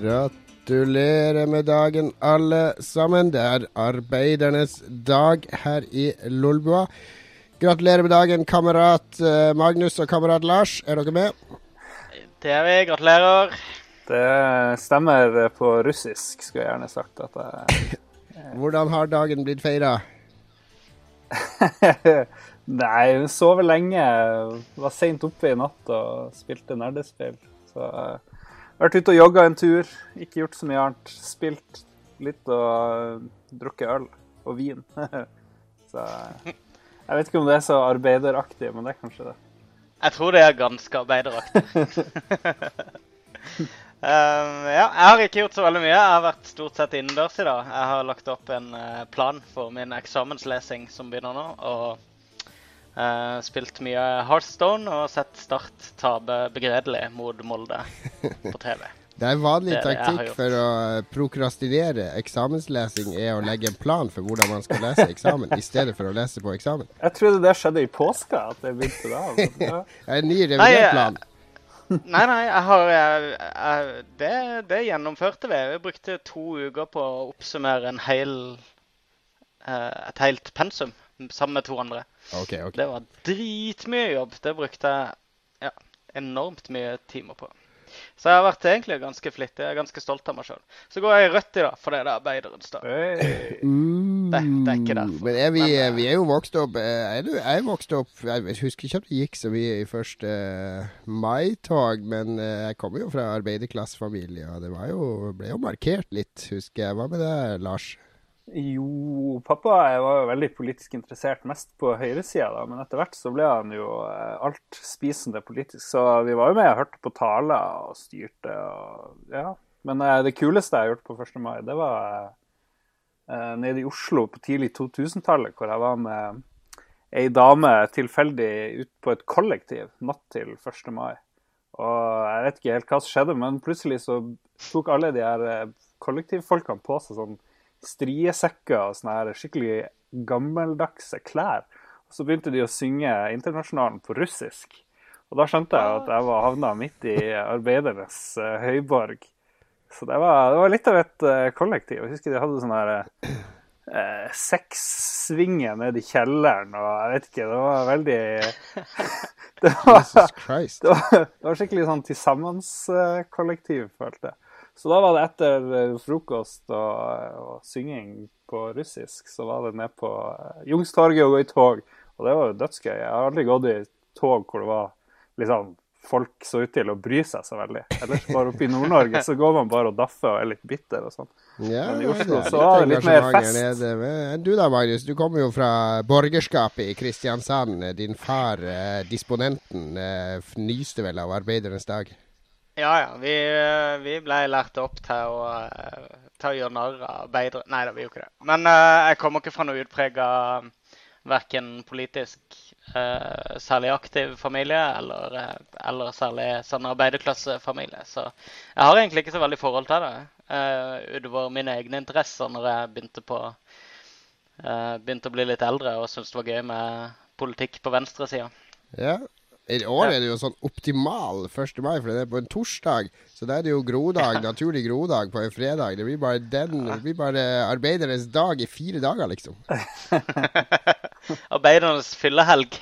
Gratulerer med dagen, alle sammen. Det er arbeidernes dag her i Lolbua. Gratulerer med dagen, kamerat eh, Magnus og kamerat Lars. Er dere med? Det er vi. Gratulerer. Det stemmer på russisk, skulle jeg gjerne sagt. at jeg... Hvordan har dagen blitt feira? Nei, hun sover lenge. Var seint oppe i natt og spilte nerdespill. Så har vært ute og jogga en tur. Ikke gjort så mye annet. Spilt litt og drukket øl og vin. så jeg vet ikke om det er så arbeideraktig, men det er kanskje det. Jeg tror det er ganske arbeideraktig. Um, ja, jeg har ikke gjort så veldig mye. Jeg har vært stort sett innendørs i dag. Jeg har lagt opp en uh, plan for min eksamenslesing som begynner nå. Og uh, spilt mye Heartstone og sett Start tape begredelig mot Molde på TV. Det er vanlig det, taktikk for å prokrastinere eksamenslesing er å legge en plan for hvordan man skal lese eksamen, i stedet for å lese på eksamen. Jeg trodde det skjedde i påska, at det begynte da. Ja. en ny revidert plan. Nei, nei, jeg har jeg, jeg, det, det, gjennomførte vi. Vi brukte to uker på å oppsummere en hel, uh, et helt pensum sammen med to andre. Okay, okay. Det var dritmye jobb. Det brukte jeg ja, enormt mye timer på. Så jeg har vært egentlig ganske flittig. Jeg er ganske stolt av meg sjøl. Så går jeg i rødt i dag, for det er arbeiderens dag. Mm. Det, det, er ikke derfor. Men er vi, Men, eh, vi, er jo vokst opp eh, er du, Jeg vokste opp Jeg husker ikke at det gikk så mye i første uh, mai-tog, men uh, jeg kommer jo fra arbeiderklassefamilie, og det jo, ble jo markert litt, husker jeg. Hva med det, Lars? Jo, pappa var jo veldig politisk interessert, mest på høyresida, men etter hvert så ble han jo eh, altspisende politisk. Så vi var jo med og hørte på taler og styrte og ja. Men eh, det kuleste jeg har gjort på 1. mai, det var eh, nede i Oslo på tidlig 2000-tallet, hvor jeg var med ei dame tilfeldig ut på et kollektiv natt til 1. mai. Og jeg vet ikke helt hva som skjedde, men plutselig så tok alle de her kollektivfolkene på seg sånn striesekker og sånne her skikkelig gammeldagse klær. Og så begynte de å synge Internasjonalen på russisk. Og da skjønte jeg at jeg var havna midt i arbeidernes uh, høyborg. Så det var, det var, litt av et uh, kollektiv. Jeg husker de hadde sånn her uh, sexsvinger ned i kjelleren, og jeg vet ikke, det var veldig det, var, det, var, det var skikkelig sånn til sammen-kollektiv, følte jeg. Så da var det etter eh, frokost og, og, synging på russisk, så var det ned på Jungstorget Youngstorget og gå i tog. Og det var jo dødsgøy. Jeg har aldri gått i tog hvor det var liksom folk så ut til å bry seg så veldig. Ellers bare oppe i Nord-Norge så går man bare og daffer og er litt bitter og sånn. Ja, Men i Oslo så var det litt mer fest. Du da, Magnus. Du kommer jo fra borgerskapet i Kristiansand. Din far, eh, disponenten, eh, fnyste vel av arbeidernes dag? Ja, ja. Vi, vi ble lært opp til å, til å gjøre narr av arbeidere. Nei da, vi gjorde ikke det. Men uh, jeg kommer ikke fra noe utprega verken politisk uh, særlig aktiv familie eller, uh, eller særlig sånn arbeiderklassefamilie. Så jeg har egentlig ikke så veldig forhold til det. Uh, utover mine egne interesser når jeg begynte, på, begynte å bli litt eldre og syntes det var gøy med politikk på venstresida. Ja, i år er det jo sånn optimal 1. mai, for det er på en torsdag. Så da er det jo grodag, naturlig grodag på en fredag. Det blir bare den Det blir bare arbeidernes dag i fire dager, liksom. arbeidernes fyllehelg.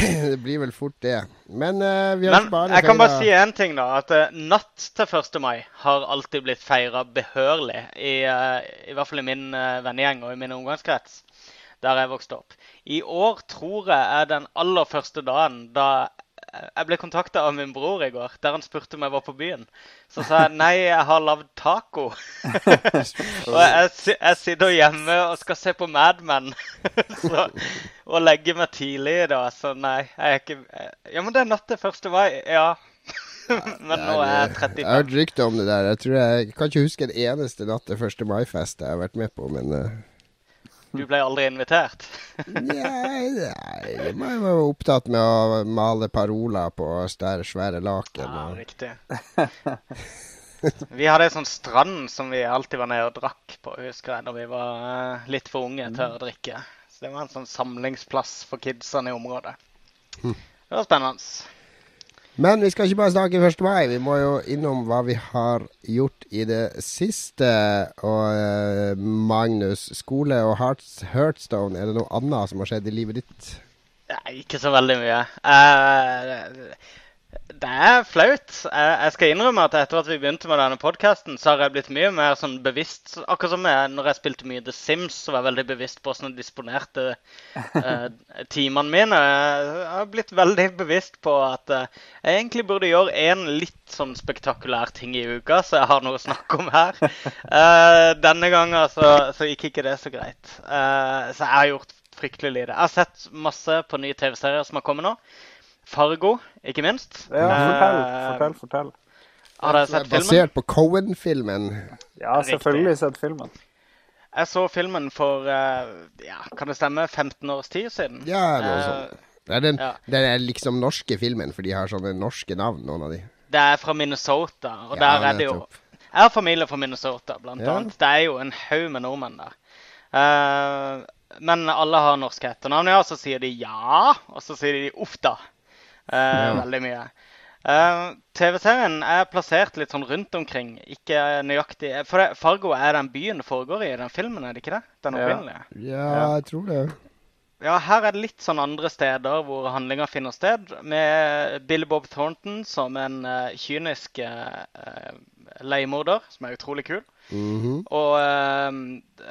det blir vel fort det. Men uh, vi har Men, bare Jeg kan bare si én ting, da. At uh, natt til 1. mai har alltid blitt feira behørlig. I, uh, I hvert fall i min vennegjeng og i min omgangskrets der jeg vokste opp. I år tror jeg er den aller første dagen da jeg ble kontakta av min bror i går, der han spurte om jeg var på byen. Så sa jeg nei, jeg har lagd taco. og jeg, jeg, sitter hjemme og skal se på Mad Men så, og legge meg tidlig i dag. Så nei, jeg er ikke Ja, men det er natt til 1. mai. Ja. men nå er jeg 35. Jeg har hørt rykter om det der. Jeg tror jeg, jeg kan ikke huske en eneste natt til 1. mai-fest jeg har vært med på, men uh... Du ble aldri invitert? nei, nei, jeg var opptatt med å male paroler på større, svære laken. Ja, riktig. vi hadde en sånn strand som vi alltid var nede og drakk på, husker jeg, da vi var uh, litt for unge til å drikke. Så det var en sånn samlingsplass for kidsene i området. Hm. Det var spennende. Men vi skal ikke bare snakke 1. mai. Vi må jo innom hva vi har gjort i det siste. Og eh, Magnus, skole og Hearts, Heartstone, er det noe annet som har skjedd i livet ditt? Nei, ikke så veldig mye. Uh, det er flaut. Jeg, skal innrømme at etter at vi begynte med denne podkasten, så har jeg blitt mye mer sånn bevisst Akkurat som jeg, når jeg spilte mye The Sims, så var jeg veldig bevisst på hvordan jeg disponerte uh, timene mine. Jeg har blitt veldig bevisst på at uh, jeg egentlig burde gjøre én litt sånn spektakulær ting i uka, så jeg har noe å snakke om her. Uh, denne gangen så, så, gikk ikke det så greit. så jeg har gjort fryktelig lite. Jeg har sett masse på nye TV-serier som har kommet nå. Fargo, ikke minst. Ja, fortell, fortell. fortell. Har dere sett filmen? Basert på Cohen-filmen. Ja, selvfølgelig sett filmen. Jeg så filmen for uh, ja, kan det stemme 15 års tid siden. Ja, noe sånt. Det er, den, ja. det er liksom norske filmen, for de har sånne norske navn, noen av de. Det er fra Minnesota, og ja, der er det jo Jeg har familie fra Minnesota, blant ja. annet. Det er jo en haug med nordmenn der. Uh, men alle har norske etternavn, ja. Så sier de ja, og så sier de uff da. Uh, veldig mye. Uh, TV-serien er plassert litt sånn rundt omkring. Ikke nøyaktig For det, Fargo er den byen det foregår i den filmen, er det ikke det? Den opprinnelige? Ja, ja jeg tror det. Ja, her er det litt sånn andre steder hvor handlinga finner sted. Med Bill Bob Thornton som en uh, kynisk uh, leiemorder, som er utrolig kul. Mm -hmm. Og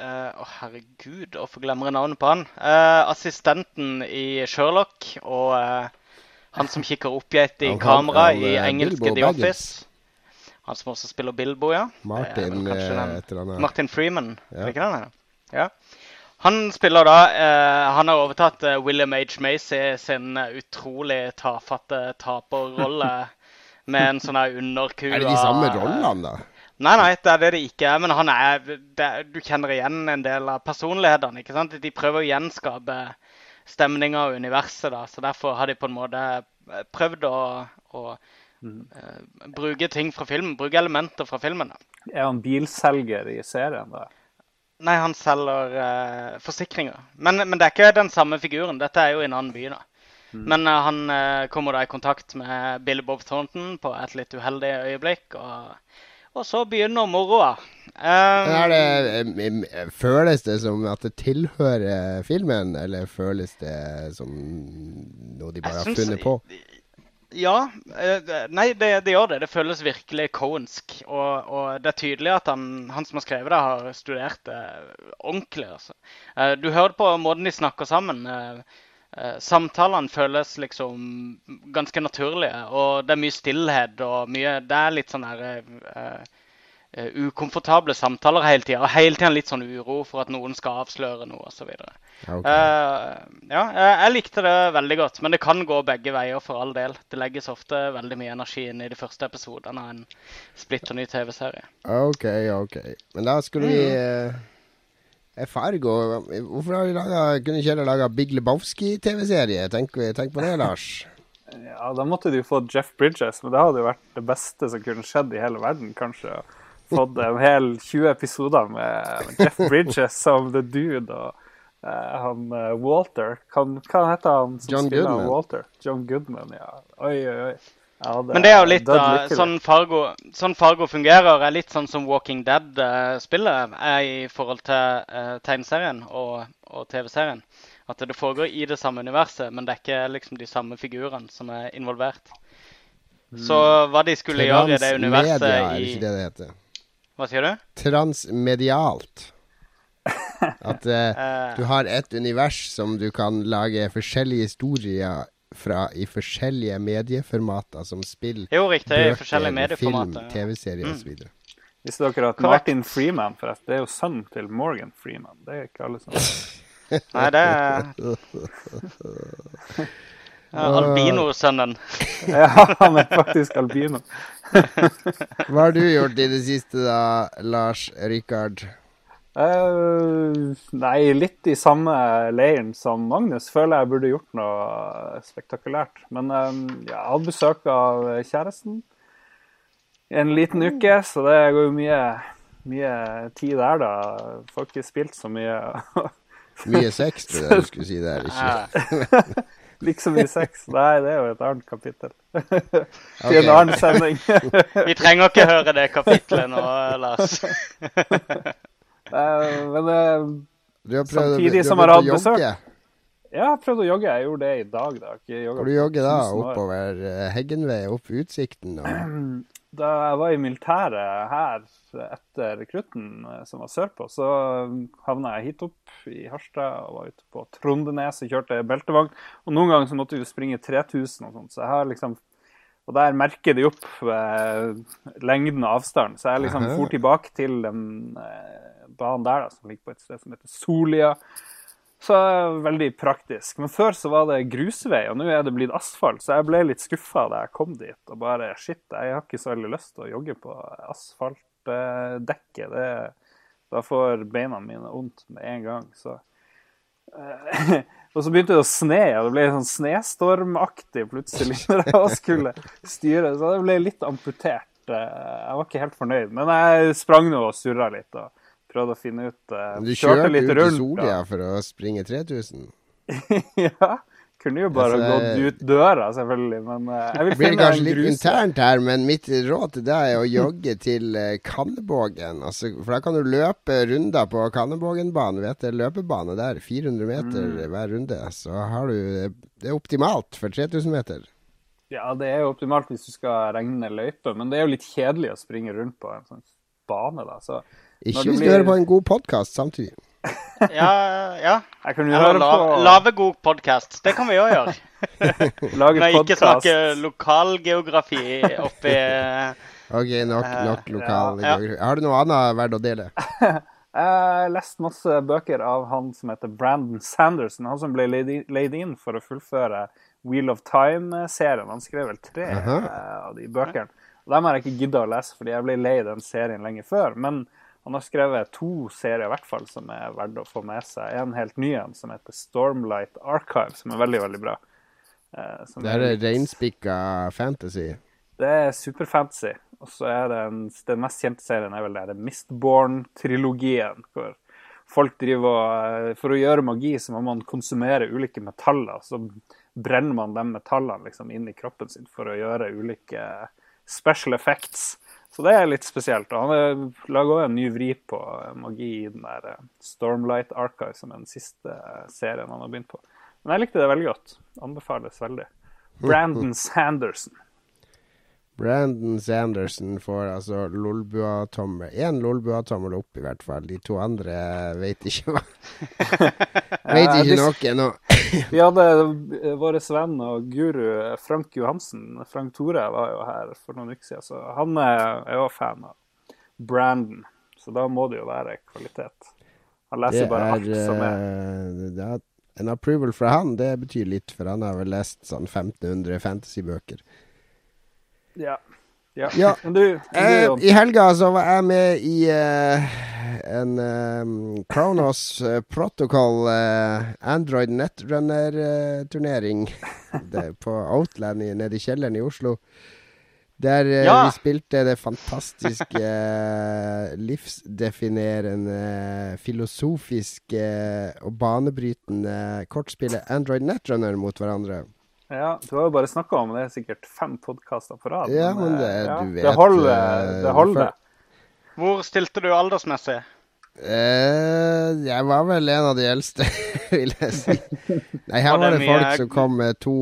Å, oh, herregud, hvorfor glemmer jeg navnet på han? assistenten i Sherlock og han som kikker oppgitt i kamera i eh, engelske The Office. Han som også spiller Bilbo, ja. Martin, eh, Martin Freeman, ja. ikke den? Ja. Han spiller da eh, Han har overtatt eh, William H. Macy sin utrolig tafatte taperrolle med en sånn underkua Er det de samme rollene, da? Nei, nei, det er det det ikke er. Men han er det, Du kjenner igjen en del av personlighetene. ikke sant? De prøver å gjenskape stemninga og universet. da, så Derfor har de på en måte eh, prøvd å, å mm. uh, bruke ting fra filmen, bruke elementer fra filmen. da. Er han bilselger i serien, da? Nei, han selger uh, forsikringer. Men, men, det er ikke den samme figuren. Dette er jo i en annen by. da. Mm. Men uh, han kommer da i kontakt med Billy Bob Thornton på et litt uheldig øyeblikk. og og så begynner moroa. Um, det, føles det som at det tilhører filmen, eller føles det som noe de bare har funnet på? Ja. Eh, nei, det, det, gjør det. Det føles virkelig cohensk. Og, og, det er tydelig at han, han, som har skrevet det, har studert det ordentlig. Altså. Eh, du hørte på måten de snakker sammen. Eh, samtalene føles liksom ganske naturlige. Og det er mye stillhet og mye Det er litt sånn her uh, ukomfortable samtaler hele tida. Og hele tida litt sånn uro for at noen skal avsløre noe osv. Okay. Uh, ja, jeg likte det veldig godt. Men det kan gå begge veier for all del. Det legges ofte veldig mye energi inn i de første episodene av en splitter ny TV-serie. OK, OK. Men da skulle vi uh, Fargo Hvorfor har vi laget, kunne ikke heller laga Big Lebowski-TV-serie? Tenk, tenk på det, Lars. Ja, da måtte de jo få Jeff Bridges, men det hadde jo vært det beste som kunne skjedd i hele verden, kanskje fått en hel 20 episoder med Jeff Bridges som The Dude og uh, han uh, Walter. Kan, hva heter han som John spiller Goodman. Walter? John Goodman, ja. Oi, oi, oi. Ja, det, Men det er jo litt av sånn, Fargo, sånn Fargo fungerer, er litt sånn som Walking Dead-spillet er i forhold til uh, tegneserien og, og TV-serien. At det foregår i det samme universet, men det er ikke liksom de samme figurene som er involvert. Så hva de skulle gjøre i det universet i Transmedia, er ikke det det heter. Hva sier du? Transmedialt. At uh, du har et univers som du kan lage forskjellige historier fra i forskjellige medieformater, som spill, jo, riktig, bøker, film, TV-serier mm. osv. Visste dere at Martin Freeman forresten, det er jo sønnen til Morgan Freeman? Det er ikke alle som Nei, det er Albinosønnen. ja, han er faktisk albino. Hva har du gjort i det siste da, Lars Rikard? Uh, nei, litt i samme leiren som Magnus. Føler jeg burde gjort noe spektakulært. Men uh, jeg hadde besøk av kjæresten i en liten uke, så det går jo mye, mye tid der, da. Får ikke spilt så mye. mye sex, tror jeg du skulle si der. Ikke? Liksom i sex. Nei, det er jo et annet kapittel. Til en annen sending. Vi trenger ikke høre det kapitlet nå, Lars. Men Du prøvd, Samtidig som jeg har hatt besøk. ja, jeg har prøvd å jogge. Jeg gjorde det i dag. da. Hvor du jogger da? Oppover eh, Heggenvei, opp utsikten? Og... Da jeg var i militæret her etter rekrutten, eh, som var sørpå, så havna jeg hit opp i Harstad og var ute på Trondenes og kjørte beltevogn. Og noen ganger så måtte vi springe 3000 og sånt, så jeg har liksom Og der merker de opp eh, lengden og avstanden. Så jeg liksom for tilbake til den eh, banen der, da, som ligger på et sted som heter Solia. Så veldig praktisk. Men før så var det grusvei, og nå er det blitt asfalt. Så jeg ble litt skuffa da jeg kom dit. Og bare shit, jeg har ikke så veldig lyst til å jogge på asfaltdekket. Eh, da får beina mine vondt med en gang. Så Og så begynte det å sne, og det ble sånn snestormaktig plutselig når jeg skulle styre. Så det ble litt amputert. Eh, Jeg var ikke helt fornøyd. Men jeg sprang nå og surra litt. og Prøvde å finne ut eh, Du Kjørte kjørte litt ut i rundt. Solia for å springe 3000? ja. Kunne jo bare Altså, gått ut døra, selvfølgelig, men eh, jeg vil Det blir finne kanskje litt internt her, men mitt råd til deg er å jogge til eh, Kannebågen. Altså, for da kan du løpe runder på Kannebågenbanen. Vet du, løpebane der. 400 meter Mm. hver runde. Så har du Det er optimalt for 3000 meter. Ja, det er jo optimalt hvis du skal regne løype, men det er jo litt kjedelig å springe rundt på en sånn bane, da. Så Ikke det hvis du blir- hører på en god podkast samtidig. Ja, ja. jeg kan jo Eller høre la, på lave god podkast. Det kan vi òg gjøre. lage Men ikke snakker snakke lokalgeografi oppi Ok, nok, Eh, nok lokal ja. geografi. Har du noe annet verdt å dele? Jeg har lest masse bøker av han som heter Brandon Sanderson. Han som ble leid inn for å fullføre Wheel of Time-serien. Han skrev vel tre uh -huh. av de bøkene. Og Dem har jeg ikke gidda å lese, fordi jeg ble lei den serien lenge før. Men han har skrevet to serier i hvert fall som er verdt å få med seg. En helt ny en som heter Stormlight Archive, som er veldig, veldig bra. Eh, Det er litt- reinspikka fantasy. det er superfantasy. Og så er det en, den mest kjente serien er vel det, det Mistborn-trilogien. Hvor folk driver og eh, For å gjøre magi så må man konsumere ulike metaller. Så brenner man de metallene liksom inn i kroppen sin for å gjøre ulike special effects. Så det er litt spesielt. Og han lager også en ny vri på eh, magi i den der eh, Stormlight Archive, som er den siste eh, serien han har begynt på. Men jeg likte det veldig godt. Anbefales veldig. Brandon Sanderson. Brandon Sanderson får altså Lolbua-tommel. Én Lolbua-tommel opp, i hvert fall. De to andre vet ikke hva Vet ikke noe ennå. Vi hadde våre vår venn og guru eh, Frank Johansen. Frank Tore var jo her for noen uker siden, så han er jo fan av Brandon. Så da må det jo være kvalitet. Han Det leser bare er, alt som er eh, det er En approval fra han, det betyr litt, for han har vel lest sånn 1500 fantasybøker. Ja. ja. Ja. Men du, du Eh, I helga så var jeg med i eh, en eh, Kronos Protocol eh, Android Netrunner-turnering på Outland nede i kjelleren i Oslo. Der Ja. vi spilte det fantastiske, livsdefinerende, filosofiske og banebrytende kortspillet Android Netrunner mot hverandre. Ja, du har jo bare snakka om det, er sikkert fem podkaster på rad. Ja, men det- eh, ja, du vet, Det holder. eh, Det holder. Hvor stilte du aldersmessig? Eh, jeg var vel en av de eldste, vil jeg si. Nei, her Var var det mye- folk som kom med to,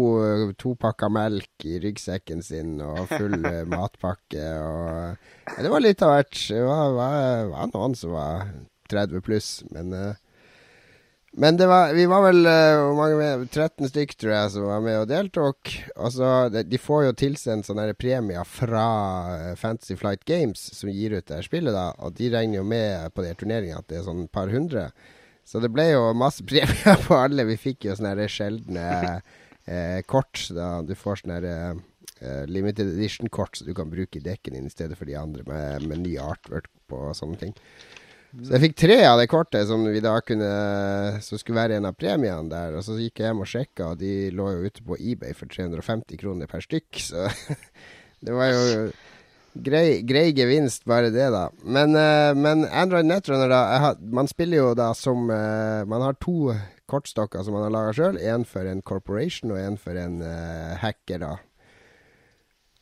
to pakker melk i ryggsekken sin og full eh, matpakke og ja, Det var litt av hvert. Det var, var, var noen som var 30 pluss, men eh, men var, vi var vel eh, hvor mange med, 13 stykk, tror jeg, som var med og deltok. Altså, de, får jo tilsendt sånne premier fra eh, Fantasy Flight Games, som gir ut det spillet. da Og de regner jo med på de turneringene at det er sånn par hundre. Så det ble jo masse premier på alle. Vi fikk jo sånne sjeldne eh, kort. da Du får sånne eh, limited edition-kort som du kan bruke i dekken din i stedet for de andre med, med ny artwork på og sånne ting. Så jeg fikk tre av det kortet som vi da kunne Som skulle være en av premiene der. Og så gikk jeg hjem og sjekka, og de lå jo ute på eBay for 350 kroner per stykk. Så det var jo grei, grei gevinst, bare det, da. Men, uh, men Android Netrunner, da Man spiller jo da som uh, Man har to kortstokker som man har laga sjøl. Én for en corporation og én for en uh, hacker, da.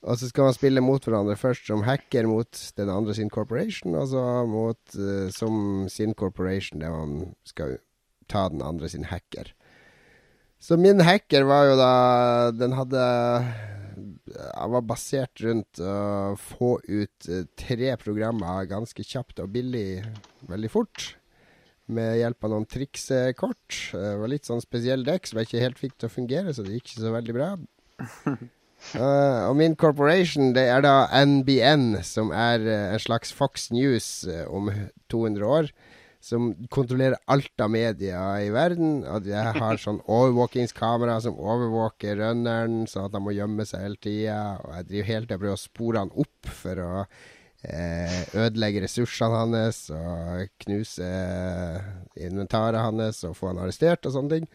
Og så skal man spille mot hverandre først som hacker mot den andre sin corporation, og så mot som sin corporation der man skal ta den andre sin hacker. Så min hacker var jo da Den hadde Jeg var basert rundt å få ut eh, tre programmer ganske kjapt og billig veldig fort. Med hjelp av noen triksekort. Det var litt sånn spesiell dekk som jeg ikke helt fikk til å fungere, så det gikk ikke så veldig bra. uh, og min corporation, det er da NBN, som er uh, en slags Fox News uh, om 200 år som kontrollerer alt av media i verden. At jeg har sånn overvåkingskamera som overvåker rønneren, sånn at han må gjemme seg hele tida. Og jeg driver helt til jeg prøver å spore han opp for å ødelegge ressursene hans og knuse inventaret hans og få han arrestert og sånne ting.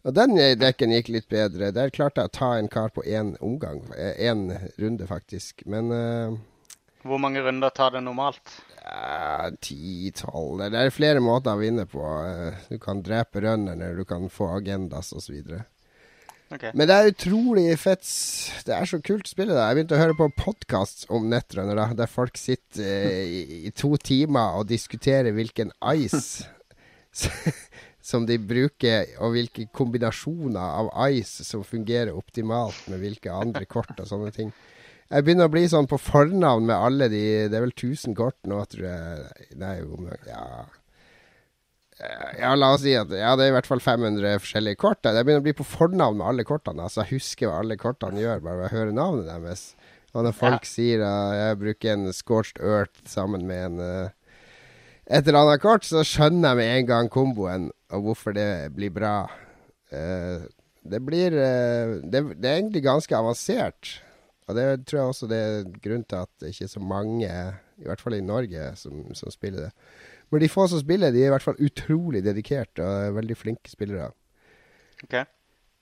Og den dekken gikk litt bedre. Der klarte jeg å ta en kar på én omgang. Én runde, faktisk. Men uh, Hvor mange runder tar det normalt? Ti-tolv Det er flere måter å vinne på. Du kan drepe runnerne, du kan få agendas osv. Okay. Men det er utrolig fett. Det er så kult å spille det. Jeg begynte å høre på podkast om nettrunner, der folk sitter eh, i, i, to timer og diskuterer hvilken ice som de bruker, og hvilke kombinasjoner av ice som fungerer optimalt med hvilke andre kort og sånne ting. Jeg begynner å bli sånn på fornavn med alle de Det er vel 1000 kort nå, tror jeg. Nei, ja ja, la oss si at ja, det er i hvert fall 500 forskjellige kort. Jeg begynner å bli på fornavn med alle kortene. Altså, jeg husker hva alle kortene gjør, bare ved å høre navnet deres. Og når folk ja. sier at jeg bruker en Scorched Earth sammen med en uh, et eller annet kort, så skjønner jeg med en gang komboen og hvorfor det blir bra. Uh, det blir uh, det, det, er egentlig ganske avansert. Og det tror jeg også det er grunnen til at det ikke er så mange, i hvert fall i Norge, som, som spiller det. Men de få som spiller, de er i hvert fall utrolig dedikerte og veldig flinke spillere. Okay.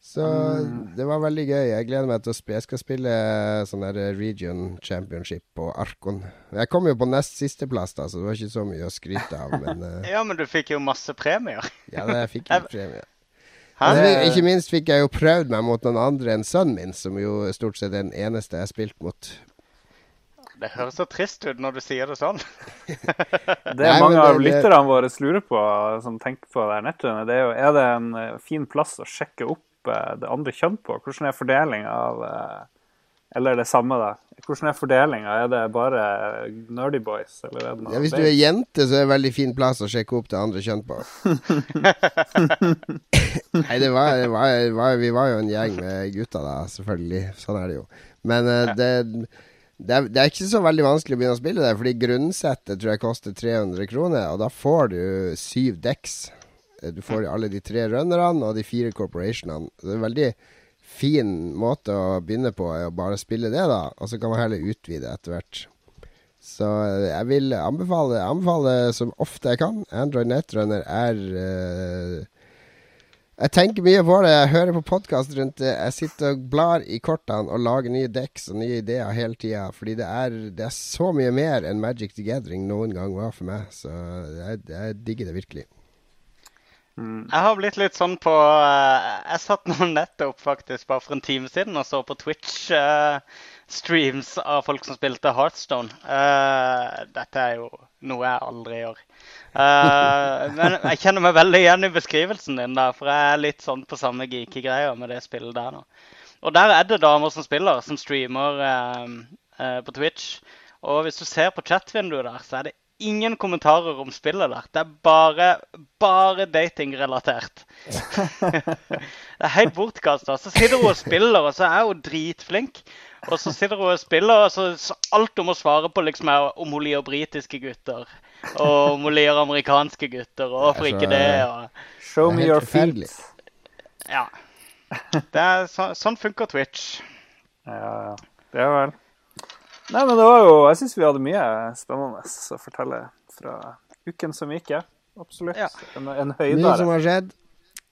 Så mm. det var veldig gøy. Jeg gleder meg til å spille. Jeg skal spille sånn der Region Championship på Arkon. Jeg kom jo på nest sisteplass, da, så det var ikke så mye å skryte av, men uh... Ja, men du fikk jo masse premier. ja, jeg fikk litt premier. Men, ikke minst fikk jeg jo prøvd meg mot noen andre enn sønnen min, som jo stort sett er den eneste jeg har spilt mot. Det høres så trist ut når du sier det sånn. det er mange av lytterne våre lurer på, som tenker på det nettet, det er jo er det en eh, fin plass å sjekke opp eh, det andre kjønn på? Hvordan er fordelinga av eh, eller det samme, da. Hvordan er fordelinga? Er det bare nerdy boys? ja, hvis du er jente, så er det en veldig fin plass å sjekke opp det andre kjønn på. Nei, det var, det var, var, Vi var jo en gjeng med gutter, da, selvfølgelig. Sånn er det jo. Men uh, det, det, er, det, er, ikke så veldig vanskelig å begynne å spille det, fordi grunnsettet tror jeg koster 300 kroner, og da får du syv decks. Eh, du får alle de tre runnerne og de fire corporationene. Det er en veldig fin måte å begynne på, er å bare spille det, da. Og så kan man heller utvide etter hvert. Så jeg vil anbefale, anbefale som ofte jeg kan. Android Netrunner er uh, Jeg tenker mye på det. Jeg hører på podkast rundt det. Jeg sitter og blar i kortene og lager nye decks og nye ideer hele tida. Fordi det er, det er, så mye mer enn Magic the Gathering noen gang var for meg. Så jeg, jeg digger det virkelig. Mm. Jeg har blitt litt sånn på uh, Jeg satt nå nettopp faktisk bare for en time siden og så på Twitch-streams uh, av folk som spilte Heartstone. Uh, dette er jo noe jeg aldri gjør. men jeg kjenner meg veldig igjen i beskrivelsen din, da, for jeg er litt sånn på samme geeky-greia med det spillet der nå. Og der er det damer som spiller, som streamer på Twitch. Og hvis du ser på chat-vinduet der, så er det ingen kommentarer om spillet der. Det er bare, bare datingrelatert. det er helt bortkasta. Så sitter hun og spiller, og så er hun dritflink. Og så sitter hun og spiller, og så, så alt hun må svare på, liksom er om hun liker britiske gutter. Og om hun liker amerikanske gutter, og hvorfor ikke det. Og... Show me your feet. Ja. Det er, så, sånn funker Twitch. Ja, ja. Det er vel. Nei, men det var jo Jeg syns vi hadde mye spennende å fortelle fra uken som gikk, ja. Absolutt. Ja. En, en høydare. Mye som har skjedd.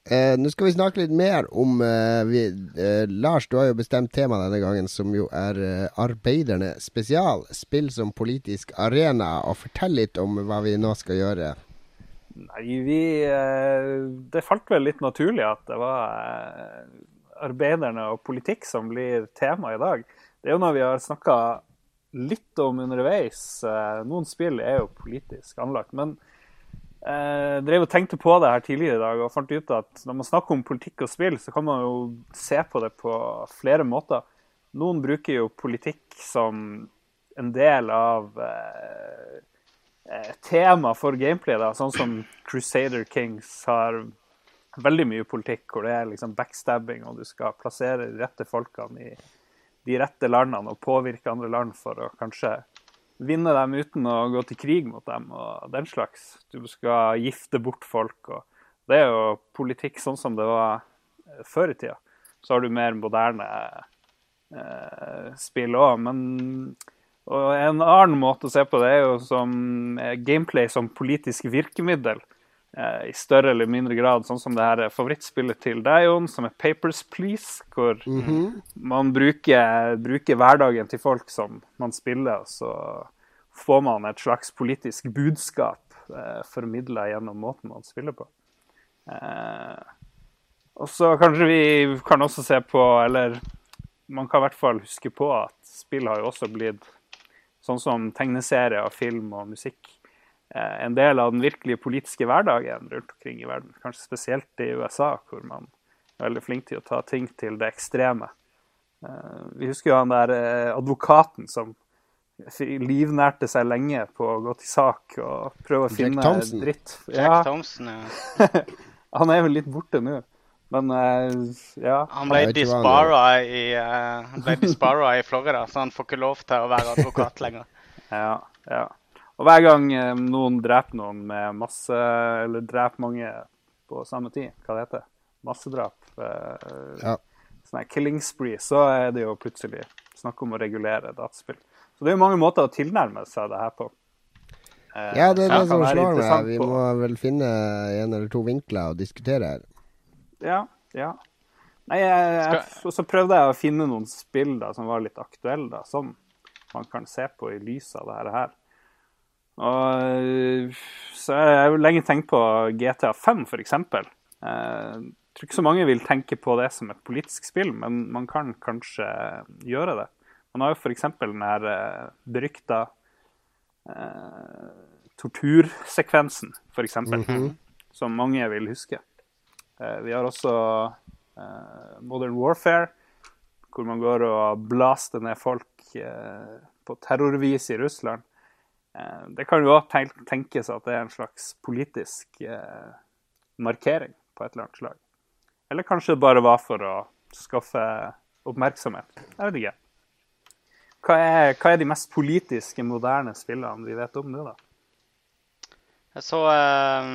Eh, Nå skal vi snakke litt mer om eh, vi, eh, Lars, du har jo bestemt tema denne gangen, som jo er eh, Arbeiderne spesial. Spill som politisk arena. Og fortell litt om hva vi nå skal gjøre. Nei, vi eh, Det falt vel litt naturlig at det var eh, arbeiderne og politikk som blir tema i dag. Det er jo noe vi har snakka litt om underveis. Eh, noen spill er jo politisk anlagt. Men jeg drev og tenkte på det her tidligere i dag og fant ut at når man snakker om politikk og spill, så kan man jo se på det på flere måter. Noen bruker jo politikk som en del av eh, tema for gameplay, da, sånn som Crusader Kings har veldig mye politikk, hvor det er liksom backstabbing, og du skal plassere de rette folkene i de rette landene og påvirke andre land for å kanskje vinne dem uten å gå til krig mot dem og den slags. Du skal gifte bort folk. og Det er jo politikk sånn som det var eh, før i tida. Så har du mer moderne eh, spill òg. Men og en annen måte å se på det er jo som eh, gameplay som politisk virkemiddel. Eh, I større eller mindre grad, sånn som det her er favorittspillet til deg, Jon, som er Papers Please. Hvor Mm -hmm. man bruker, bruker, hverdagen til folk som man spiller, og så får man et slags politisk budskap eh, formidla gjennom måten man spiller på. Eh, og så kanskje vi kan også se på, eller man kan i hvert fall huske på at spill har jo også blitt sånn som tegneserier, film og musikk. Eh, en del av den virkelige politiske hverdagen rundt omkring i verden. Kanskje spesielt i USA, hvor man er veldig flink til å ta ting til det ekstreme. Eh, vi husker jo han der eh, advokaten som livnærte seg lenge på å gå til sak og prøve å Jack finne Thompson. dritt. Jack Thompson, ja. han er vel litt borte nå, men ja. Han ble dispara i, uh, i Florida, så han får ikke lov til å være advokat lenger. Ja, ja. Og hver gang eh, noen dreper noen med masse Eller dreper mange på samme tid, hva det heter Massedrap. Eh, Ja. Sånn her killing spree, så er det jo plutselig snakk om å regulere dataspill. Så det er jo mange måter å tilnærme seg det her på. Eh, Ja, det er det som slår meg. Vi må vel finne en eller to vinkler å diskutere her. Ja, ja. Nei, jeg, jeg, og så prøvde jeg å finne noen spill da, som var litt aktuelle, da, som man kan se på i lys av det her. Og, så jeg har jo lenge tenkt på GTA 5, for eksempel. Eh, Jeg tror ikke så mange vil tenke på det som et politisk spill, men man kan kanskje gjøre det. Man har jo f.eks. den her eh, berykta eh, tortursekvensen, f.eks., som mange vil huske. Eh, vi har også eh, Modern Warfare, hvor man går og blaster ned folk eh, på terrorvis i Russland. Eh, det kan jo også tenkes at det er en slags politisk eh, markering på et eller annet slag. Eller kanskje det bare var for å skaffe oppmerksomhet. Jeg vet ikke. Hva er, hva er de mest politiske, moderne spillene vi vet om nå, da? Så eh,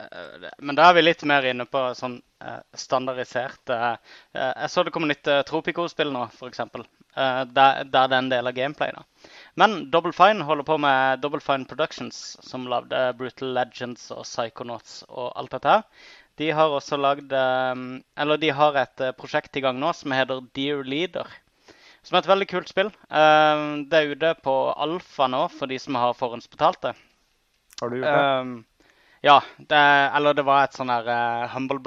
eh, Men da er vi litt mer inne på sånn eh, standardiserte eh, Jeg så det kom nytt Tropico-spill nå, f.eks. Der, der det er en del av gameplay. da. Men Double Fine holder på med Double Fine Productions, som lagde Brutal Legends og Psychonauts og alt dette her. De har også lagd eh, Eller de har et eh, prosjekt i gang nå som heter Dear Leader. Som er et veldig kult spill. Eh, det er ute på alfa nå for de som har forhåndsbetalt det. Har du gjort det? Um, ja, det, eller det var et sånn her eh, Humble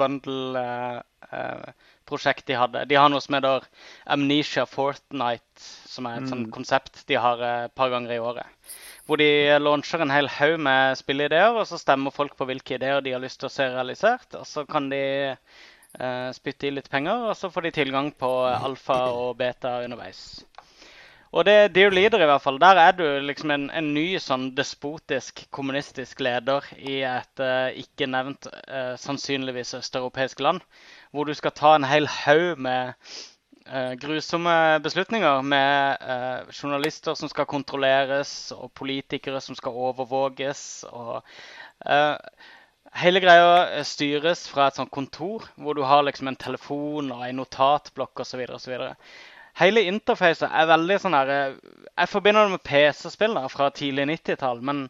Bundle-prosjekt de hadde. De har noe som heter Amnesia Fortnight, som er et sånt konsept de har eh, et par ganger i året. Hvor de launcher en hel haug med spilleideer, og så stemmer folk på hvilke ideer de har lyst til å se realisert. Og så kan de eh, spytte i litt penger, og så får de tilgang på alfa og beta underveis. Og det er Dear Leader, i hvert fall. Der er du liksom en, en ny sånn despotisk kommunistisk leder i et uh, ikke nevnt uh, sannsynligvis østeuropeisk land. Hvor du skal ta en hel haug med uh, grusomme beslutninger. Med uh, journalister som skal kontrolleres, og politikere som skal overvåges. og eh, Hele greia styres fra et sånt kontor, hvor du har liksom en telefon og en notatblokk osv. Hele interfacet er veldig sånn her Jeg forbinder det med PC-spill fra tidlig 90-tall. Men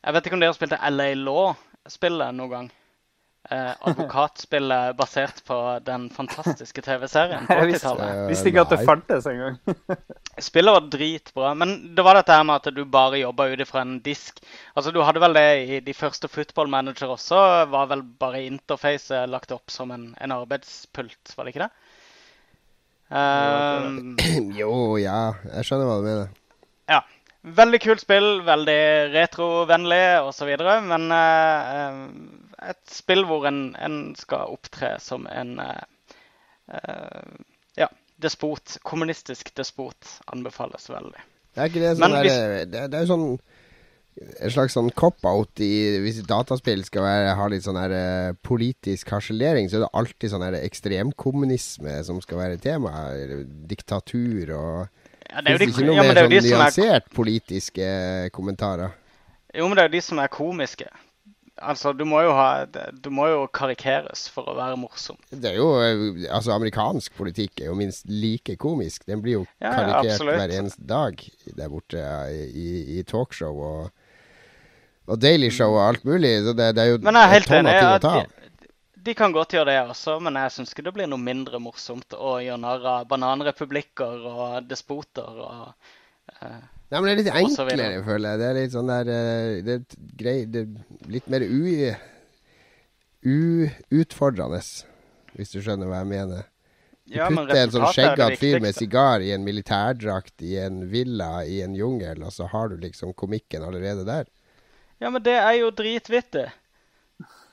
jeg vet ikke om dere spilte LA Law-spillet noen gang. Eh, advokatspillet basert på den fantastiske TV-serien på 80-tallet. visste ikke at det fantes engang. Spillet var dritbra, men det var dette her med at du bare jobba ut ifra en disk. Altså, Du hadde vel det i de første Football Manager også, var vel bare interfacet lagt opp som en, en arbeidspult, var det ikke det? Um, Jo, ja. Jeg skjønner hva du mener. ja. Veldig kult spill, veldig retrovennlig osv. Men eh, et spill hvor en, en skal opptre som en eh, eh, ja, despot. Kommunistisk despot anbefales veldig. Det er ikke det sånn hvis- det, det er jo sånn en slags sånn cop-out Hvis dataspill skal være, ha litt sånn her eh, politisk harselering, så er det alltid sånn her ekstremkommunisme som skal være tema. Diktatur og Ja, det er jo de, ikke noe ja, mer er sånn er nyansert politiske kommentarer. Jo, men det er jo de som er komiske. Altså, du må ha Du må jo karikeres for å være morsom. Det er jo eh, Altså, amerikansk politikk er jo minst like komisk. Den blir jo Ja, ja, karikert absolutt. hver eneste dag der borte i, i talkshow og, og Daily Show og alt mulig. Så det, det er jo Men jeg er helt enig. ting å at ta av. De, de kan godt gjøre det også, men jeg syns ikke det blir noe mindre morsomt å gjøre narr av bananrepublikker og despoter og eh, Nei, men det er litt enklere, jeg føler jeg. Det er litt sånn der eh, Det er grei Det er litt mer u... Uutfordrende, hvis du skjønner hva jeg mener. Du Ja, men putter en sånn skjeggete fyr med sigar i en militærdrakt i en villa i en jungel, og så har du liksom komikken allerede der. Ja, men det er jo dritvittig.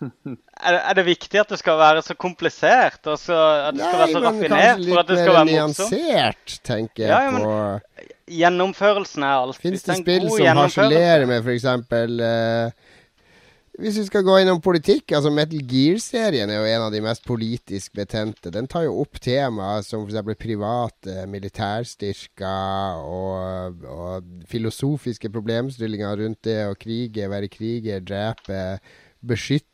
Er, det- er det viktig at det skal være så komplisert? Og så, at det skal være så raffinert for at det skal være morsomt? nyansert, tenker jeg Ja, ja, men på. Gjennomførelsen er alltid Fins det spill som harselerer med f.eks. Uh, hvis vi skal gå innom politikk, altså Metal Gear-serien er jo en av de mest politisk betente. Den tar jo opp temaer som f.eks. private militærstyrker og, og filosofiske problemstillinger rundt det å krige, være kriger, drepe, beskytte.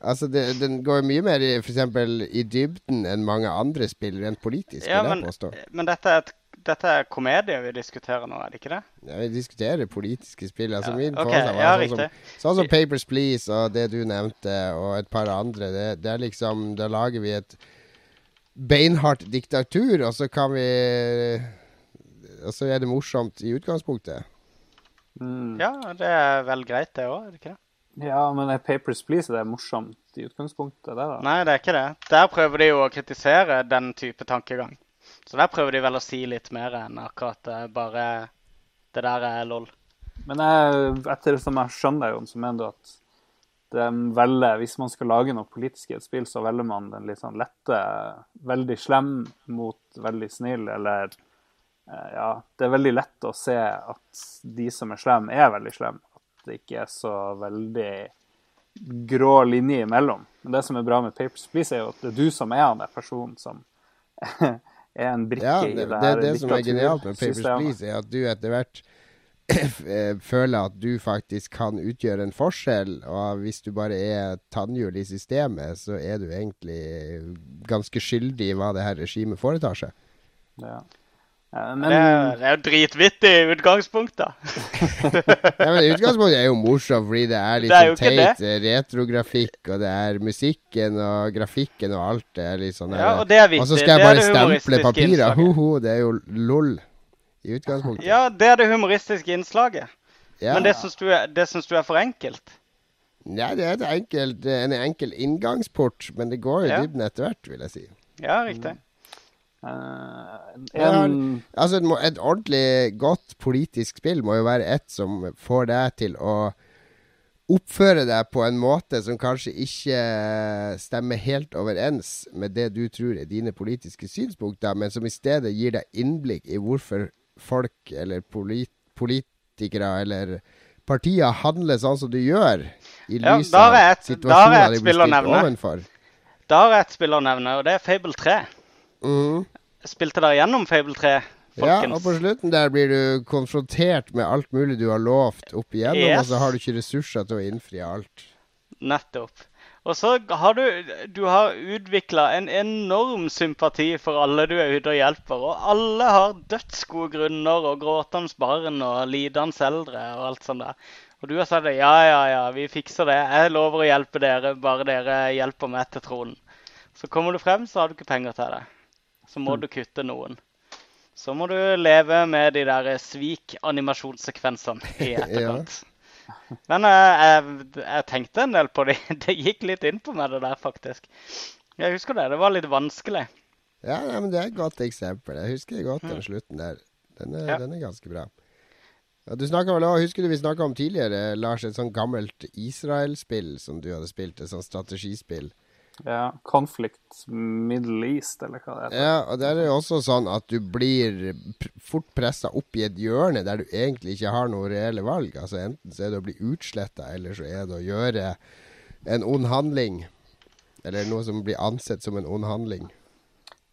Altså, det, den går mye mer i, for eksempel, i dybden enn mange andre spill rent politisk, Ja, men, men dette, er et, dette er komedie vi diskuterer nå, er det ikke det? Ja, vi diskuterer politiske spill. Altså, Ja, min okay, var ja, sånn, som, sånn som Papers, Please og det du nevnte, og et par andre. Det, det er liksom Da lager vi et beinhardt diktatur, og så kan vi Og så er det morsomt i utgangspunktet. Mm. Ja, det er vel greit, det òg, er det ikke det? Ja, men er Papers, Please er det morsomt i utgangspunktet, det da? Nei, det er ikke det. Der prøver de jo å kritisere den type tankegang. Så der prøver de vel å si litt mer enn akkurat eh, bare det der er lol. Men jeg, etter som jeg skjønner, Jon, så mener du at velger, hvis man skal lage noe politisk i et spill, så velger man den litt sånn lette, veldig slem mot veldig snill, eller eh, Ja, det er veldig lett å se at de som er slem er veldig slemme. Det ikke er så veldig grå linje imellom. Men det som er bra med Papers, Please, er jo at det er du som er han der personen som er en brikke Ja, i det, det, det, her det som er genialt med Papers. Please, er at du etter hvert eh, føler at du faktisk kan utgjøre en forskjell. Og hvis du bare er tannhjul i systemet, så er du egentlig ganske skyldig i hva det her regimet foretar seg. Ja. Det, Men er- det er jo dritvittig i utgangspunktet. Ja, men Utgangspunktet er jo morsomt, fordi det er litt Det er sånn teit eh, retrografikk, og det er musikken og grafikken og alt. Det er litt sånn Ja, og det er viktig. Og så skal jeg bare stemple papirer. Ho-ho, det er jo lol i utgangspunktet. Ja, det er det humoristiske innslaget. Ja. Men det syns du, du er for enkelt? Ja, det er et enkelt, en enkel inngangsport, men det går jo i Ja. dybden etter hvert, vil jeg si. Ja, riktig. eh, Ja, en, Altså, et, ordentlig godt politisk spill må jo være et som får deg til å oppføre deg på en måte som kanskje ikke stemmer helt overens med det du tror er dine politiske synspunkter, men som i stedet gir deg innblikk i hvorfor folk eller polit politikere eller partier handler sånn som de gjør, i Ja, lys av situasjoner de blir stilt overfor. Da har jeg et spill å nevne, og det er Fable 3. Mhm. Spilte dere gjennom Fable 3, Ja, og på slutten der blir du konfrontert med alt mulig du har lovt opp igjennom, Yes. og så har du ikke ressurser til å innfri alt. Nettopp. Og så har du Du har utvikla en enorm sympati for alle du er ute og hjelper. Og alle har dødsgode grunner og gråtende barn og lidende eldre og alt sånt der. Og du har sagt ja, ja, ja, vi fikser det. Jeg lover å hjelpe dere, bare dere hjelper meg til tronen. Så kommer du frem, så har du ikke penger til det. Så må Mm. du kutte noen. Så må du leve med de der svik-animasjonssekvensene i etterkant. Men eh, jeg, jeg tenkte en del på det. Det gikk litt inn på meg, det der, faktisk. Jeg husker det. Det var litt vanskelig. Ja, ja men det er et godt eksempel. Jeg husker godt den slutten der. Den er, Ja. den er ganske bra. Ja, du vel også, Husker du vi snakka om tidligere, Lars, et sånn gammelt Israel-spill som du hadde spilt? Et sånt strategispill. Ja, Conflict Middle East, eller hva det heter. Ja, og der er det også sånn at du blir fort pressa opp i et hjørne der du egentlig ikke har noe reelle valg. Altså Enten så er det å bli utsletta, eller så er det å gjøre en ond handling. Eller noe som blir ansett som en ond handling.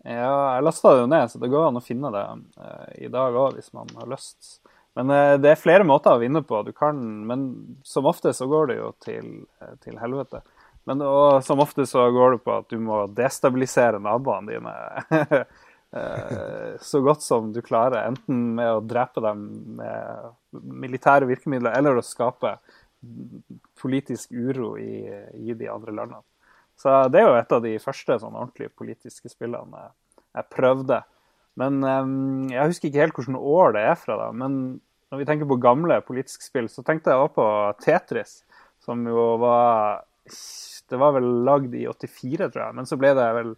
Ja, jeg lasta det jo ned, så det går an å finne det eh, i dag òg, hvis man har lyst. Men eh, det er flere måter å vinne på. Du kan, men som ofte så går det jo til, eh, til helvete. Men og, som ofte så går det på at du må destabilisere naboene dine eh, så godt som du klarer. Enten med å drepe dem med militære virkemidler, eller å skape politisk uro i, i de andre landene. Så det er jo et av de første sånn ordentlige politiske spillene jeg, jeg prøvde. Men um, jeg husker ikke helt hvilket år det er fra. da, Men når vi tenker på gamle politiske spill, så tenkte jeg også på Tetris, som jo var Det var vel lagd i 84, tror jeg, men så ble det vel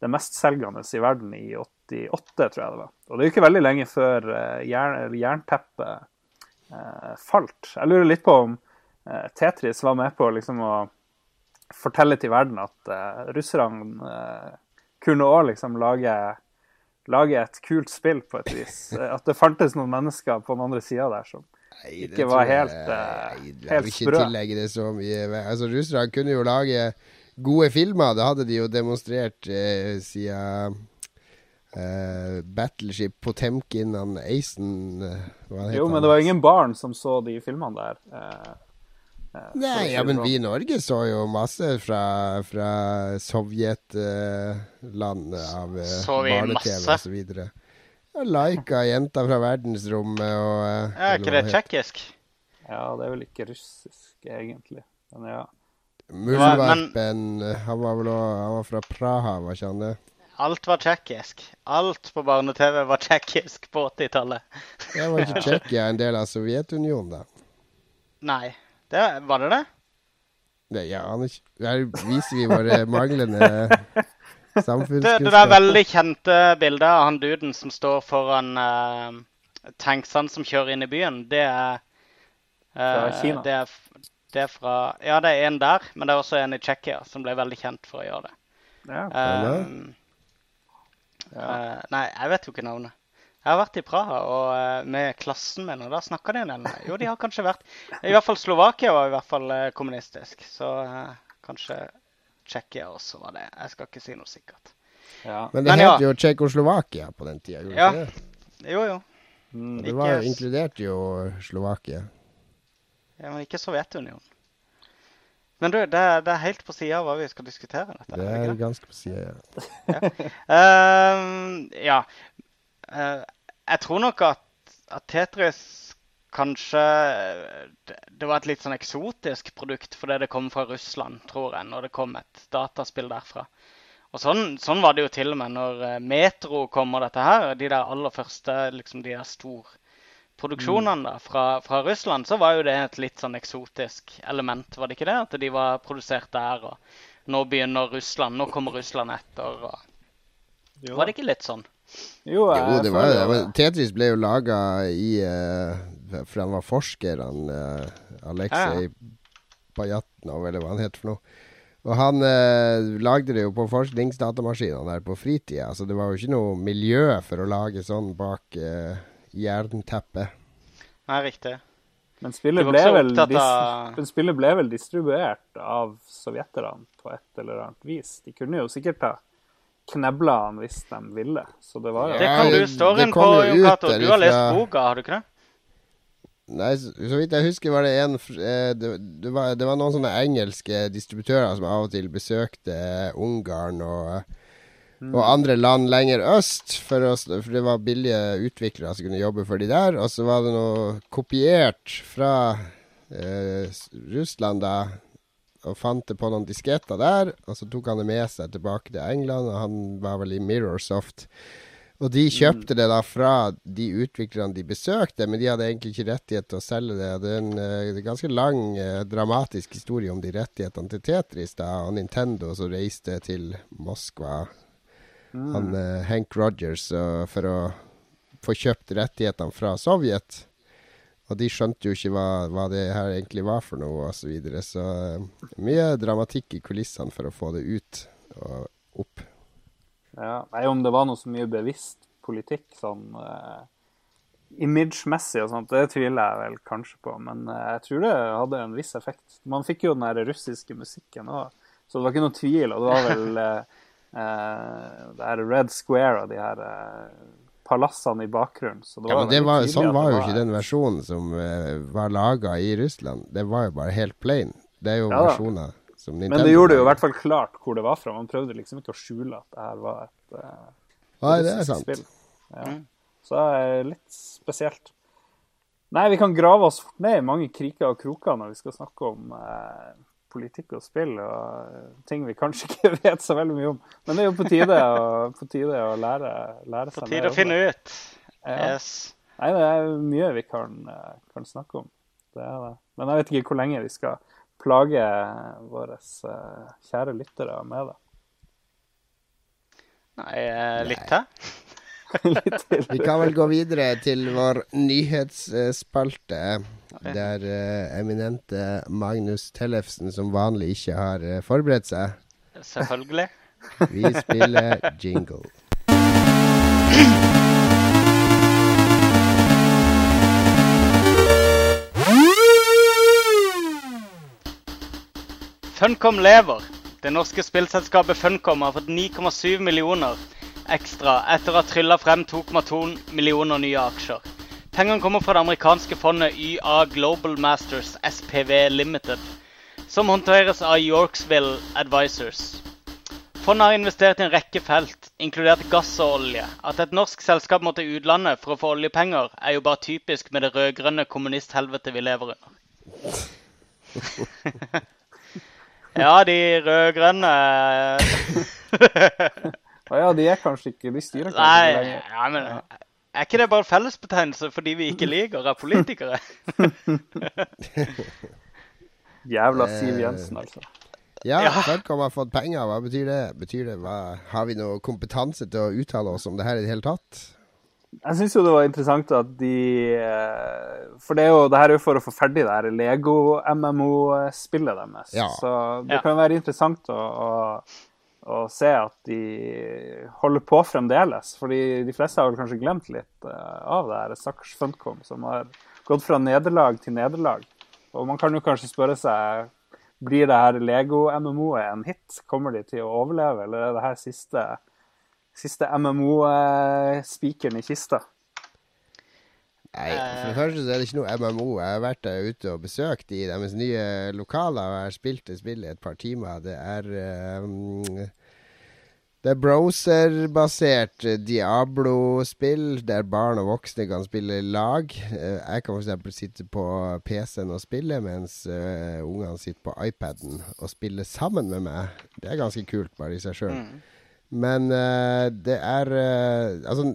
det mestselgende i verden i 88, tror jeg det var. Og det er jo ikke veldig lenge før uh, jern, jernteppet uh, falt. Jeg lurer litt på om uh, Tetris var med på liksom å fortelle til verden at uh, russerne uh, kunne òg liksom lage, lage, et kult spill på et vis. At det fantes noen mennesker på den andre sida der som Nei, det ikke var helt, Nei, jeg vil ikke tillegge det så mye. Altså, Russerne kunne jo lage gode filmer. Det hadde de jo demonstrert eh, siden eh, Battleship Potemkin og Aisen eh, Jo, men det var ingen barn som så de filmene der. For å Nei, ja, men sånn. vi i Norge så jo masse fra, fra Sovjetland av eh, Så vi barne-TV masse? Laika, jenta fra verdensrommet og eh, Er ikke det tsjekkisk? Ja, det er vel ikke russisk, egentlig. Men ja. Muldvarpen, han var vel også, han var fra Praha, var ikke han det? Alt var tsjekkisk. Alt på barne-TV var tsjekkisk på 80-tallet. Ja, var ikke Tsjekkia en del av Sovjetunionen, da? Nei. Det, var det det? Det, jeg han er ikke Her viser vi våre manglende Det, det der veldig kjente bildet av han duden som står foran uh, tanksene som kjører inn i byen, det er uh, Fra Kina? Det er, det er fra Ja, det er en der, men det er også en i Tsjekkia som ble veldig kjent for å gjøre det. ja. um, Ja. Eh, nei, jeg vet jo ikke navnet. Jeg har vært i Praha og eh, med klassen min, og da snakka de en del. Jo, de har kanskje vært I hvert fall Slovakia var i hvert fall eh, kommunistisk. Så eh, kanskje Tsjekkia også var det. Jeg skal ikke si noe sikkert. ja. Men det Men ja. het jo Tsjekkoslovakia på den tida, gjorde det Ja. ikke det? Jo, jo. Mm. Det var jo inkludert jo Slovakia. Ja, men ikke Sovjetunionen. Men du, det, er- det er helt på sida av hva vi skal diskutere. dette. Det er ikke ganske på sida, ja. Ehm, ja. Uh, jeg tror nok at, at Tetris kanskje det, det var et litt sånn eksotisk produkt fordi det kom fra Russland, tror jeg, når det kom et dataspill derfra. Og sånn, sånn var det jo til og med når eh, Metro kom og dette her. De der aller første liksom de der storproduksjonene da, fra, fra Russland, så var jo det et litt sånn eksotisk element, var det ikke det? At de var produsert der, og nå begynner Russland, nå kommer Russland etter. og Jo, var det ikke litt sånn? jo, jeg Jo, det var det. Tetris ble jo laga i eh, For han var forsker, han uh, Aleksej Pajatnov, eller hva han heter for noe. Og han eh, lagde det jo på forskningsdatamaskinene der på fritida, så det var jo ikke noe miljø for å lage sånn bak uh, jernteppet. Nei, riktig. Men spillet ble, vel av- men spillet ble vel distribuert av sovjeterne på et eller annet vis. De kunne jo sikkert ha knebla han hvis de ville. Så det var jo Det kan du storyen på, Jokato, Jon Cato. Du har lest boka, har du ikke det? Nei, så, vidt jeg husker var det en eh, det, det, var, det var noen sånne engelske distributører som av og til besøkte eh, Ungarn og, Mm. og andre land lenger øst, for, å, for det var billige utviklere som kunne jobbe for de der. Og så var det noe kopiert fra eh, Russland da og fant det på noen disketter der. Og så tok han det med seg tilbake til England, og han var vel i Mirrorsoft. Og de kjøpte det da fra de utviklerne de besøkte, men de hadde egentlig ikke rettighet til å selge det. Det er en uh, ganske lang, uh, dramatisk historie om de rettighetene til Tetris da, og Nintendo som reiste til Moskva. Mm. Han uh, Hank Rogers for å få kjøpt rettighetene fra Sovjet. Og de skjønte jo ikke hva, hva det her egentlig var for noe, osv. Så, videre. så mye dramatikk i kulissene for å få det ut og opp. Ja, Nei, om det var noe så mye bevisst politikk, sånn uh, image-messig og sånt, det tviler jeg vel kanskje på. Men uh, jeg tror det hadde en viss effekt. Man fikk jo den der russiske musikken òg, så det var ikke noe tvil. Og det var vel uh, det her Red Square og de her palassene i bakgrunnen. Så ja, men var, sånn var jo ikke den versjonen som var laga i Russland. Det var jo bare helt plain. Det er jo ja, versjoner Men det gjorde det jo i hvert fall klart hvor det var fra. Man prøvde liksom ikke å skjule at det her var et uh, Nei, det er sant. spill. Ja. Mm. Så det er litt spesielt. Nei, vi kan grave oss fort ned i mange kriker og kroker når vi skal snakke om uh, politikk og spill og ting vi kanskje ikke vet så veldig mye om. Men det er jo på tide å, på tide å lære, lære seg det. På tide å finne ut. Ja. Yes. Nei, det er mye vi kan, kan snakke om. Det er det. Men jeg vet ikke hvor lenge vi skal plage våre uh, kjære lyttere med det. Nei, eh, litt til. vi kan vel gå videre til vår nyhetsspalte. Der uh, eminente Magnus Tellefsen som vanlig ikke har uh, forberedt seg. Selvfølgelig. Vi spiller jingle. Funcom lever. Det norske spillselskapet Funcom har fått 9,7 millioner ekstra etter å ha trylla frem 2,2 millioner nye aksjer. Pengene kommer fra det amerikanske fondet YA Global Masters SPV Limited, som håndteres av Yorksville Advisors. Fondet har investert i en rekke felt, inkludert gass og olje. At et norsk selskap må til utlandet for å få oljepenger, er jo bare typisk med det rød-grønne kommunisthelvetet vi lever under. ja, de rød-grønne Å ja, de er kanskje ikke De styrer kanskje ikke lenger. Ja, men er ikke det bare fellesbetegnelse fordi vi ikke liker av politikere? Jævla Siv Jensen, altså. Ja, ja. Funcom har fått penger. Hva betyr det? Betyr det hva, har vi noe kompetanse til å uttale oss om det her i det hele tatt? Jeg syns jo det var interessant at de eh, For det, er jo, det her er jo for å få ferdig det her Lego-MMO-spillet deres. Ja. Så det ja. kan være interessant å, å å se at de holder på fremdeles. Fordi de fleste har vel kanskje glemt litt uh, av det her stakkars Funcom, som har gått fra nederlag til nederlag. Og man kan jo kanskje spørre seg blir det her Lego-MMO-et en hit? Kommer de til å overleve, eller er det her siste, siste MMO-spikeren i kista? Nei, for det første så er det ikke noe MMO. Jeg har vært der ute og besøkt i deres nye lokaler og jeg har spilt det spillet et par timer. Det er um, Det er browserbasert Diablo-spill der barn og voksne kan spille lag. Uh, jeg kan f.eks. sitte på PC-en og spille, mens uh, ungene sitter på iPaden og spiller sammen med meg. Det er ganske kult bare i seg sjøl. Mm. Men uh, det er Altså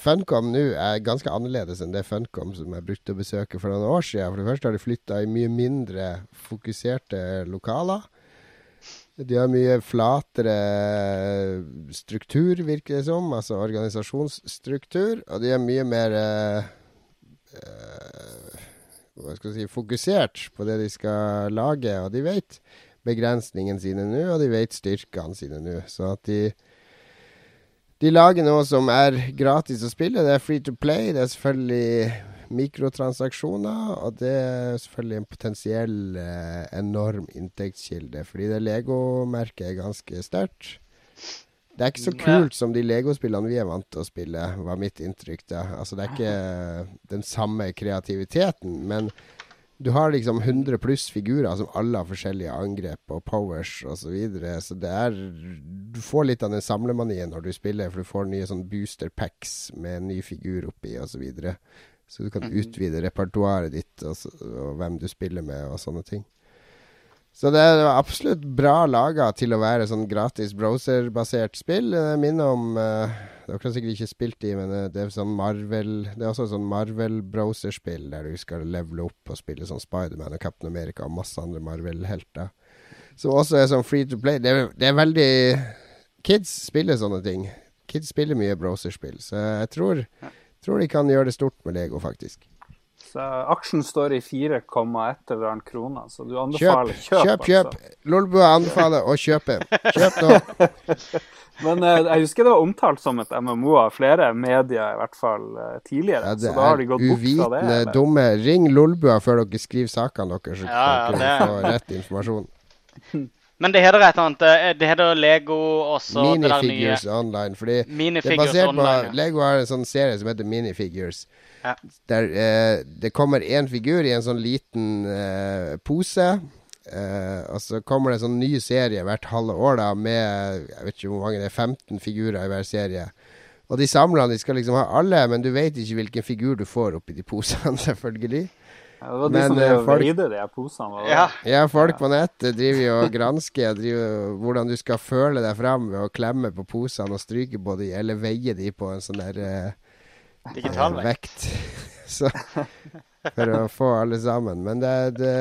Funcom nå er ganske annerledes enn det Funcom som jeg brukte å besøke for noen år siden. For det første har de flytta i mye mindre fokuserte lokaler. De har mye flatere struktur, virker det som. Altså organisasjonsstruktur. Og de er mye mer uh, hva skal jeg si, fokusert på det de skal lage. Og de vet begrensningene sine nå, og de vet styrkene sine nå. Så at de de lager noe som er gratis å spille. Det er free to play. Det er selvfølgelig mikrotransaksjoner, og det er selvfølgelig en potensiell eh, enorm inntektskilde. Fordi det Lego-merket er ganske sterkt. Det er ikke så kult som de Lego-spillene vi er vant til å spille, var mitt inntrykk. da. Altså, det er ikke den samme kreativiteten, men du har liksom 100 pluss figurer som alle har forskjellige angrep og powers osv. Så, videre. så det er Du får litt av den samlemanien når du spiller, for du får nye sånn booster packs med en ny figur oppi osv. Så, videre. Så du kan Mhm. utvide repertoaret ditt og, og hvem du spiller med og sånne ting. Så det er absolutt bra laga til å være sånn gratis browserbasert spill. Det minner om uh, Dere har sikkert ikke spilt i, men det er sånn Marvel Det er også sånn Marvel-browserspill der du skal levele opp og spille sånn Spiderman og Captain America og masse andre Marvel-helter. Som også er sånn free to play. Det er, det er veldig Kids spiller sånne ting. Kids spiller mye browserspill, så jeg tror, tror de kan gjøre det stort med Lego, faktisk. Så aksjen står i 4,1 eller annet kroner, så du anbefaler kjøp. kjøp, kjøp! altså. Lolbua anbefaler å kjøpe. Kjøp nå! Men eh, jeg husker det var omtalt som et MMO av flere medier, i hvert fall eh, tidligere. Ja, så da har de gått bort fra det. uvitende, dumme. Ring Lolbua før dere skriver sakene deres, så Ja, ja, dere det- får rett informasjon. Men det heter et eller annet eh, Det heter Lego også det der nye Minifigures online. Fordi det er Minifigures basert på online. ja. Lego har en sånn serie som heter Minifigures. Ja. Der eh, det kommer én figur i en sånn liten eh, pose. Eh, og så kommer det en sånn ny serie hvert halve år da med jeg vet ikke hvor mange det er, 15 figurer i hver serie. Og de samlerne de skal liksom ha alle, men du vet ikke hvilken figur du får oppi de posene, selvfølgelig. Ja, det var de Men, som eh, drev folk- veide de posene. Ja. Ja, folk på nettet driver jo og gransker driver, hvordan du skal føle deg fram ved å klemme på posene og stryke på de, eller veie de på en sånn der eh, Digital vekt. vekt. Så, for å få alle sammen. Men det, det,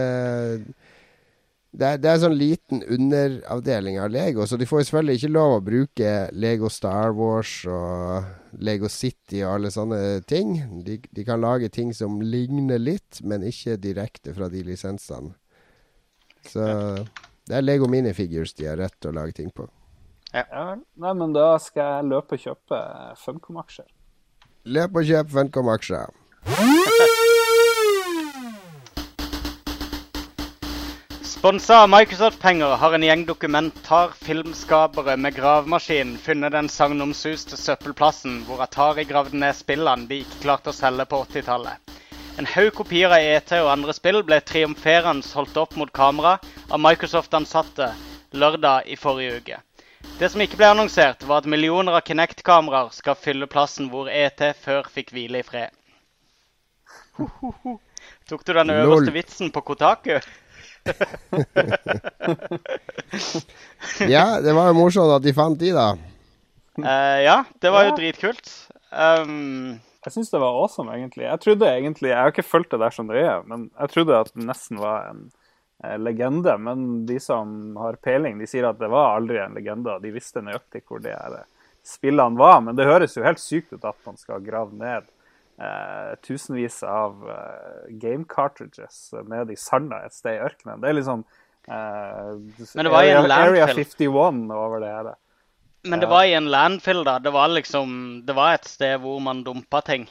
det, det er sånn liten underavdeling av Lego, så de får jo selvfølgelig ikke lov å bruke Lego Star Wars og Lego City og alle sånne ting. De, de kan lage ting som ligner litt, men ikke direkte fra de lisensene. Så det er Lego Minifigures de har rett til å lage ting på. Ja. Nei, men da skal jeg løpe og kjøpe Funcom-aksjer. Løp og kjøp Funcom-aksjer. Sponsa av Microsoft-penger har en gjeng dokumentarfilmskapere med gravemaskin funnet den sagnomsuste søppelplassen hvor Atari gravde ned spillene de ikke klarte å selge på 80-tallet. En haug kopier av ET og andre spill ble triumferende holdt opp mot kamera av Microsoft-ansatte lørdag i forrige uke. Det som ikke ble annonsert, var at millioner av Kinect-kameraer skal fylle plassen hvor ET før fikk hvile i fred. Tok du den Lol. øverste vitsen på Kotaku? Ja, det var jo morsomt at de fant de, da. Uh, ja, det var jo Ja. dritkult. Um, Jeg syns det var awesome, egentlig. Jeg trodde egentlig, jeg har ikke fulgt det der som det er, men jeg trodde at det nesten var en legende. Men de som har peiling, de sier at det var aldri en legende, og de visste nøyaktig hvor de her eh, spillene var. Men det høres jo helt sykt ut at man skal grave ned eh, tusenvis av eh, game cartridges ned i sanda et sted i ørkenen. Det er liksom eh, Men det var i en Area, Area 51 over det her. men det var i en landfill, da. Det var liksom Det var et sted hvor man dumpa ting.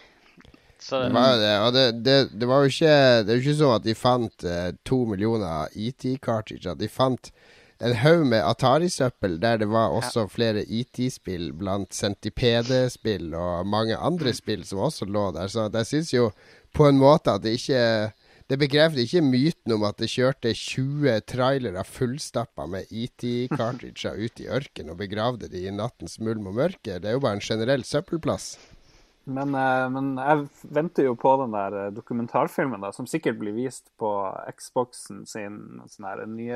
Så Det var det, og det, det, det var jo ikke Det er jo ikke sånn at de fant eh, to millioner ET-cartridger. De fant en haug med Atari-søppel der det var også flere ET-spill blant Centipede-spill og mange andre spill som også lå der. Så jeg syns jo på en måte at det ikke Det bekrefter ikke myten om at det kjørte 20 trailere fullstappa med ET-cartridger ut i ørkenen og begravde de i nattens mulm og mørke. Det er jo bare en generell søppelplass. Men, eh, men jeg venter jo på den der eh, dokumentarfilmen, da, som sikkert blir vist på Xboxen sin sånn her nye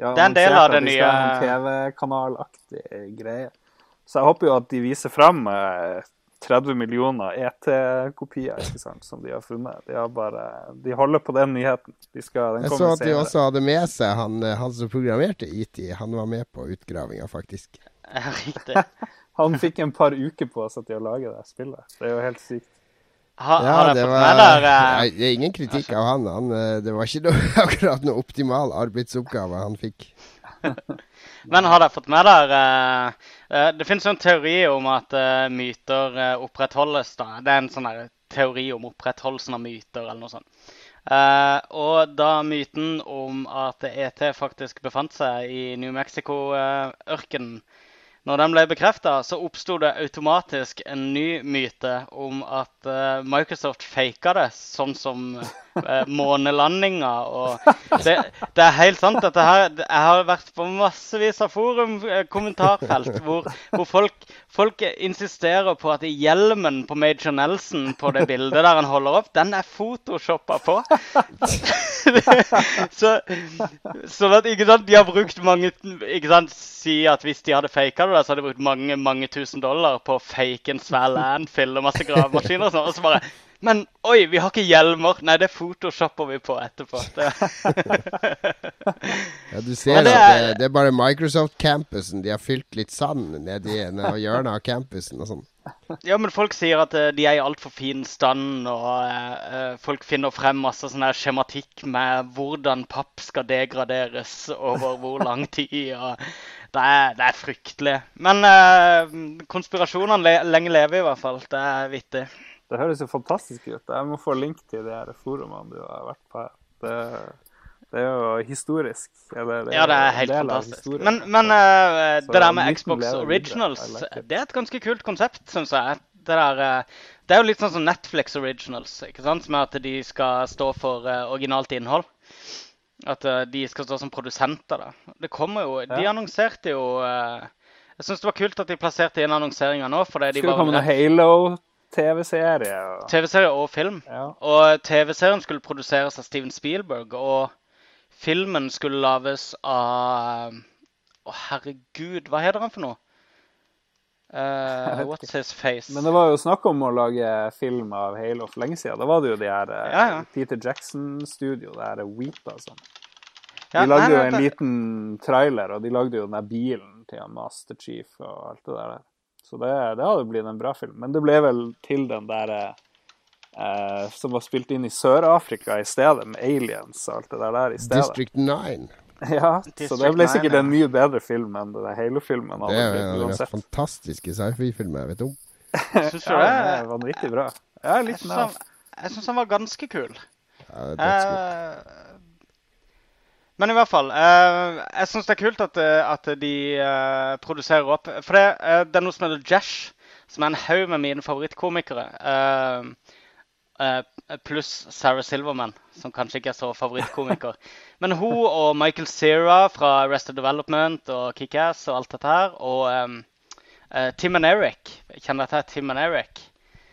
ja, Det er en del av det de nye- TV-kanalaktig greie. Så jeg håper jo at de viser fram eh, 30 millioner ET-kopier ikke sant, som de har funnet. De, har bare, de holder på den nyheten. De skal, den Jeg så at de også hadde med seg han, eh, han som programmerte ET. Han var med på utgravinga, faktisk. Riktig. Han fikk en par uker på seg til å lage det spillet. Det er jo helt sykt. Ha, Ja, har det fått var med der, eh, Det er ingen kritikk av han. han eh, det var ikke noe, akkurat noe optimal arbeidsoppgave han fikk. Men har dere fått med dere eh, Det finnes jo en teori om at myter opprettholdes. da. Det er en sånn teori om opprettholdelsen av myter eller noe sånt. Eh, og da myten om at ET faktisk befant seg i New Mexico-ørkenen når den ble bekrefta, så oppsto det automatisk en ny myte om at uh, Microsoft faka det, sånn som uh, månelandinga. Det, det, er helt sant. dette her, Jeg har vært på massevis av forum-kommentarfelt hvor, hvor folk, folk, insisterer på at hjelmen på Major Nelson på det bildet der han holder opp, den er photoshoppa på. så, sånn at, ikke sant, de har brukt mange ikke sant, Si at hvis de hadde faka det, så hadde jeg brukt mange mange tusen dollar på fake en svær landfill og masse gravemaskiner og sånn. Og så bare Men oi, vi har ikke hjelmer! Nei, det photoshopper vi på etterpå. ja, du ser det at det, det, er bare Microsoft-campusen. De har fylt litt sand nedi hjørnet av campusen og sånn. Ja, men folk sier at uh, de er i altfor fin stand, og uh, folk finner frem masse sånn skjematikk med hvordan papp skal degraderes over hvor lang tid. og det er, det er fryktelig. Men uh, konspirasjonene le lenge lever i hvert fall. Det er vittig. Det høres jo fantastisk ut. Jeg må få link til de her forumene du har vært på. Det, det er jo historisk. Eller, det, ja, det er helt fantastisk. Men, men uh, det der med Xbox Originals, like det er et ganske kult konsept, syns jeg. Det, der, uh, det, er jo litt sånn som Netflix Originals, ikke sant? med at de skal stå for uh, originalt innhold. At de skal stå som produsenter. da. Det kommer jo, De annonserte jo Jeg syns det var kult at de plasserte inn annonseringa nå. fordi de Skulle det komme noe Halo TV-serie. Og... TV-serie og film. Ja. Og TV-serien skulle produseres av Steven Spielberg. Og filmen skulle lages av Å, herregud, hva heter han for noe? Uh, what's his face? Men det var jo snakk om å lage film av Halo for lenge siden. Da var det jo de her ja, ja. Peter Jackson-studio, det her Weepa og sånn. De lagde jo en liten trailer, og de lagde jo den der bilen til Master Chief og alt det der. Så det, det hadde blitt en bra film. Men det ble vel til den der eh, som var spilt inn i Sør-Afrika i stedet, med aliens og alt det der, i stedet. District 9. Ja, District så det ble sikkert 9, ja. en mye bedre film enn den Halo-filmen. Det er jo en fantastiske sci-fi-filmer jeg vet om. Syns du det? Ja, det var vanvittig bra. Ja, litt jeg syns han var ganske kul. Ja, det er men i hvert fall. Eh, jeg syns det er kult at, eh, at de eh, produserer opp. For det, eh, det, er noe som heter Jash, som er en haug med mine favorittkomikere. Eh, eh, pluss Sarah Silverman, som kanskje ikke er så favorittkomiker. Men hun og Michael Cera fra Arrested Development og Kickass og alt dette her, og Tim and Eric Kjenner dere til Tim and Eric?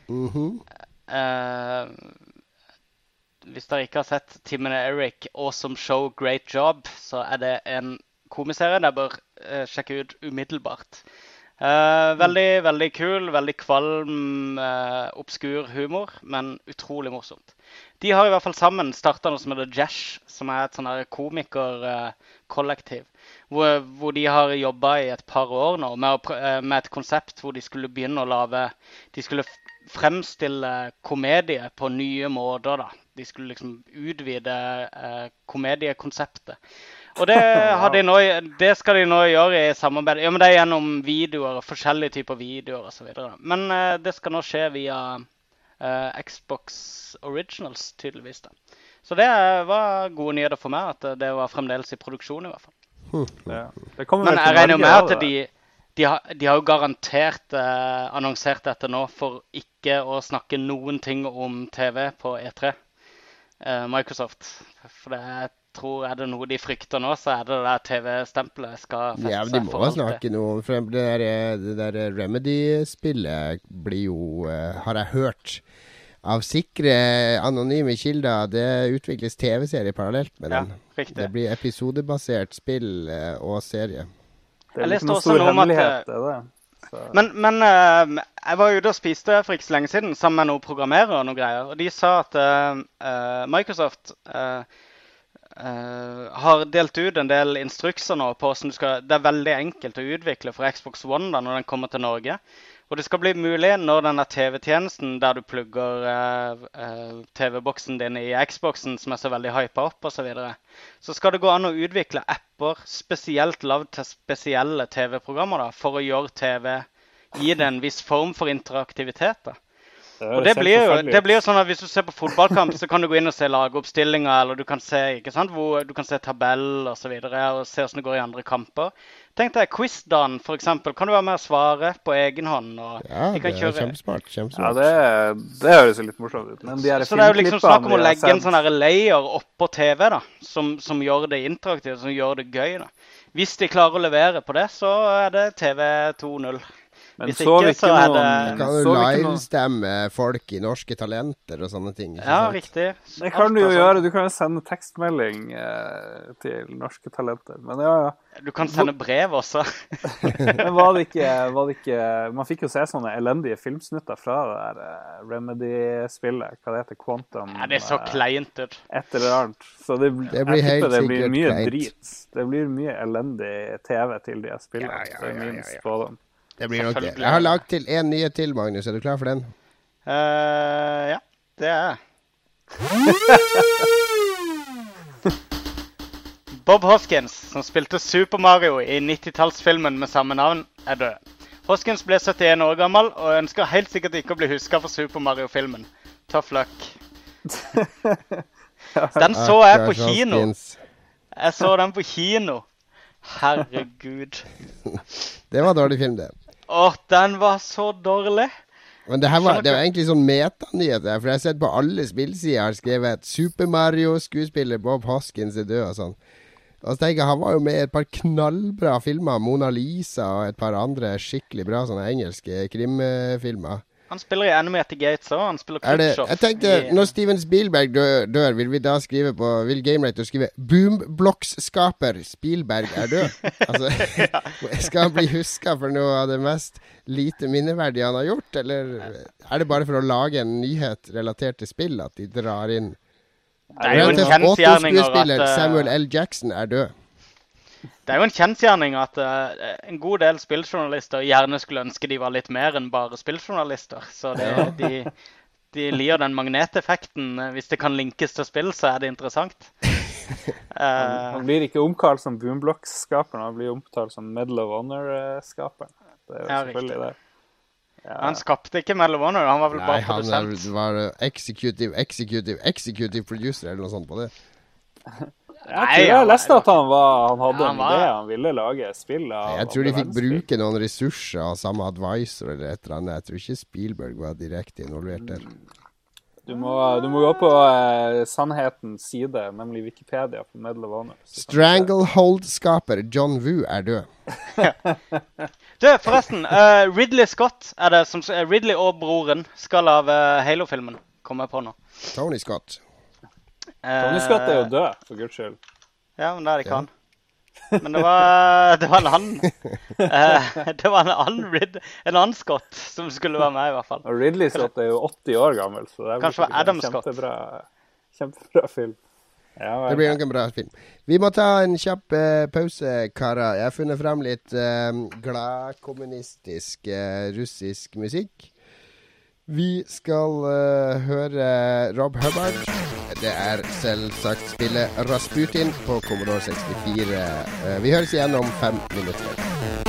Mm -hmm hvis dere ikke har sett Tim og Eric Awesome Show Great Job, så er det en komiserie dere bør uh, sjekke ut umiddelbart. Uh, veldig, veldig kul, veldig kvalm, uh, obskur humor, men utrolig morsomt. De har i hvert fall sammen starta noe som heter Jash, som er et sånn komikerkollektiv. Hvor, hvor, de har jobba i et par år nå med, med, et konsept hvor de skulle begynne å lage De skulle fremstille komedie på nye måter. da de skulle liksom utvide eh, komediekonseptet. Og det, de nå, det, skal de nå gjøre i samarbeid Ja, men det er gjennom videoer, forskjellige typer videoer osv. Men eh, det skal nå skje via eh, Xbox Originals, tydeligvis. da. Så det var gode nyheter for meg, at det var fremdeles i produksjon i hvert fall. Ja. Men jeg regner jo med at de, de, har, de har, jo garantert eh, annonsert dette nå for ikke å snakke noen ting om TV på E3. Eh, Microsoft. For det jeg tror er det noe de frykter nå, så er det det TV-stempelet skal feste Ja, men de må snakke noe om For det der, det der Remedy-spillet blir jo, uh, har jeg hørt av sikre, anonyme kilder. Det utvikles TV-serie parallelt med den. Ja, det blir episodebasert spill og serie. Det er liksom noe stor hemmelighet, det. Men, men uh, jeg var ute og spiste for ikke så lenge siden sammen med noen programmerere. og noen greier, og De sa at uh, Microsoft har delt ut en del instrukser nå på hvordan du skal Det er veldig enkelt å utvikle for Xbox One da når den kommer til Norge. Og det skal bli mulig når denne TV-tjenesten der du plugger uh, uh, TV-boksen din i Xboxen, som er så veldig hypa opp osv., så, videre, så skal det gå an å utvikle apper spesielt lagd til spesielle TV-programmer for å gjøre TV Gi det en viss form for interaktivitet. da. Og det blir, jo, det blir jo sånn at Hvis du ser på fotballkamp, så kan du gå inn og se lagoppstillinga, eller du kan se ikke sant, hvor, du kan se tabell osv. Og, så og se hvordan det går i andre kamper. Tenk deg quiz-dagen, f.eks. Kan du være med og svare på egen hånd? Og ja, det er kjempesmart. kjempesmart. Ja, det, det høres jo litt morsomt ut. Men de så, så det er jo liksom snakk om å legge en sånn layer oppå TV da, som, som, gjør det interaktivt, som gjør det gøy. da. Hvis de klarer å levere på det, så er det TV 2.0. Men Hvis så ikke, så er det Du kan jo livestemme folk i Norske Talenter og sånne ting. ja, sant? riktig. Det kan du jo gjøre. Du kan jo sende tekstmelding eh, til Norske Talenter. Men ja, ja. Du kan sende brev også. Men var det, ikke, var det ikke Man fikk jo se sånne elendige filmsnutter fra det der uh, Remedy-spillet. Hva det heter Quantum Ja, det er så kleint ut. Et eller annet. Så det, det blir helt det blir mye kleint. drit. Det blir mye elendig TV til de spillene. Ja, ja, ja, ja, ja. Det blir nok det. Jeg har lagd til én nyhet til, Magnus. Er du klar for den? Uh, ja, det er jeg. Bob Hoskins, som spilte Super Mario i 90-tallsfilmen med samme navn, er død. Hoskins ble 71 år gammel og ønsker helt sikkert ikke å bli huska for Super Mario-filmen. Tough luck. Den så jeg på kino. Jeg så den på kino. Herregud. Det var dårlig film, det. Å, den var så dårlig. Men det, her var, det var egentlig sånn metanyheter. For jeg har sett på alle spillsider har skrevet Super Mario-skuespiller Bob Hoskins er død og sånn. Og så tenker jeg Han var jo med i et par knallbra filmer. Mona Lisa og et par andre skikkelig bra sånne engelske krimfilmer. Han spiller i Animated Gates òg. Han spiller Khrushchev. Jeg tenkte. Når Steven Spielberg dør, dør, vil vi da skrive på Vil Gamerater skrive 'Boomblocks-skaper Spielberg er død'? altså, skal han bli huska for noe av det mest lite minneverdige han har gjort, eller er det bare for å lage en nyhet relatert til spill at de drar inn Det er jo en kjensgjerning at uh... Samuel L. Jackson er død. Det er jo en kjensgjerning at uh, en god del spilljournalister gjerne skulle ønske de var litt mer enn bare spilljournalister. Så det, de, de liker den magneteffekten. Hvis det kan linkes til spill, så er det interessant. Uh, han, blir ikke omkalt som Boomblocks-skaperen, han blir omtalt som Medal of Honor-skaperen. Det er jo ja, selvfølgelig det. Ja. Han skapte ikke Medal of Honor, han var vel Nei, bare produsent. Nei, han var executive, executive, executive producer eller noe sånt på det. Jeg tror jeg leste at han, var, han hadde ja, han en idé, han ville lage spill. Av, jeg tror de fikk bruke noen ressurser av samme advisor eller et eller annet. Jeg tror ikke Spielberg var direkte involvert der. Du må, du må gå på uh, sannhetens side, nemlig Wikipedia for Medal of Honor. Stranglehold-skaper John Woo er død. du, forresten. Uh, Ridley Scott er det som Ridley og broren skal av uh, Halo-filmen, komme på nå. Tony Scott. Tony Scott er jo død, for guds skyld. Ja, men det er ikke han. Men det var, det var en annen uh, Det var en annen, Rid, en annen Scott som skulle være med, i hvert fall. Og Ridley Scott er jo 80 år gammel, så det Kanskje var Adam kjempebra, kjempebra film. Ja, det blir nok en bra film. Vi må ta en kjapp uh, pause, karer. Jeg har funnet frem litt uh, gladkommunistisk uh, russisk musikk. Vi skal uh, høre Rob Hubbard. Det er selvsagt spillet Rasputin på Commodore 64. Uh, vi høres igjen om fem minutter.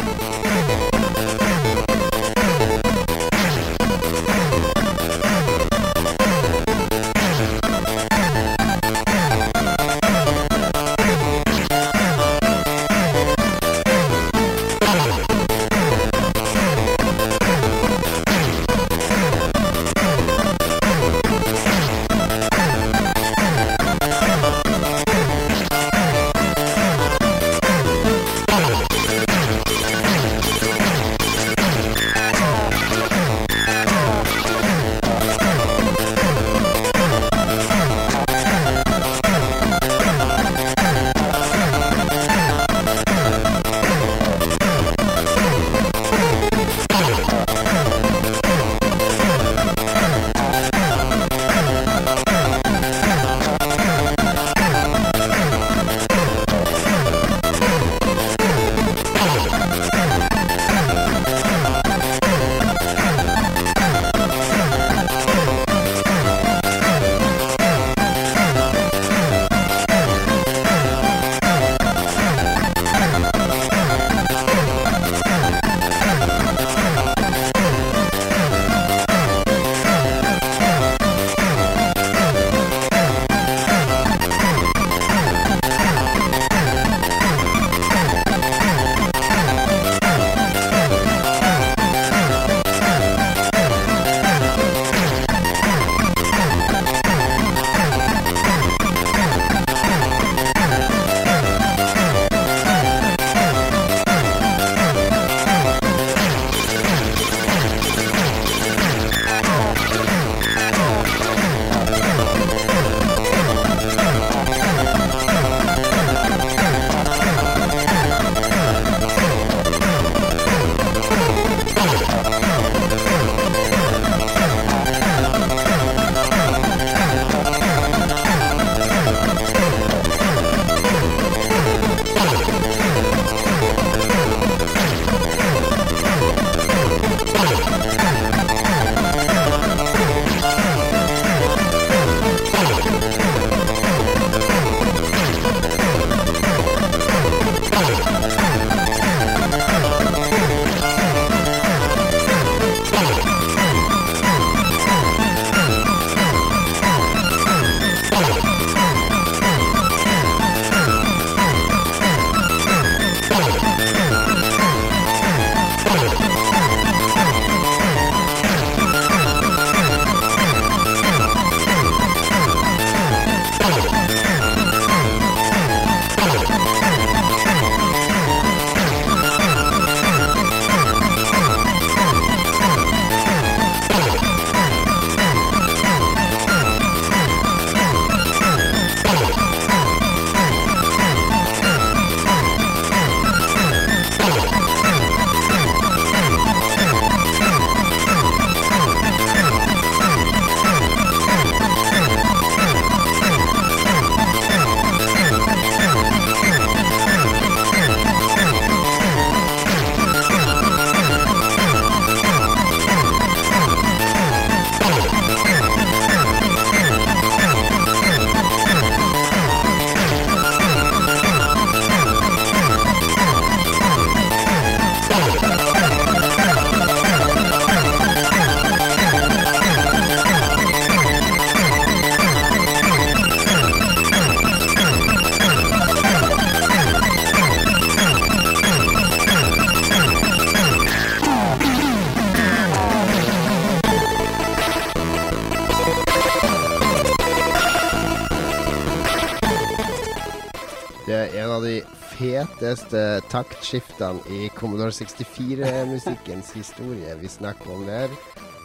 Feteste taktskiftene i Commodore 64-musikkens historie vi snakker om der.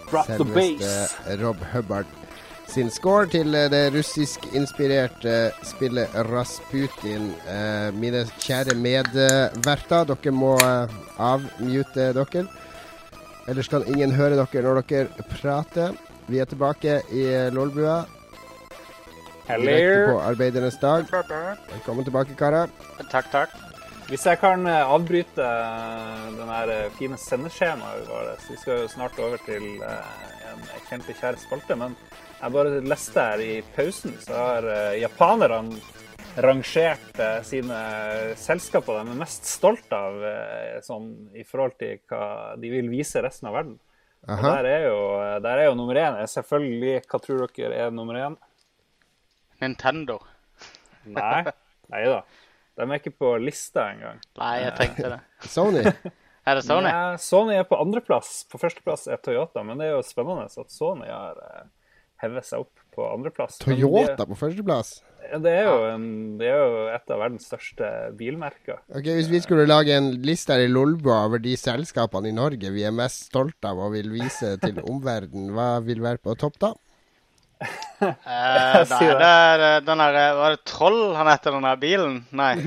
Drop. Selveste Rob Hubbard sin score til eh, det russiskinspirerte spillet Rasputin. Eh, mine kjære medverter, dere må eh, avmute dere. Ellers kan ingen høre dere når dere prater. Vi er tilbake i Lolbua. Direkte på arbeidernes dag. Velkommen tilbake, karer. Takk, takk. Hvis jeg kan eh, avbryte eh, den her eh, fine sendeskjemaet vårt Vi skal jo snart over til en kjempekjær spalte, men jeg bare leste her i pausen, så har japanerne rangert sine selskaper de er mest stolt av, sånn i forhold til hva de vil vise resten av verden. Og der er, jo, der er jo nummer én. Selvfølgelig, hva tror dere er nummer én? Nintendo. Nei. Nei da. De er ikke på lista engang. Nei, jeg tenkte det. Sony. Er det Sony? Ja, Sony er på andreplass. På førsteplass er Toyota, men det er jo spennende at Sony har eh, hevet seg opp på andreplass. Toyota Toyota på førsteplass. Det, det, er jo en, det er jo et av verdens største bilmerker. Ok, Hvis vi skulle lage en liste her i Lolbua over de selskapene i Norge vi er mest stolte av og vil vise til omverdenen, hva vil være på topp da? Eh, nei, det er eh, den der eh, Var det Troll han heter, den der bilen? Nei.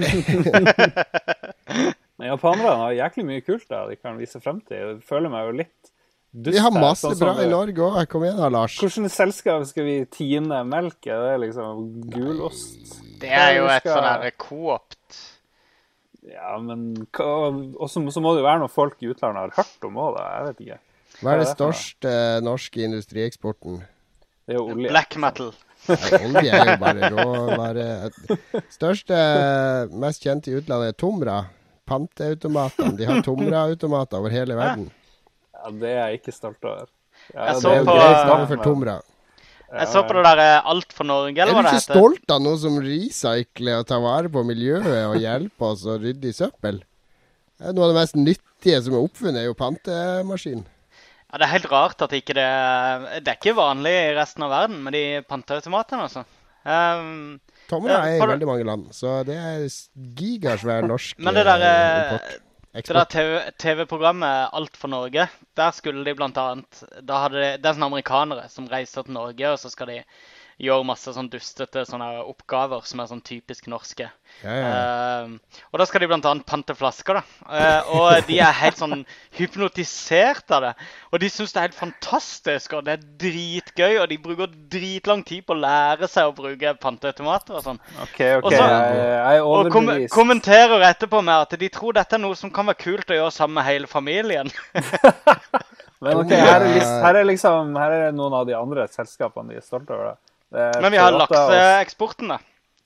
Men japanerne har jæklig mye kult da, de kan vise frem til. Jeg føler meg jo litt dust Vi har masse sånn bra i Norge òg. Kom igjen da, Lars. Hvilket selskap skal vi tine melk i? Det er liksom gulost. Det er jo et sånn der coopt. Ja, men Og så må det jo være noe folk i utlandet har hørt om òg, da. Jeg vet ikke. Er Hva er det største norske industrieksporten? Det er jo olje. Black metal. Ja, olje er jo bare råvare. Største, mest kjente i utlandet er Tomra. Panteautomatene. De har Tomra-automater over hele verden. Ja, det er jeg ikke stolt over. Ja, Jeg det så er jo på- greit, navn for Tomra. Jeg så på det der eh, Alt for Norge, Er eller hva det heter? Er ikke heter. stolt av noe som recycler og tar vare på miljøet og hjelper oss å rydde i søppel? Noe av det mest nyttige som er oppfunnet, er jo pantemaskin. Ja, Det er helt rart at ikke det Det er ikke vanlig i resten av verden med de panteautomatene, altså. Um, Tomra er i uh, veldig mange land, så det er gigasvær norsk Men det der, eh, eh, det der Eksport. TV TV-programmet Alt for Norge, der skulle de blant annet da hadde de, Det er sånne amerikanere som reiser til Norge, og så skal de gjøre masse sånn dustete sånne oppgaver som er sånn typisk norske. Ja, ja. Uh, og da skal de annet pante flasker, da. Uh, og de er helt sånn hypnotisert av det. Og de syns det er helt fantastisk, og det er dritgøy. Og de bruker dritlang tid på å lære seg å bruke panteautomater og sånn. Okay, okay. Og så- jeg, jeg Og kom kommenterer etterpå med at de tror dette er noe som kan være kult å gjøre sammen med hele familien. Men ok, her er, her, er liksom, her er noen av de andre selskapene de er stolte over. Det Men vi har lakseeksporten, da.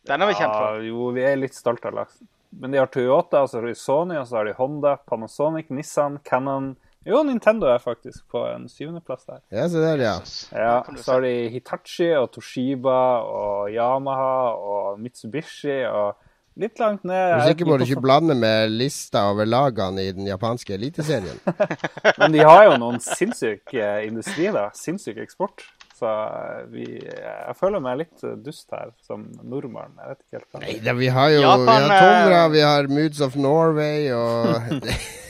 Den er vi kjent for. Ja, jo, vi er litt stolte av laksen. men de har Toyota, så har de Sony, og så har de Honda, Panasonic, Nissan, Cannon Jo, Nintendo er faktisk på en syvendeplass der. Ja, se der, ja. Ja, Så har de Hitachi og Toshiba og Yamaha og Mitsubishi og litt langt ned Du er sikker på at du ikke blander med lista over lagene i den japanske eliteserien? Men de har jo noen sinnssyk eh, industri, da. Sinnssyk eksport. Så eh, vi, jeg føler meg litt eh, dust her som nordmann. Jeg vet ikke helt hva. Nei da, vi har jo Japan, vi har Tomra, eh, vi har Moods of Norway og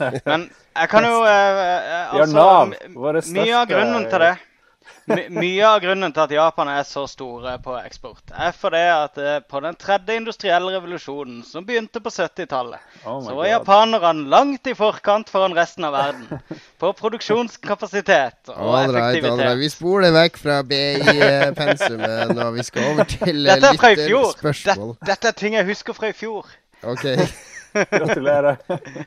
Men jeg kan jo eh, Vi har altså, Mye av grunnen til det my, Mye av grunnen til at Japan er så store på eksport, er fordi at eh, på den tredje industrielle revolusjonen, som begynte på 70-tallet, Oh så var God. japanerne langt i forkant foran resten av verden. På produksjonskapasitet og All right, all right. effektivitet. Vi spoler vekk fra BI-pensumet når Vi skal over til eh, Dette er fra i fjor. lytterspørsmål. Dette, dette er ting jeg husker fra i fjor. OK, Gratulerer.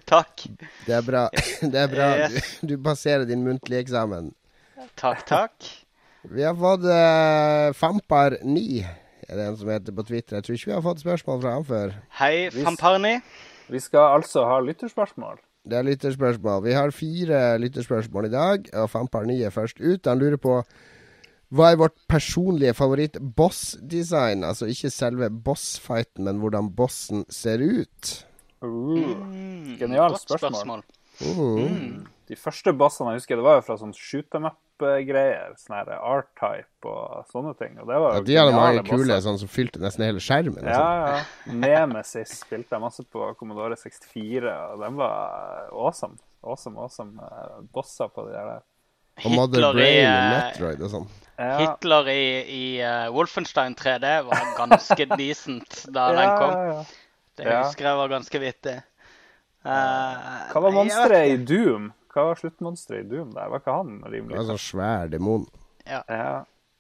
Takk. det er bra. Det er bra. Du, du passerer din muntlige eksamen. Takk, takk. Vi har fått uh, Fampar9, er det en som heter på Twitter. Jeg tror ikke vi har fått spørsmål fra han før. Hei, Fampar9. Vi skal altså ha lytterspørsmål. Det er lytterspørsmål. Vi har fire lytterspørsmål i dag, og Fampar9 er først ut. Han lurer på hva er vårt personlige favoritt-boss-design? Altså ikke selve boss-fighten, men hvordan bossen ser ut. Uh, Mm, Genialt godt spørsmål. Mm. De første bossene jeg husker, det var jo fra sånn shoot them up-greier. Sånn her R-type og sånne ting. Og det var Ja, de hadde mange kule bosser. sånn som fylte nesten hele skjermen. Ja, sånn. ja. Nemesis spilte jeg masse på Commodore 64, og den var awesome. Awesome, awesome uh, bosser på de der. Og Mother Brain og eh, Metroid og sånn. Ja, Hitler i, i uh, Wolfenstein 3D var ganske decent da den kom. ja, ja. Det Ja. husker jeg var ganske vittig. Uh, Hva var jeg monsteret i. Doom? Hva var sluttmonsteret i Doom der? Var ikke han Det rimelig var en sånn svær demon. Ja.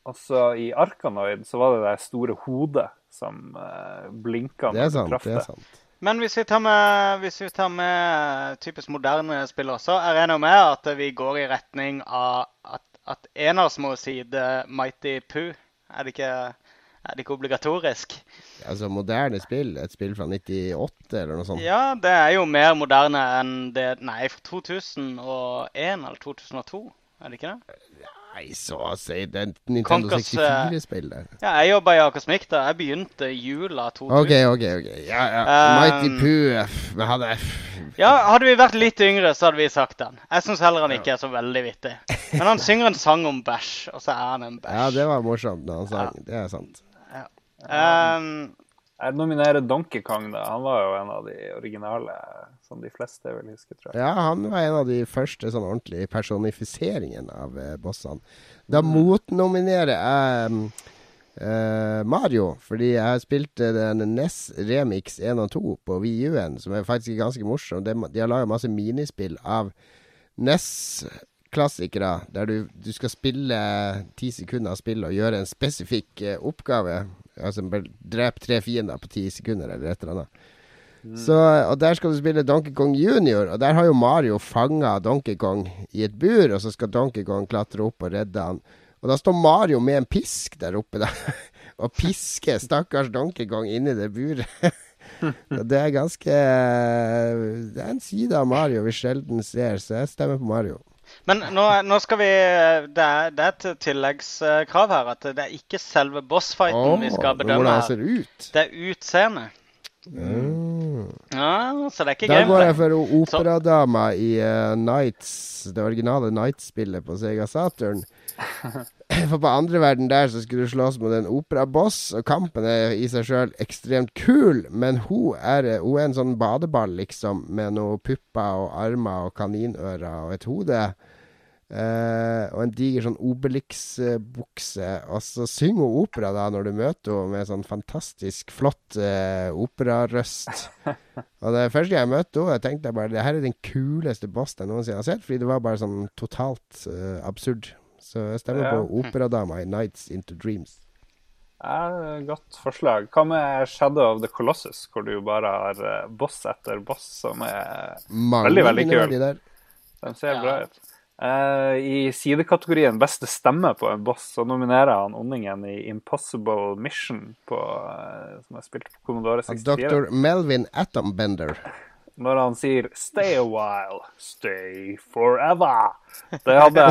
Og så i Arkanoid så var det det store hodet som uh, blinka Det når er du sant. traff det er det. sant. Men hvis vi tar med, hvis vi tar med typisk moderne spill også, er jeg nå med at vi går i retning av at, at eners må si The Mighty Poo. Er det ikke, er det ikke obligatorisk? Altså moderne spill, et spill fra 98 eller noe sånt. Ja, det er jo mer moderne enn det Nei, fra 2001 eller 2002. Er det ikke det? Nei, så å si. Det er Nintendo 64-spill der. Ja, jeg jobba i Akersmik da. Jeg begynte i jula 2000. OK, OK. ok. Ja, ja. Um, Mighty Poo f, Men hadde Ja, Hadde vi vært litt yngre, så hadde vi sagt den. Jeg syns heller han ikke er så veldig vittig. Men han synger en sang om bæsj, og så er han en bæsj. Ja, det var morsomt da han sang. Det er sant. Um, Jeg nominerer Donkey Kong, da. Han var jo en av de originale som de fleste vil huske, tror jeg. Ja, han var en av de første sånn ordentlige personifiseringene av eh, bossene. Da motnominerer jeg um, uh, Mario, fordi jeg har spilt eh, den NES Remix 1 og 2 på VU-en, som er faktisk ganske morsom. De, de har laga masse minispill av NES-klassikere, der du, du skal spille ti sekunder av spillet og gjøre en spesifikk oppgave. Altså drep tre fiender på ti sekunder, eller et eller annet. Så, og Der skal du spille Donkey Kong Junior, og der har jo Mario fanga Donkey Kong i et bur, og så skal Donkey Kong klatre opp og redde han. Og da står Mario med en pisk der oppe da, og pisker stakkars Donkey Kong inni det buret. Og det er ganske Det er en side av Mario vi sjelden ser, så jeg stemmer på Mario. Men nå, nå skal vi Det er, det er et tilleggskrav her. At det er ikke selve bossfighten vi skal bedømme hvordan ser det ut. Det er utseendet. Mm. Ja, så det er ikke Da går jeg for operadama i uh, Nights, det originale Nights-spillet på Sega Saturn. For på andre verden der så skulle du slåss mot en operaboss, og kampen er i seg sjøl ekstremt kul, men hun er, hun er en sånn badeball, liksom, med noen pupper og armer og kaninører og et hode. Eh, og en diger sånn Obelix-bukse. Og så synger hun opera da når du møter henne med sånn fantastisk flott uh, operarøst. Og det første jeg møtte henne, tenkte jeg bare det her er den kuleste bossen jeg noensinne har sett. Fordi det var bare sånn totalt uh, absurd. Så jeg stemmer Ja. på operadama i Nights Into Dreams. Ja, godt forslag. Hva med Shadow of the Colossus, hvor du bare har boss etter boss som er Mange Veldig, veldig kul. de. De ser Ja. bra ut. Eh, I sidekategorien beste stemme på en boss så nominerer han Onningen i Impossible Mission, på, eh, som jeg spilte på Commodore 64. Dr. Melvin Atombender. Når han sier 'stay a while, stay forever'. Det hadde,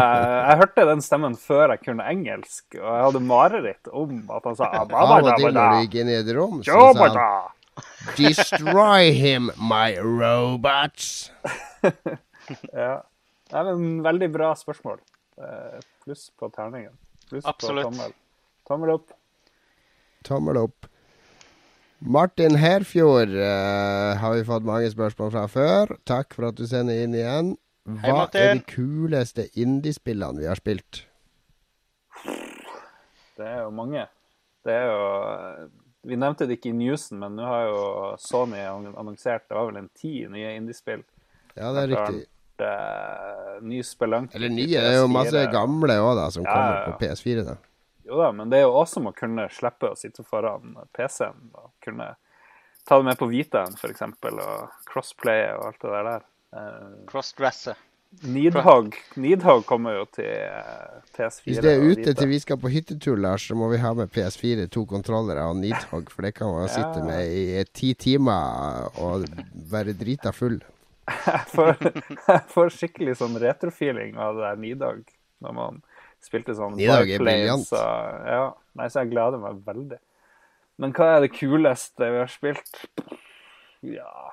jeg hørte den stemmen før jeg kunne engelsk, og jeg hadde mareritt om at han sa Av og til når du gikk inn i et rom, så sa han 'Destroy him, my robots'. Ja. Det er en veldig bra spørsmål. Eh, Pluss på terningen. Pluss Absolutt. på tommel. Tommel opp. Tommel opp. Martin Herfjord uh, har vi fått mange spørsmål fra før. Takk for at du sender inn igjen. Hva Hei, er de kuleste indiespillene vi har spilt? Det er jo mange. Det er jo Vi nevnte det ikke i newsen, men nå har jo Sony annonsert det var vel en ti nye indiespill. Ja, det er riktig. Eh, ny spelunk. Eller nye. Det er jo masse gamle òg, da, som Ja, kommer på PS4. da. Jo da, men det er jo awesome å kunne slippe å sitte foran PC-en og kunne ta det med på Vitaen f.eks. og crossplay og alt det der. der. Eh, Crossdresser. Needhog, Needhog kommer jo til eh, PS4. Hvis det er ute til vi skal på hyttetur, Lars, så må vi ha med PS4, to kontrollere og Nidhogg. for det kan man sitte med i ti timer og være drita full. Jeg får, jeg får skikkelig sånn retrofeeling av det der Nidag, når man spilte sånn Nidag er briljant. Så, Ja, nei, så jeg gleder meg veldig. Men hva er det kuleste vi har spilt? Ja,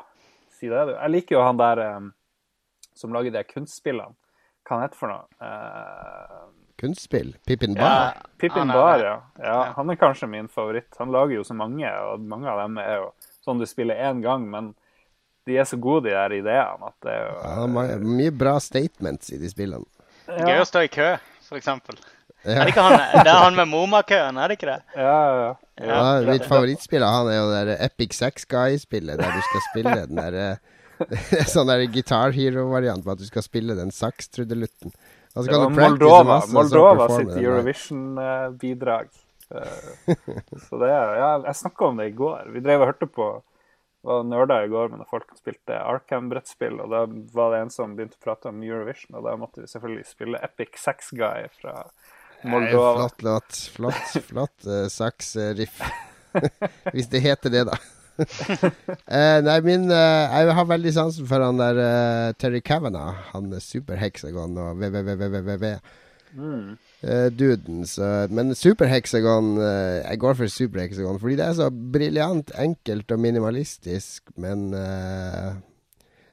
si det, du. Jeg liker jo han der eh, som lager de kunstspillene. Hva han heter for noe? Uh, Kunstspill. Pippin Bar. Ja, Pippin er Bar, ja. ja. Han er kanskje min favoritt. Han lager jo så mange, og mange av dem er jo sånn du spiller én gang, men de er så gode, de der ideene, at det er jo Ja, ma- mye bra statements i de spillene. Gøy å stå i kø, eksempel. Ja. Er det ikke han, det er han med Moma-køen, er det ikke det? Ja, ja, ja. Ja, mitt favorittspill av han er jo det der Epic Sex Guy-spillet, der du skal spille den der eh, Sånn der Guitar Hero-variant på at du skal spille den sakstrudelutten. Og så Det kan var du Moldova, masse, og så Moldova sitt. Eurovision-bidrag. Så det er, ja, jeg snakka om det i går. Vi drev og hørte på var nerda i går med noen folk spilte Arkham-brettspill, og da var det en som begynte å prate om Eurovision, og da måtte vi selvfølgelig spille Epic Sex Guy fra Nei, Moldova. Flott låt. Flott, flott uh, saksriff. Hvis det heter det, da. uh, nei, min uh, Jeg har veldig sansen for han der uh, Terry Kavanagh. Han er superheksagon og www. Mm. Eh, duden. Så, men Superhexagon eh, Jeg går for Superhexagon fordi det er så briljant, enkelt og minimalistisk, men uh,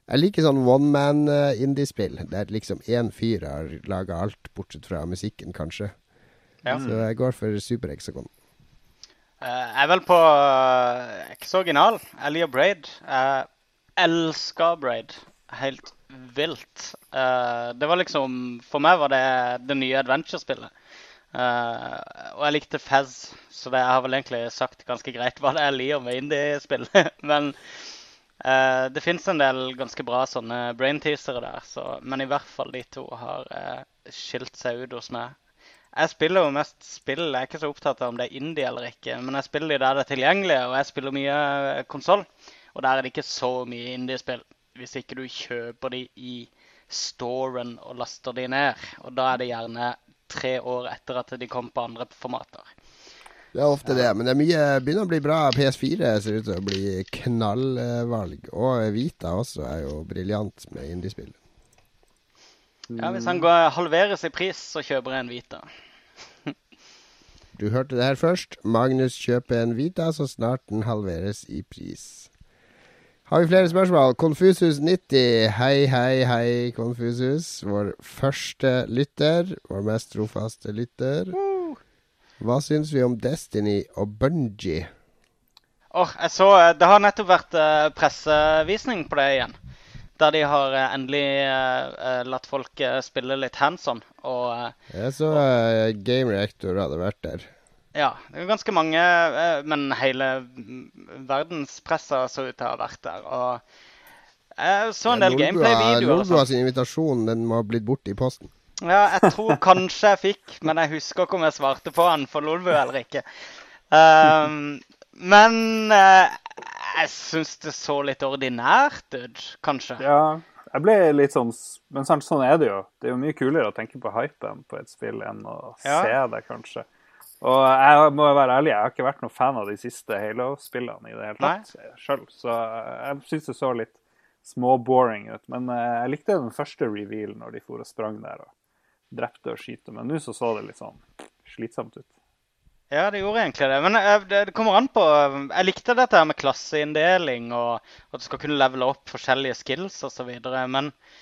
Jeg liker sånn one man indie-spill, der liksom én fyr har laga alt, bortsett fra musikken, kanskje. Ja. Så jeg går for Superhexagon. Uh, Jeg er vel på er Ikke så original. Jeg liker Braid. Jeg elsker Braid. Helt vilt. Uh, det var liksom For meg var det det nye adventure-spillet. Uh, og jeg likte Fez, så det jeg har vel egentlig sagt ganske greit hva det er jeg liker med indie-spill. Men uh, det fins en del ganske bra sånne brain-teasere der. Så, men i hvert fall de to har skilt seg ut hos meg. Jeg spiller jo mest spill. Jeg er ikke så opptatt av om det er indie eller ikke. Men jeg spiller de der det er tilgjengelig, og jeg spiller mye konsoll. Og der er det ikke så mye indiespill. Hvis ikke du kjøper de i storen og laster de ned. Og da er det gjerne tre år etter at de kom på andre formater. Det er ofte det, men det er mye, begynner å bli bra. PS4 ser ut til å bli knallvalg. Og Vita også er jo briljant med indiespill. Ja, Hvis han går halveres i pris, så kjøper jeg en Vita. Du hørte det her først. Magnus kjøper en Vita så snart den halveres i pris. Har vi flere spørsmål? Konfusus90. Hei, hei, hei, Konfusus. Vår første lytter. Vår mest trofaste lytter. Hva syns vi om Destiny og Bungie? Åh, jeg så, eh, Det har nettopp vært eh, pressevisning på det igjen. Der de har eh, endelig eh, latt folk spille litt hands on. Og uh, Jeg så uh, Game Reactor hadde vært der. Ja, det er ganske mange eh, Men hele verdenspressa så ut til å ha vært der. Og jeg så en del gameplay-videoer. Nordbua sin invitasjon den må ha blitt borte i posten. Ja, jeg tror kanskje jeg fikk, men jeg husker ikke om jeg svarte på han for Lolbu eller ikke. Um, men uh, jeg syns det så litt ordinært ut, kanskje. Ja, jeg ble litt sånn Men sant, sånn er det jo. Det er jo mye kulere å tenke på hypen på et spill enn å Ja. se det, kanskje. Og jeg må være ærlig, jeg har ikke vært noen fan av de siste Halo-spillene i det hele tatt sjøl, så jeg syns det så litt små-boring ut. Men eh, jeg likte den første revealen når de for og sprang der og drepte og skyte, men nå så så det litt sånn slitsomt ut. Ja, det gjorde egentlig det. Men eh, det, kommer an på eh, Jeg likte dette her med klasseinndeling og at du skal kunne levele opp forskjellige skills osv. Men eh,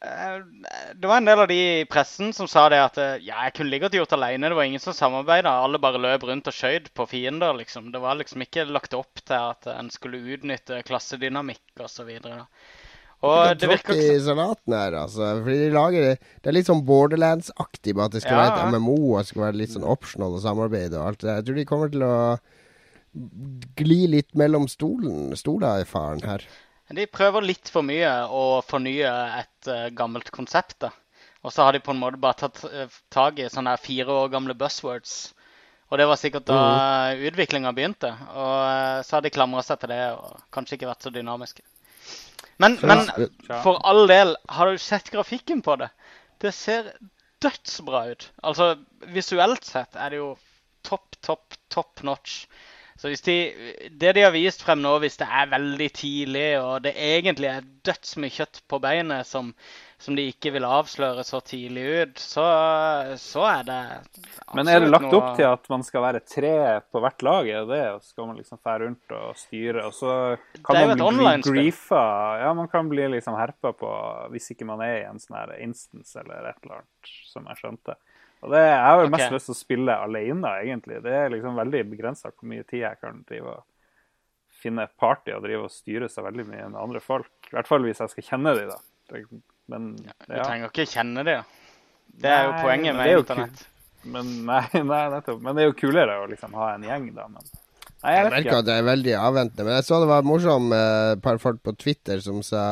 det var en del av de i pressen som sa det at eh, ja, jeg kunne like godt gjort alene. Det var ingen som samarbeida. Alle bare løp rundt og skjøt på fiender, liksom. Det var liksom ikke lagt opp til at en skulle utnytte klassedynamikk osv. Og det virker ikke i salaten her, altså. Fordi de lager det Det er litt sånn Borderlands-aktig, bare at det skal Ja. være et MMO og det skal være litt sånn optional og samarbeid og alt det der. Jeg tror de kommer til å gli litt mellom stolen, stoler i faren her. De prøver litt for mye å fornye et uh, gammelt konsept. da. Og så har de på en måte bare tatt uh, tak i sånne fire år gamle buzzwords. Og det var sikkert da mm. utviklinga begynte. Og uh, så har de klamra seg til det og kanskje ikke vært så dynamiske. Men, men for all del, har du sett grafikken på det? Det ser dødsbra ut. Altså visuelt sett er det jo topp, topp, topp notch. Så de, det de har vist frem nå, hvis det er veldig tidlig, og det egentlig er dødsmye kjøtt på beinet som, som de ikke vil avsløre så tidlig ut, så, så er det Men er det lagt noe- opp til at man skal være tre på hvert lag? Er det? Og skal man liksom fære rundt og styre, og så kan man bli griefa Ja, man kan bli liksom herpa på hvis ikke man er i en sånn her instance eller et eller annet, som jeg skjønte. Og det Jeg har jo mest okay. lyst til å spille alene, egentlig. Det er liksom veldig begrensa hvor mye tid jeg kan drive og finne et party og drive og styre seg veldig mye med andre folk. I hvert fall hvis jeg skal kjenne de, da. Men, ja. Du trenger ikke kjenne det. Det er jo Nei, poenget med det er jo internett. Men nei, nei, nettopp. Men det er jo kulere å liksom ha en gjeng, da. Men nei, jeg Jeg merker ikke. at det er veldig avventende. Men jeg så det var morsomt med et par folk på Twitter som sa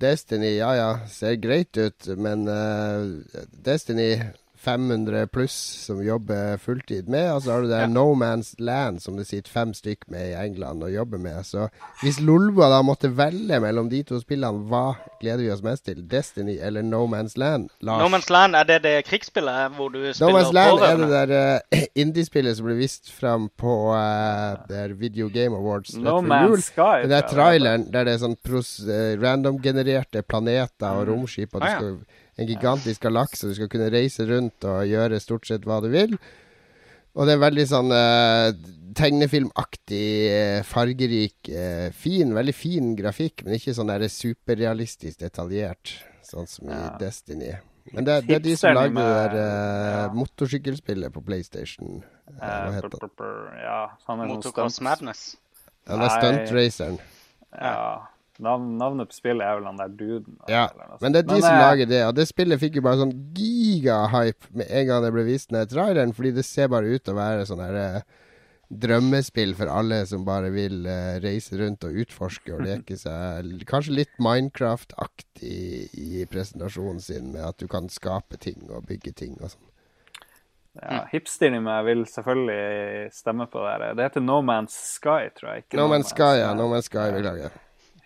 Destiny, ja ja, ser greit ut, men uh, Destiny 500 pluss som jobber fulltid med. Og så har du det Ja. No Man's Land som det sitter fem stykk med i England og jobber med. Så hvis Lolbua da måtte velge mellom de to spillene, hva gleder vi oss mest til? Destiny eller No Man's Land? Lars? No Man's Land, er det det krigsspillet hvor du spiller? No Man's Land er det der uh, indiespillet som ble vist fram på uh, der Video Game Awards rett No før Man's jul. Sky. Den der tror det traileren der det er sånn random genererte randomgenererte planeter og romskip, og du Ah, skal, en gigantisk galakse, du skal kunne reise rundt og gjøre stort sett hva du vil. Og det er veldig sånn eh, tegnefilmaktig, eh, fargerik, eh, fin, veldig fin grafikk, men ikke sånn der superrealistisk detaljert, sånn som i Ja. Destiny. Men det, det er de som lagde det der eh, ja. motorsykkelspillet på PlayStation. Eh, Eh, hva heter det? det? Motocross Madness. Ja, det er stunt. Stuntraceren. Ja. Navn, navnet på spillet er vel han der duden. Ja, men det er de de som eh, lager det, og det spillet fikk jo bare sånn gigahype med en gang det ble vist ned traileren, fordi det ser bare ut til å være sånn her eh, drømmespill for alle som bare vil eh, reise rundt og utforske og leke seg. Kanskje litt Minecraft-aktig i presentasjonen sin, med at du kan skape ting og bygge ting og sånn. Ja, Hipsteren i meg vil selvfølgelig stemme på det. Det heter No Man's Sky, tror jeg. ikke No Man's Sky, ja. No Man's Sky, beklager.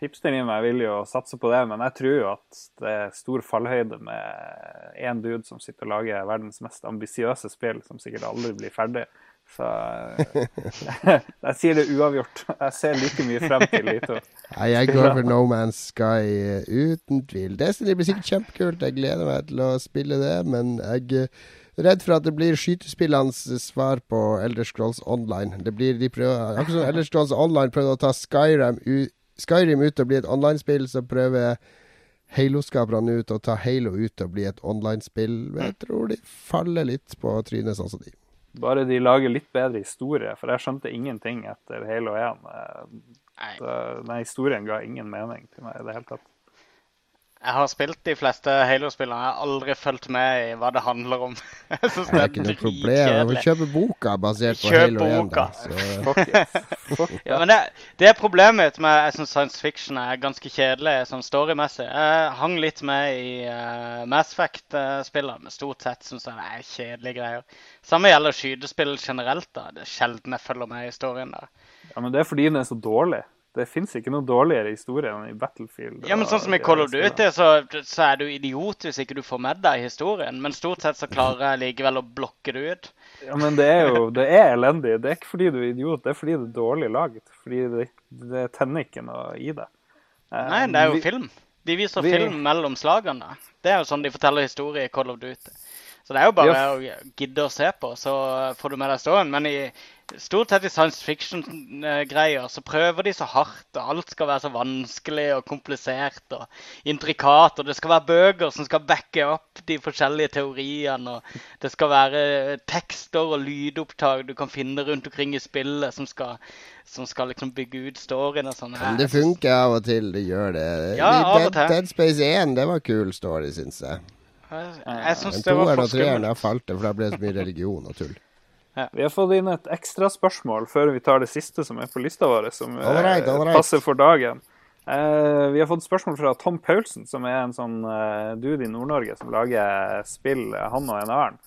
Hipsteren i meg vil jo satse på det, men jeg tror jo at det er stor fallhøyde med én dude som sitter og lager verdens mest ambisiøse spill, som sikkert aldri blir ferdig. Så jeg, jeg sier det uavgjort. Jeg ser like mye frem til de to. Nei, jeg går for No Man's Sky eh, uten tvil. Destiny blir sikkert kjempekult. Jeg gleder meg til å spille det, men jeg er redd for at det blir skytespillenes svar på Elder Scrolls Online. Det blir de prøver, Akkurat som Elder Scrolls Online prøvde å ta Skyrim, u, Skyrim ut og bli et online-spill, så prøver Halo-skaperne ut å ta Halo ut og bli et online-spill. Jeg tror de faller litt på trynet, sånn som de. Bare de lager litt bedre historie, for jeg skjønte ingenting etter Halo 1. Eh, Nei. så Den historien ga ingen mening til meg i det hele tatt. Jeg har spilt de fleste Halo-spillene. Jeg har aldri fulgt med i hva det handler om. Jeg synes Det er ikke noe problem. Du får kjøpe boka basert på Kjøp Halo 1. Boka. Så, Fuck it. Fuck Ja, men det, det er problemet mitt med jeg synes science fiction er ganske kjedelig sånn storymessig. Jeg hang litt med i uh, Mass Effect-spillene, men stort sett syns jeg det er kjedelige greier. Samme gjelder skytespill generelt. da. Det er sjelden jeg følger med i historien der. Ja, men det er fordi den er så dårlig. Det fins ikke noe dårligere historie enn i Battlefield. Ja, men sånn som i Call of Duty, så, så er du idiot hvis ikke du får med deg historien. Men stort sett så klarer jeg likevel å blokke det ut. Ja, men det er jo det er elendig. Det er ikke fordi du er idiot, det er fordi det er dårlig laget. Fordi det, det tenner ikke noe i det. Eh, Nei, det er jo vi- film. De viser vi- film mellom slagene. Det er jo sånn de forteller historie i Call of Duty. Så det er jo bare Ja. å gidde å se på, så får du med deg storyen. Men i, stort sett i science fiction-greier så prøver de så hardt, og alt skal være så vanskelig og komplisert og intrikat. Og det skal være bøker som skal backe opp de forskjellige teoriene. Og det skal være tekster og lydopptak du kan finne rundt omkring i spillet som skal, som skal liksom bygge ut storyen og sånn. Men det funker av og til. Det gjør det. Ja, av og til. Dead Space 1, det var kul story, syns jeg. Jeg, syns det var toeren for og treeren, skummelt. da falt det, for da ble det så mye religion og tull. Vi har fått inn et ekstra spørsmål før vi tar det siste som er på lista vår, som eh, All right, all right. passer for dagen. Uh, vi har fått spørsmål fra Tom Paulsen, som er en sånn uh, dude i Nord-Norge som lager spill, han og en annen.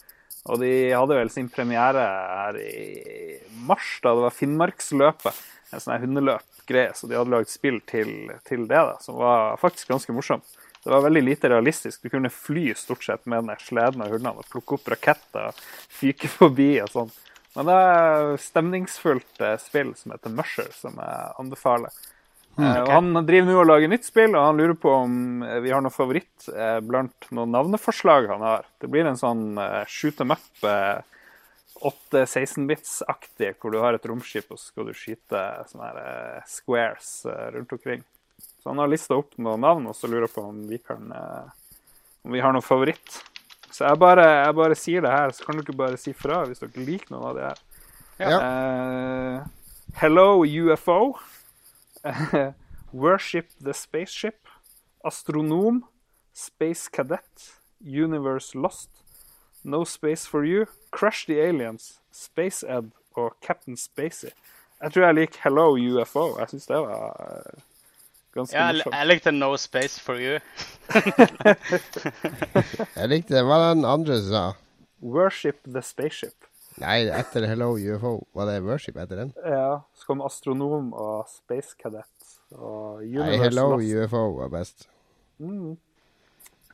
Og de hadde vel sin premiere her i mars, da det var Finnmarksløpet. En sånn hundeløp-greie. Så de hadde lagd spill til, til det, da, som var faktisk ganske morsomt. Det var veldig lite realistisk. Du kunne fly stort sett med den sleden av hundene og plukke opp raketter og fyke forbi og sånn. Men det er stemningsfullt eh, spill som heter Musher, som jeg anbefaler. Eh, og Han driver nå og lager nytt spill, og han lurer på om eh, vi har noe favoritt blant noen navneforslag han har. Det blir en sånn shoot them up, eh, 8-16-bits-aktig, hvor du har et romskip og så skal du skyte sånne her squares rundt omkring. Så han har lista opp noen navn, og så lurer jeg på om vi kan eh, om vi har noen favoritt. Så jeg bare, jeg bare sier det her, så kan dere bare si fra hvis dere liker noen av de her. Ja. Uh, hello UFO. Worship the spaceship. Astronom. Space cadet. Universe lost. No space for you. Crush the aliens. Space Ed og Captain Spacey. Jeg tror jeg liker Hello UFO. Jeg syns det var eh, ganske Ja, jeg, morsomt. jeg likte No Space for You. Jeg likte. Hva var det den andre som sa? Worship the spaceship. Nei, etter Hello UFO. Var det worship etter den? Ja, så kom astronom og space cadet og Nei, Hello Lost. UFO var best.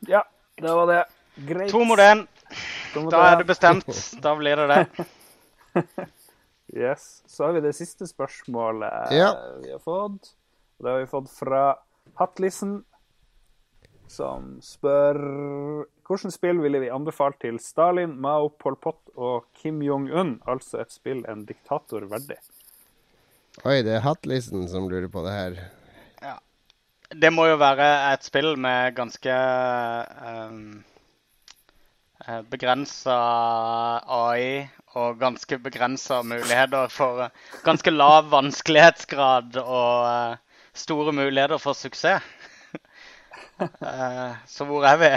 Ja, det var det. Greit. To mot én. Da er du det bestemt. Da blir det det. Yes. Så har vi det siste spørsmålet Ja. vi har fått. Og det har vi fått fra Hatlisen, som spør Hvilket spill ville vi anbefalt til Stalin, Mao, Pol Pot og Kim Jong-un? Altså et spill en diktator verdig. Oi, det er Hatlisten som lurer på det her. Ja. Det må jo være et spill med ganske um, begrensa AI og ganske begrensa muligheter for eh, Ganske lav vanskelighetsgrad og eh, store muligheter for suksess. Eh, så hvor er vi?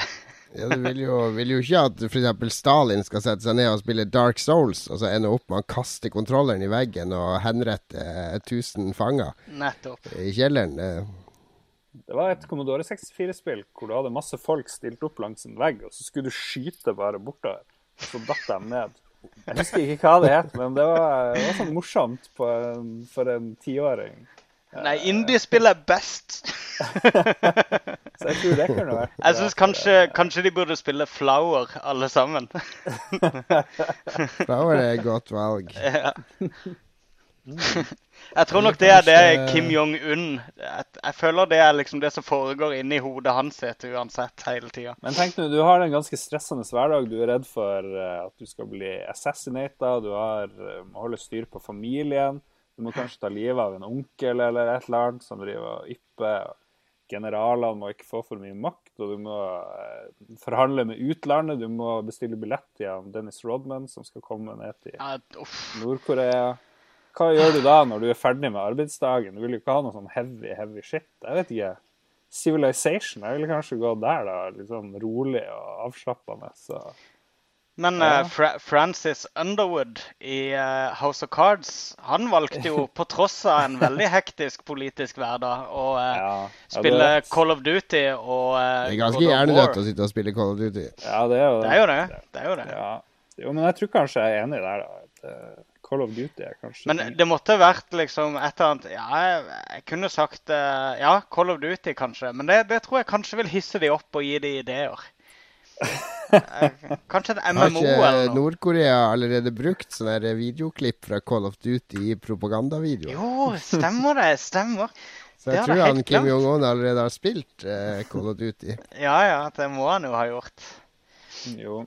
Ja, Du vil jo, vil jo ikke at f.eks. Stalin skal sette seg ned og spille Dark Souls, og så ende opp med å kaste kontrolleren i veggen og henrette eh, 1000 fanger Nettopp. i kjelleren. Det- Det var et Commodore 64-spill hvor du hadde masse folk stilt opp langs en vegg, og så skulle du skyte bare bortover. Og så datt de ned. Jeg husker ikke hva det het, men det var, det var sånn morsomt på en, for en tiåring. Nei, indiespill er best. Så jeg tror det kunne vært Jeg syns kanskje, kanskje de burde spille Flower, alle sammen. flower er et godt valg. Ja. Jeg tror nok det er det Kim Jong-un jeg, jeg føler det er liksom det som foregår inni hodet hans uansett hele tida. Men tenk nå, du har en ganske stressende hverdag. Du er redd for eh, at du skal bli assassinata, Du har, eh, må holde styr på familien. Du må kanskje ta livet av en onkel eller et eller annet som driver og ypper. Generalene må ikke få for mye makt, og du må eh, forhandle med utlandet. Du må bestille billett til Dennis Rodman, som skal komme ned til Nord-Korea. Hva gjør du da når du er ferdig med arbeidsdagen? Du vil jo ikke ha noe sånn heavy, heavy shit. Jeg vet ikke. Civilization. Jeg ville kanskje gå der, da. Litt sånn rolig og avslappende. Så Men Ja. uh, Fra Francis Underwood i uh, House of Cards, han valgte jo, på tross av en veldig hektisk politisk hverdag, å uh, ja. ja, spille det, Call of Duty og Det er ganske gjerne hjernedødt å sitte og spille Call of Duty. ja, det er jo Det er jo det. det, er jo det. Ja. Jo, men jeg tror kanskje jeg er enig der, da. At, Call of Duty er kanskje Men det måtte vært liksom et eller annet Ja, jeg, jeg kunne sagt Ja, Call of Duty kanskje. Men det, det tror jeg kanskje vil hisse de opp og gi de ideer. Kanskje et Har MMO ikke eller noe. Nord-Korea allerede brukt sånne videoklipp fra Call of Duty i propagandavideoer? Jo, stemmer det. Stemmer. Så jeg tror han Kim. Jong-un allerede har spilt uh, Call of Duty. Ja ja, det må han jo ha gjort. Jo.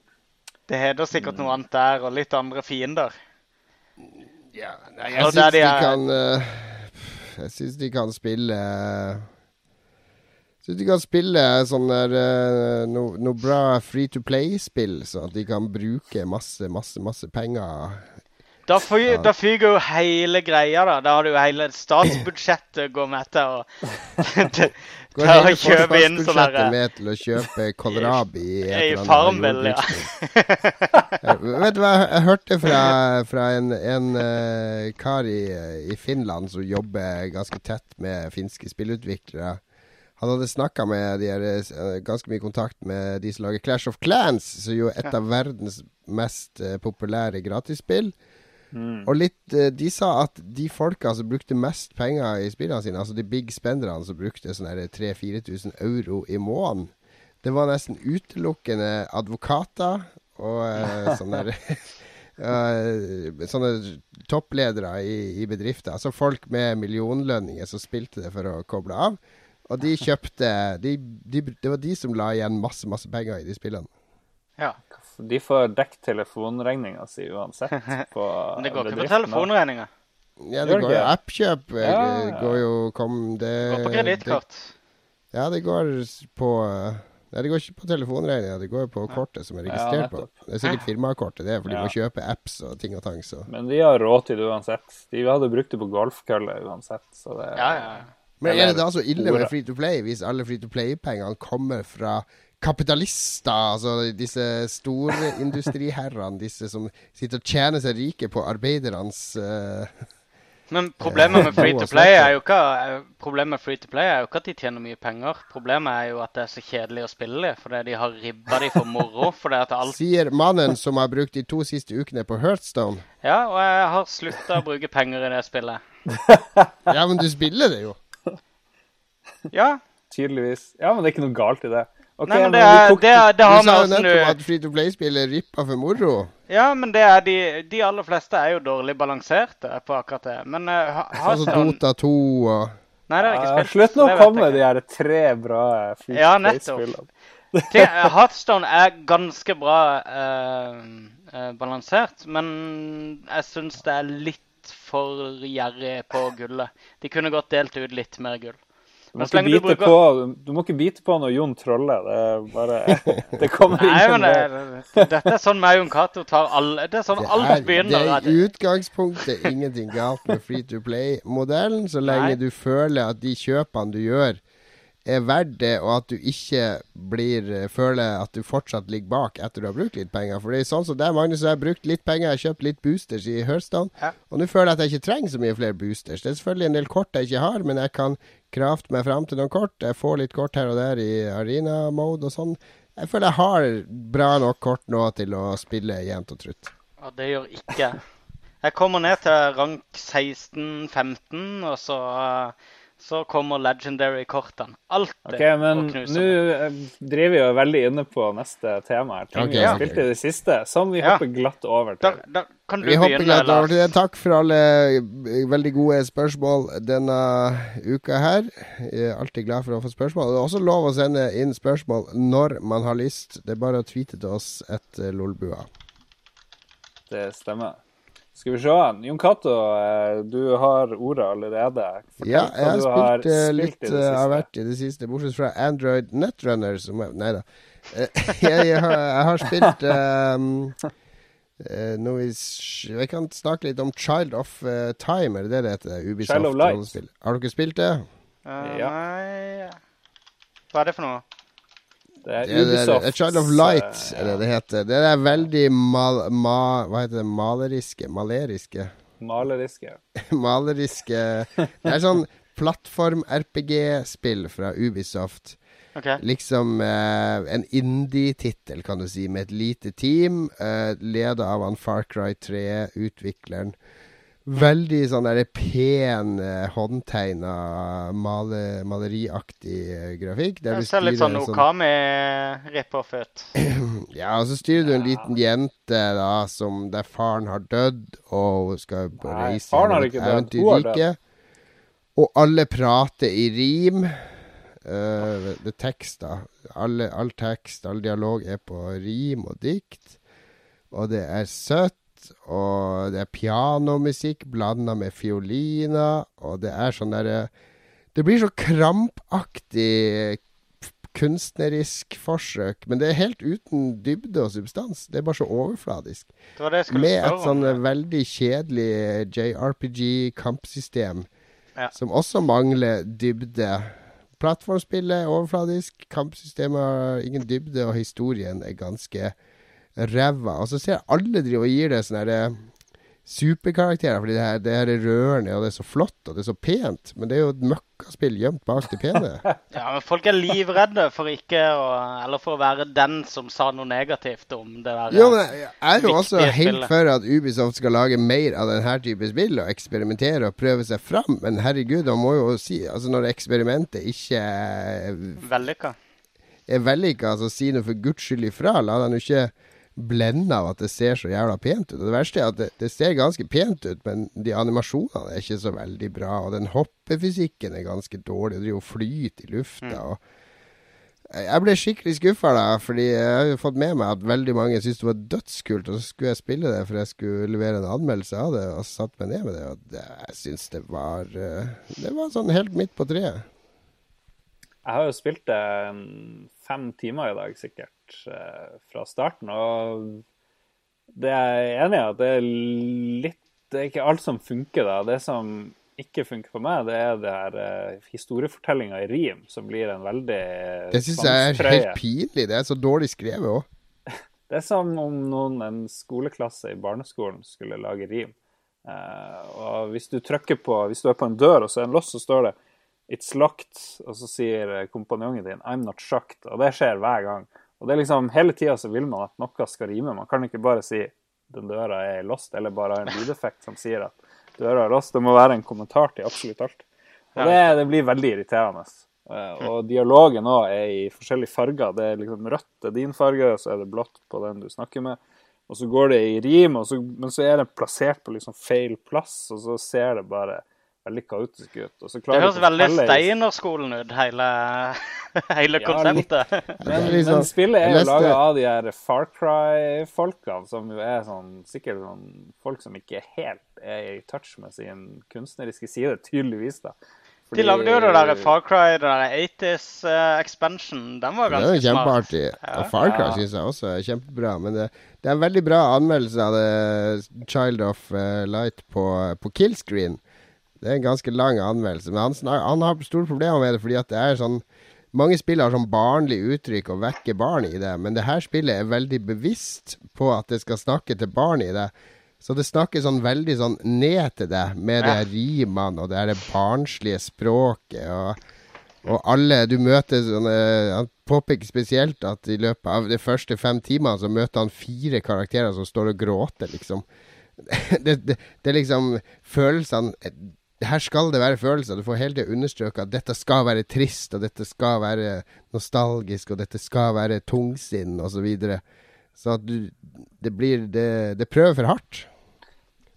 Det heter sikkert noe annet der, og litt andre fiender. Ja, nei, jeg syns de de kan uh, Jeg syns de kan spille Syns de kan spille sånne der eh, noe no bra free to play-spill, så at de kan bruke masse, masse, masse penger. Da, fy, da fyker jo hele greia, da. Da har du jo hele statsbudsjettet går med til å til til å kjøpe inn sånn derre med til å kjøpe kålrabi i et I eller annet Farmville, ja. Vet du hva, jeg hørte fra, fra en, en uh, kar i, i Finland som jobber ganske tett med finske spillutviklere. Han hadde snakka med de her, eh, ganske mye kontakt med de som lager Clash of Clans, som jo er et av verdens mest eh, populære gratisspill. Mm. Og litt eh, De sa at de folka som brukte mest penger i spillene sine, altså de big spenderne som brukte sånn her 3000-4000 euro i måneden, det var nesten utelukkende advokater og sånne der, Sånne toppledere i, i bedrifter. Altså folk med millionlønninger som spilte det for å koble av. Og de kjøpte de, de, Det var de som la igjen masse, masse penger i de spillene. Ja. De får dekket telefonregninga si uansett. På Men det går ikke på telefonregninga. Ja, det går jo appkjøp. eh, Ja, ja. går jo kom, det, Det går på kredittkort. Ja, det går på eh, Nei, det går ikke på telefonregninga, det går på kortet som er registrert på. Det er sikkert firmakortet, det for de Ja. må kjøpe apps og ting og tang, så Men de har råd til det uansett. De hadde brukt det på golfkølle uansett. Så det, Ja, ja. Men er det da så ille med free to play, hvis alle free to play-pengene kommer fra kapitalister, altså disse store industriherrene, disse som sitter og tjener seg rike på arbeidernes uh, Men problemet med free to play er jo ikke Problemet med free to play er jo ikke at de tjener mye penger. Problemet er jo at det er så kjedelig å spille det, fordi de har ribba de for moro. Fordi at alt Sier mannen som har brukt de to siste ukene på Heartstone. Ja, og jeg har slutta å bruke penger i det spillet. Ja, men du spiller det jo. Ja. Tydeligvis. Ja, men det er ikke noe galt i det. Okay, Nei, men det, er, det, er, det Du sa jo nettopp at free to play-spill er rippa for moro. Ja, men det er de, de aller fleste er jo dårlig balanserte på akkurat det. Men uh, Altså Dota 2 og Nei, det har jeg ikke Ja, spilt. Slutt nå å komme med de her tre bra free Ja, to nettopp. play-spillene. ikke. Ting- Hearthstone er ganske bra uh, uh, balansert, men jeg syns det er litt for gjerrig på gullet. De kunne godt delt ut litt mer gull. Men så lenge du bruker på, du må ikke bite på når Jon troller. Det er bare Det kommer Nei, ingen men det, vei. det, dette er sånn meg og Jon Cato tar alle Det er sånn det alt begynner. det er i utgangspunktet ingenting galt med free to play-modellen, så lenge Nei. du føler at de kjøpene du gjør, er verdt det, og at du ikke blir føler at du fortsatt ligger bak etter du har brukt litt penger. For det er sånn som deg, Magnus, jeg har brukt litt penger, jeg har kjøpt litt boosters i Hearthstone, Ja. og nå føler jeg at jeg ikke trenger så mye flere boosters. Det er selvfølgelig en del kort jeg ikke har, men jeg kan krafte meg fram til noen kort. Jeg får litt kort her og der i arena-mode og sånn. Jeg føler jeg har bra nok kort nå til å spille jevnt og trutt. Ja, det gjør ikke jeg. Kommer ned til rank 16-15, og så, eh, så kommer legendary-kortene. Alltid Ok, men å nå eh, driver vi jo veldig inne på neste tema her. Ting okay, vi har spilt i det siste, som vi Ja. hopper glatt over til. da kan du Vi hopper begynne, glatt over til det. Takk for alle eh, veldig gode spørsmål denne uka her. Jeg er alltid glad for å få spørsmål. Det er også lov å sende inn spørsmål når man har lyst. Det er bare å tweete til oss etter Lolbua. Det stemmer. Skal vi se. Jon Cato, eh, du har ordet allerede. Fortell Ja, jeg har spilt har spilt litt i det eh, av hvert i det siste, bortsett fra Android Netrunner, som er Nei da. Eh, jeg, jeg, har, jeg har spilt um, eh, noe vi Jeg kan snakke litt om Child of uh, Time, er det det det heter? Ubisoft Child of Light. Har dere spilt det? Uh, Ja. Nei Hva er det for noe? Det er Det er, Ubisoft. A Child of Light, er det det heter. Det er veldig mal, ma, Hva heter det? Maleriske? Maleriske? Maleriske. Maleriske Det er sånn plattform-RPG-spill fra Ubisoft. Okay. Liksom eh, en indie-tittel, kan du si, med et lite team. Eh, Leda av han Far Cry 3-utvikleren. Veldig sånn der pen, eh, håndtegna, male, maleriaktig grafikk. grafikk. det ser litt sånn Okami-rip-off ut. ja, og så styrer du en liten jente da, som der faren har dødd, og hun skal reise hun et eventyrrike. Og alle prater i rim. Uh, det da. Alle, all tekst, all dialog er på rim og dikt. Og det er søtt. Og det er pianomusikk blanda med fioliner. Og det er sånn derre Det blir så krampaktig kunstnerisk forsøk, men det er helt uten dybde og substans. Det er bare så overfladisk. Det det med et sånn veldig kjedelig JRPG-kampsystem ja. som også mangler dybde. Plattformspillet er overfladisk, kampsystemet har ingen dybde, og historien er ganske ræva. Og så ser jeg alle driver og gir det sånne eh, superkarakterer, fordi det her, det her er rørende, og det er så flott, og det er så pent. Men det er jo et møkkaspill gjemt bak det pene. ja, men folk er livredde for ikke å Eller for å være den som sa noe negativt om det der. Jo, men jeg er jo også helt for at Ubisoft skal lage mer av denne type spill, og eksperimentere og prøve seg fram. Men herregud, man må jo si Altså, når eksperimentet ikke Vellykka. Er vellykka, altså si noe for guds skyld ifra. La jo ikke blenda av at det ser så jævla pent ut. Og det verste er at det, det, ser ganske pent ut, men de animasjonene er ikke så veldig bra. Og den hoppefysikken er ganske dårlig. Det driver og flyter i lufta. Mm. og jeg ble skikkelig skuffa, da, fordi jeg har fått med meg at veldig mange syntes det var dødskult. Og så skulle jeg spille det, for jeg skulle levere en anmeldelse av det, og satt meg ned med det. Og det, jeg syns det var eh, Det var sånn helt midt på treet. Jeg har jo spilt det fem timer i dag, sikkert. Eh, fra starten. Og det er jeg enig i, at det er litt Det er ikke alt som funker, da. Det som ikke funker for meg, det er det her uh, historiefortellinga i rim, som blir en veldig Det syns jeg er helt pinlig. Det er så dårlig skrevet òg. Det er som om noen, en skoleklasse i barneskolen skulle lage rim. Uh, og hvis du trykker på Hvis du er på en dør, og så er en loss, så står det 'It's locked', og så sier kompanjongen din 'I'm not shocked'. Og det skjer hver gang. Og det er liksom, Hele tida så vil man at noe skal rime. Man kan ikke bare si 'den døra er lost', eller bare ha en lydeffekt som sier at døra er lost. Det må være en kommentar til absolutt alt. Og det, det blir veldig irriterende. Eh, og dialogen òg er i forskjellige farger. Det er liksom rødt er din farge, og så er det blått på den du snakker med. Og så går det i rim, så, men så er det plassert på liksom feil plass, og så ser det bare veldig kaotisk ut. det høres veldig Steinerskolen ut, hele, hele konseptet. Men, liksom, men, spillet er jo laga av de her Far Cry-folkene, som jo er sånn, sikkert sånn folk som ikke helt er i touch med sin kunstneriske side, tydeligvis. da. Fordi, de lagde jo det der Far Cry, det der 80s uh, eh, expansion. Den var ganske smart. Det er jo kjempeartig. Ja. Og Far Cry ja. syns jeg også er kjempebra. Men det, det, er en veldig bra anmeldelse av det Child of uh, Light på, på Killscreen. Det er en ganske lang anmeldelse. Men han, han har store problemer med det fordi at det er sånn Mange spill har sånn barnlig uttrykk og vekker barn i det, men det her spillet er veldig bevisst på at det skal snakke til barn i det. Så det snakker sånn veldig sånn ned til det, med ja. de rimene og det det barnslige språket. Og, og, alle du møter sånne Han påpeker spesielt at i løpet av de første fem timene så møter han fire karakterer som står og gråter, liksom. det, det, det er liksom Følelsene her skal det være følelser. Du får hele tida understrøket at dette skal være trist, og dette skal være nostalgisk, og dette skal være tungsinn, osv. Så, videre. så at du Det blir det, det prøver for hardt.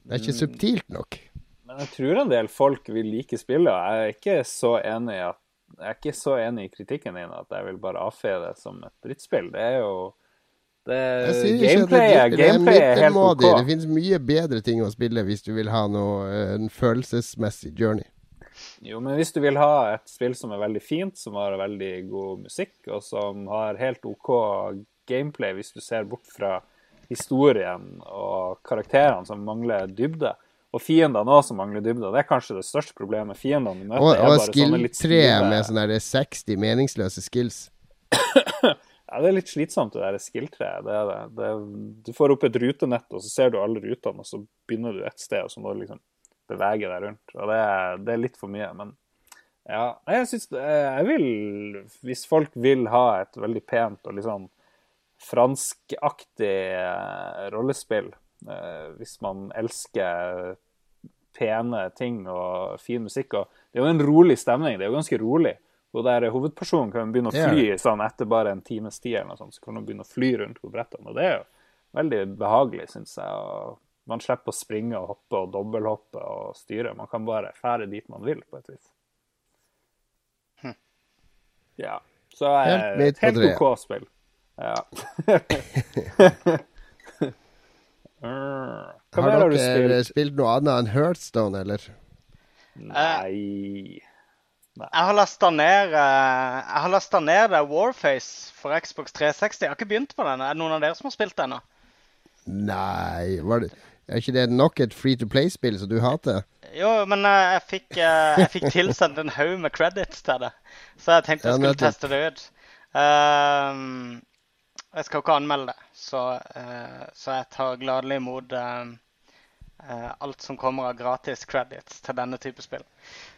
Det er ikke mm. subtilt nok. Men jeg tror en del folk vil like spillet. Jeg er ikke så enig i at jeg er ikke så enig i kritikken din at jeg vil bare avfeie det som et drittspill. Det er jo det, gameplay, gameplay er helt OK. Det finnes mye bedre ting å spille hvis du vil ha noe, eh, en følelsesmessig journey. Jo, men hvis du vil ha et spill som er veldig fint, som har veldig god musikk, og som har helt OK gameplay, hvis du ser bort fra historien og karakterene som mangler dybde, og fiendene òg som mangler dybde. Det er kanskje det største problemet. Fiendene du møter, og, og er bare sånne litt skill 3 med sånne 60 meningsløse skills. Ja, det er litt slitsomt, det der skill-treet. Det det. det du får opp et rutenett, og så ser du alle rutene, og så begynner du et sted, og så må du liksom bevege deg rundt. Og det er, det er litt for mye. Men Ja, jeg syns Jeg vil Hvis folk vil ha et veldig pent og litt sånn franskaktig eh, rollespill, eh, hvis man elsker pene ting og fin musikk og Det er jo en rolig stemning. Det er jo ganske rolig. Og der Hovedpersonen kan begynne å fly sånn etter bare en times tid, eller noe sånt, så kan hun begynne å fly rundt på brettene. Og det er jo veldig behagelig, syns jeg. og Man slipper å springe og hoppe og dobbelthoppe og styre. Man kan bare fære dit man vil, på et vis. Ja. Så er Helt helt OK spill. Ja. Har har du dere spilt? spilt noe annet enn Heartstone, eller? Nei Jeg har lasta ned, eh, ned det Warface for Xbox 360. Jeg har ikke begynt på den. Er det noen av dere som har spilt den? Nei var det, Er ikke det nok et free to play-spill som du hater? Jo, men eh, jeg fikk, eh, jeg fikk tilsendt en haug med credits til det. Så jeg tenkte jeg skulle teste det ut. Uh, jeg skal jo ikke anmelde det, så, uh, så jeg tar gladelig imot uh, eh, alt som kommer av gratis credits til denne type spill.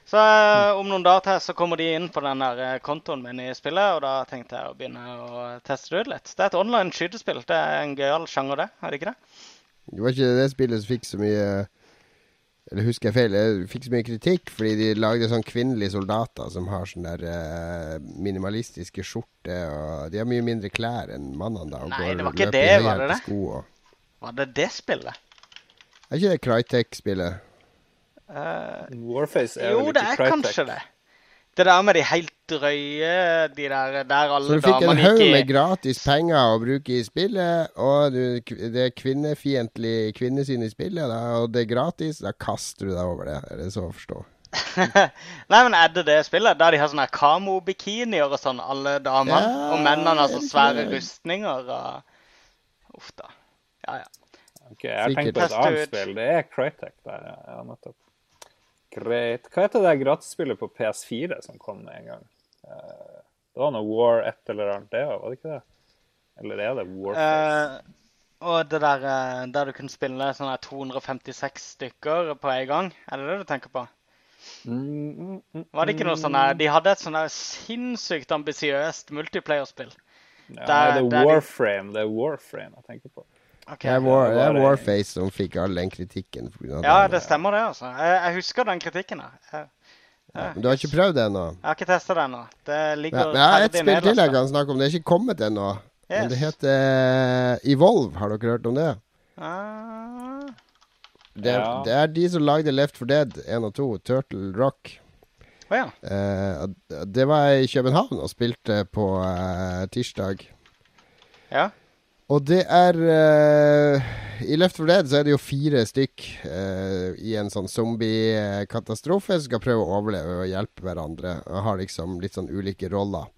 Så eh, om noen dager til så kommer de inn på den der eh, kontoen min i spillet, og da tenkte jeg å begynne å teste det ut litt. Det er et online skytespill. Det er en gøyal sjanger, det. Er det ikke det? Det var ikke det spillet som fikk så mye Eller husker jeg feil? Det fikk så mye kritikk fordi de lagde sånn kvinnelige soldater som har sånn der eh, minimalistiske skjorter, og de har mye mindre klær enn mannene da. Og Nei, går det var ikke det, var det det? Sko og. Var det det spillet? Er ikke det Crytek-spillet? Eh, Warface er Jo, jo det er Crytek. kanskje det. Det der med de helt drøye De der der alle Så du fikk en haug med gratis penger å bruke i spillet, og du, det er kvinnefiendtlig kvinnesyn i spillet, da, og det er gratis. Da kaster du deg over det. Er det så å forstå? Nei, men er det det spillet? Der de har sånne kamo-bikinier og sånn, alle damene? Ja, og mennene har så svære rustninger og Uff da. Ja, ja. Ok, jeg har tenkt på et annet spill. Det er Crytek. Der, ja, nettopp. Greit. Hva heter det gratisspillet på PS4 som kom en gang? Eh, Det var noe War et eller annet, det var det ikke det? Eller er det Warface? Uh, og det der eh, der du kunne spille sånne 256 stykker på en gang, er det det du tenker på? Mm, mm, mm, Var det ikke noe sånn De hadde et sånn sinnssykt ambisiøst multiplayer-spill. Ja, der- det er de- Warframe. Det er Warframe jeg tenker på. Ok. Det er, War, det er Warface som fikk all den kritikken. Ja, den, det stemmer det, altså. Jeg, jeg husker den kritikken. Jeg, ja. Men Du har ikke prøvd det ennå? jeg har ikke testa det ennå. Det ligger Ja, men jeg har et spill til jeg kan snakke om. Det er ikke kommet ennå. Men det heter eh, Evolve. Har dere hørt om det? Ah, Det, er- Ja. det er de som lagde Left for Dead 1 og 2, Turtle Rock. Oh, ja. Eh, det var jeg i København og spilte på eh, tirsdag. ja. Og det er uh, I Left for Dead så er det jo fire stykk uh, i en sånn zombiekatastrofe som skal prøve å overleve og hjelpe hverandre. Og har liksom litt sånn ulike roller.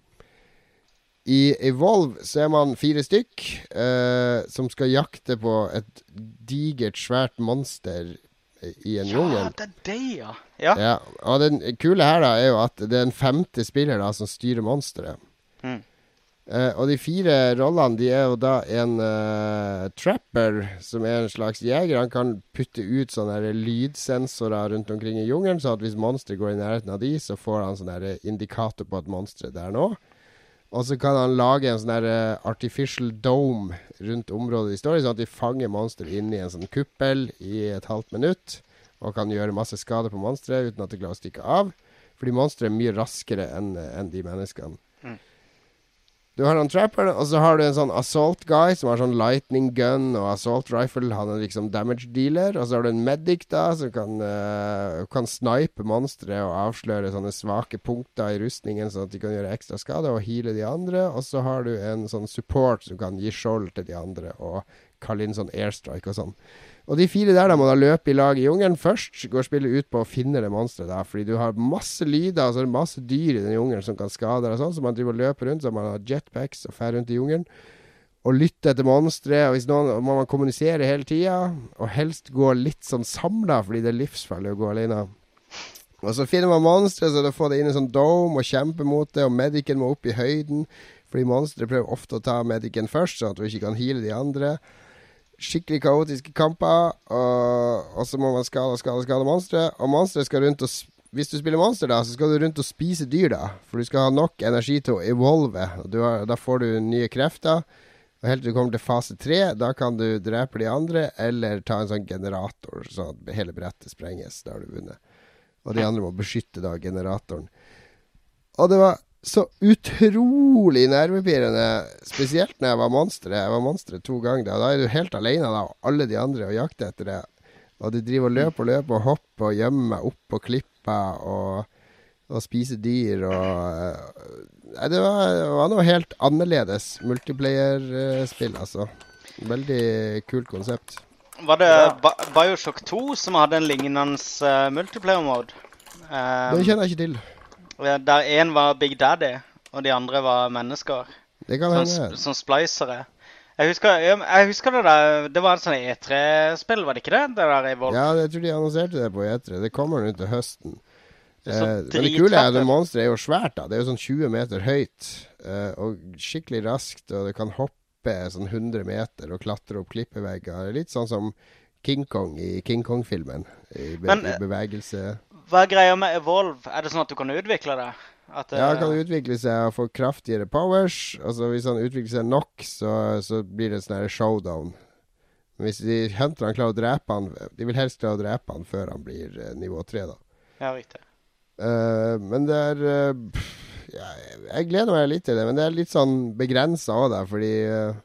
I Evolve så er man fire stykk uh, som skal jakte på et digert, svært monster i en Ja, jungel. det er det, ja. Ja. Ja, og den kule her da er jo at det er en femte spiller da som styrer monsteret. Mm. Eh, og de fire rollene de er jo da en uh, trapper, som er en slags jeger. Han kan putte ut sånne lydsensorer rundt omkring i jungelen, så at hvis monstre går i nærheten av de, så får han sånn her indikator på at monsteret er der nå. Og så kan han lage en sånn eh, artificial dome rundt området de står i, sånn at de fanger monstre inni en sånn kuppel i et halvt minutt. Og kan gjøre masse skade på monsteret uten at det klarer å stikke av. Fordi monsteret er mye raskere enn enn de menneskene. Du har han trapperen, og så har du en sånn assault guy som har sånn lightning gun og assault rifle. Han er liksom damage dealer. Og så har du en medic da som kan, uh, kan snipe monstre og avsløre sånne svake punkter i rustningen, sånn at de kan gjøre ekstra skade og heale de andre. Og så har du en sånn support som kan gi skjold til de andre og kalle inn sånn airstrike og sånn. Og de fire der da må da løpe i lag i jungelen. Først går spillet ut på å finne det monsteret der, fordi du har masse lyder altså så masse dyr i den jungelen som kan skade deg og sånn, så man driver og løper rundt, så man har jetpacks og fer rundt i jungelen. Og lytte etter monstre, og hvis noen må man kommunisere hele tida. Og helst gå litt sånn samla, fordi det er livsfarlig å gå alene. Og så finner man monstre, så da får det inn en sånn dome og kjemper mot det, og medicen må opp i høyden. Fordi monstre prøver ofte å ta medicen først, sånn at du ikke kan heale de andre skikkelig kaotiske kamper. Og, og så må man skade skade, skade monstre. Og monstre skal rundt og hvis du spiller monster, da, så skal du rundt og spise dyr, da. For du skal ha nok energi til å evolve. Har, da får du nye krefter. Og helt til du kommer til fase tre, da kan du drepe de andre, eller ta en sånn generator, sånn at hele brettet sprenges. Da har du vunnet. Og de andre må beskytte da generatoren. Og det var så utrolig nervepirrende, spesielt når jeg var monsteret. Jeg var monsteret to ganger. Da. da er du helt alene da, og alle de andre og jakter etter det. Og du driver og løper og løper og hopper og gjemmer meg opp på klippa og, og spiser dyr og Nei, det var, det var noe helt annerledes multiplayer-spill, altså. Veldig kult konsept. Var det Ba- Bioshock 2 som hadde en lignende uh, multiplayer-mode? Det kjenner jeg ikke til. Der én var Big Daddy, og de andre var mennesker. Det kan Som, hende. sp- som splicere. Jeg husker, jeg, jeg husker det der Det var et sånt E3-spill, var det ikke det? Det der Evolve. Ja, jeg tror de annonserte det på E3. Det kommer nå til høsten. Det er Eh, men det kule er at monsteret er jo svært. da Det er jo sånn 20 meter høyt. eh, og skikkelig raskt. Og det kan hoppe sånn 100 meter og klatre opp klippevegger. Litt sånn som King Kong i King Kong-filmen. I, be Men, i bevegelse. Hva er greia med Evolve? Er det sånn at du kan utvikle det? At, Ja, han eh, kan utvikle seg og få kraftigere powers. Altså Hvis han utvikler seg nok, så, så blir det sånn showdown. Men hvis de henter han klarer å drepe han De vil helst klare å drepe han før han blir eh, nivå 3, da. ja, riktig. Uh, men det er uh, ja, Jeg gleder meg litt til det, men det er litt sånn begrensa òg, der, fordi eh,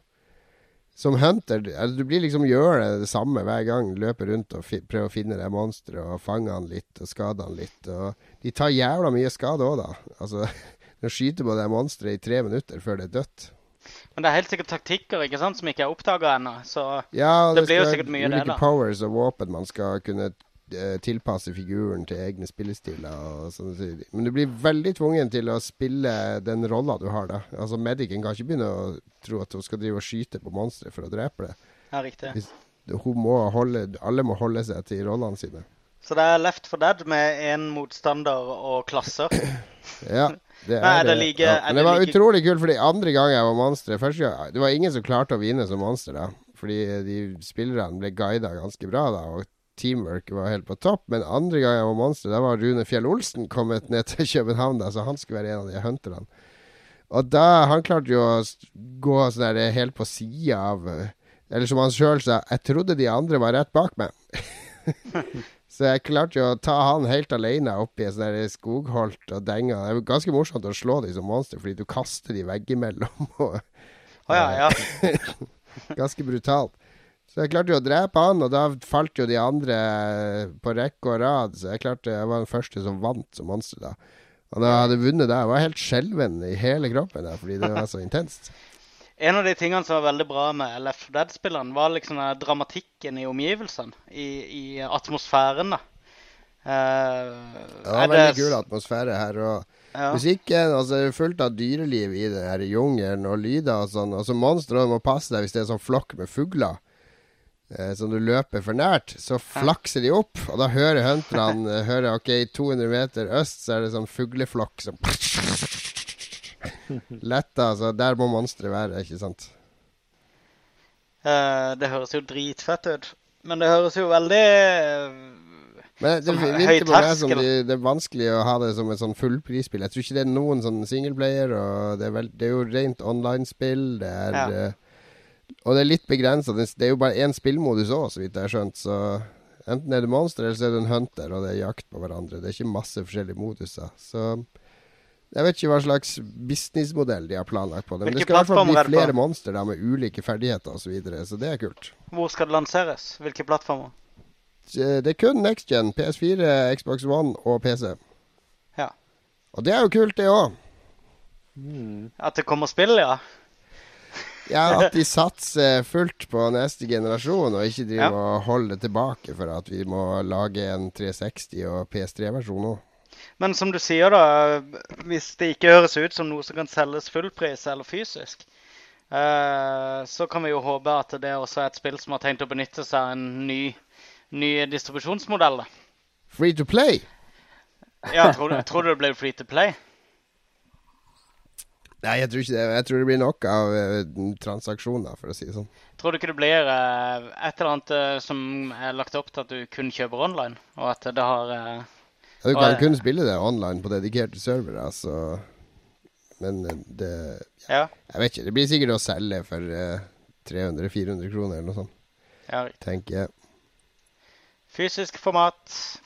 som hunter altså, Du blir liksom gjør det, det samme hver gang. Løper rundt og prøver å finne det monsteret og fange han litt og skade han litt. De tar jævla mye skade òg, da. Altså, de skyter på det monsteret i tre minutter før det er dødt. Men det er helt sikkert taktikker ikke sant, som ikke er oppdaga ennå. Så Ja, Det det, blir jo sikkert mye det, da. ulike powers og våpen man skal kunne tilpasse figuren til egne spillestiler. Og ting. Men du blir veldig tvungen til å spille den rolla du har, da. Altså Medicen kan ikke begynne å tro at hun skal drive og skyte på monstre for å drepe det. ja, riktig. Hvis, må holde, alle må holde seg til rollene sine. Så det er Left for Dead med én motstander og klasser. Ja, det er, er det like- ja. Men det det var like- utrolig kult, fordi andre gang jeg var monster første gang, Det var ingen som klarte å vinne som monster, da. Fordi de spillerne ble guida ganske bra, da. Og teamwork var helt på topp. Men andre gang jeg var monster, da var Rune Fjell Olsen kommet ned til København, da, så han skulle være en av de hunterne. Og da Han klarte jo å gå sånn der helt på sida av eh, Eller som han sjøl sa, jeg trodde de andre var rett bak meg. Så jeg klarte jo å ta han helt alene opp i et sånt skogholt og denga. Det er ganske morsomt å slå de som monster, fordi du kaster de veggimellom. Og Å ja, ja. ganske brutalt. Så jeg klarte jo å drepe han, og da falt jo de andre på rekke og rad. Så jeg klarte, jeg var den første som vant som monster da. Og da jeg hadde vunnet der, jeg var helt skjelven i hele kroppen der, fordi det var så intenst. En av de tingene som var veldig bra med 4 Dead-spilleren, var liksom dramatikken i omgivelsene. I, i atmosfæren, da. Uh, Det var veldig kul atmosfære her. og Ja. Musikken altså, det er fullt av dyreliv i det her jungelen, og lyder og sånn. Og så monstre må passe deg hvis det er sånn flokk med fugler eh, som du løper for nært. Så flakser de opp, og da hører hunterne eh, hører, OK, 200 meter øst så er det sånn fugleflokk som Letta, altså. Der må monsteret være, ikke sant? Uh, det høres jo dritfett ut. Men det høres jo veldig eh, Men det virker på meg som de, det er vanskelig å ha det som et sånn fullprisspill. Jeg tror ikke det er noen sånn singleplayer, og det er, vel, det er jo rent online-spill. Det er Ja. Og det er litt begrensa. Det, er jo bare én spillmodus òg, så vidt jeg har skjønt. Så enten er det monster, eller så er det en hunter, og det er jakt på hverandre. Det er ikke masse forskjellige moduser. Så jeg vet ikke hva slags businessmodell de har planlagt på det. Men Hvilke det skal i hvert fall bli flere monster med ulike ferdigheter osv., så, videre, så det er kult. Hvor skal det lanseres? Hvilke plattformer? Det er kun next gen. PS4, Xbox One og PC. Ja. Og det er jo kult, det òg. At det kommer spill, ja? Ja, at de satser fullt på neste generasjon, og ikke driver Ja. og holder tilbake for at vi må lage en 360 og PS3-versjon òg. Men som du sier, da, hvis det ikke høres ut som noe som kan selges fullpris eller fysisk, eh, så kan vi jo håpe at det også er et spill som har tenkt å benytte seg av en ny, ny distribusjonsmodell. Free to play? Ja, tror, tror du det blir free to play? Nei, jeg tror ikke det. Jeg tror det blir nok av eh, transaksjoner, for å si det sånn. Tror du ikke det blir uh, et eller annet uh, som er lagt opp til at du kun kjøper online, og at det har ja, Du kan Og- kun spille det online på dedikerte servere, så Men eh, det Ja, Jeg vet ikke. Det blir sikkert å selge for eh, 300-400 kroner eller noe sånt, ja. tenker jeg. Fysisk format.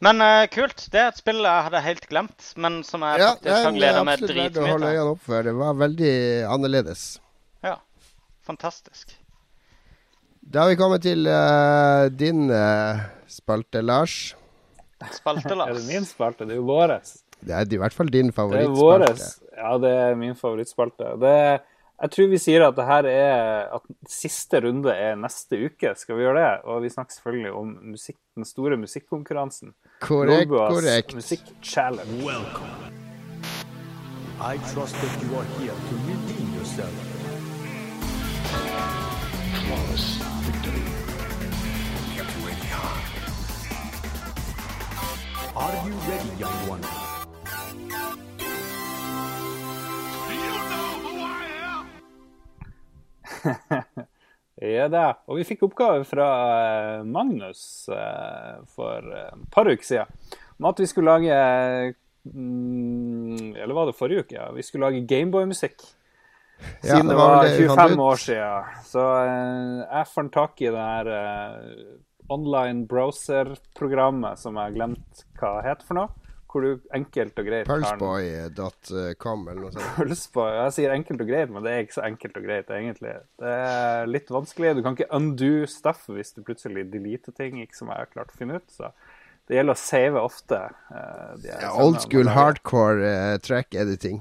Men uh, kult. Det er et spill jeg hadde helt glemt, men som jeg Ja, faktisk kan har gleda meg dritmye til. øynene opp for. Det var veldig annerledes. Ja. Fantastisk. Da har vi kommet til uh, din uh, spalte, Lars. Spalte, Lars. Er det min spalte? Det er jo våres. Det er i hvert fall din Det er favorittspalte. våres. Ja, det er min favorittspalte. Det er, jeg tror vi sier at det her er At siste runde er neste uke. Skal vi gjøre det? Og vi snakker selvfølgelig om musikk, den store musikkonkurransen. Korrekt, Lolbuas korrekt. Musikk-challenge. Welcome. I trust that you are here to redeem yourself. Flawless victory. Are you ready, young one? Ja da. Og vi fikk oppgave fra eh, Magnus eh, for eh, et par uker siden om at vi skulle lage mm, Eller var det forrige uke? Ja. Vi skulle lage Gameboy-musikk. Ja, Siden det var det var 25 år siden. Så jeg fant tak i det her online browser-programmet som jeg har glemt hva heter for noe. Hvor du enkelt og greit kan Pulseboy.com eller noe sånt. Pulseboy. Jeg sier enkelt og greit, men det er ikke så enkelt og greit, egentlig. Det er litt vanskelig. Du kan ikke undo stuff hvis du plutselig deleter ting, ikke som jeg har klart å finne ut. Så det gjelder å save ofte. eh, Ja, old school hardcore uh, track editing.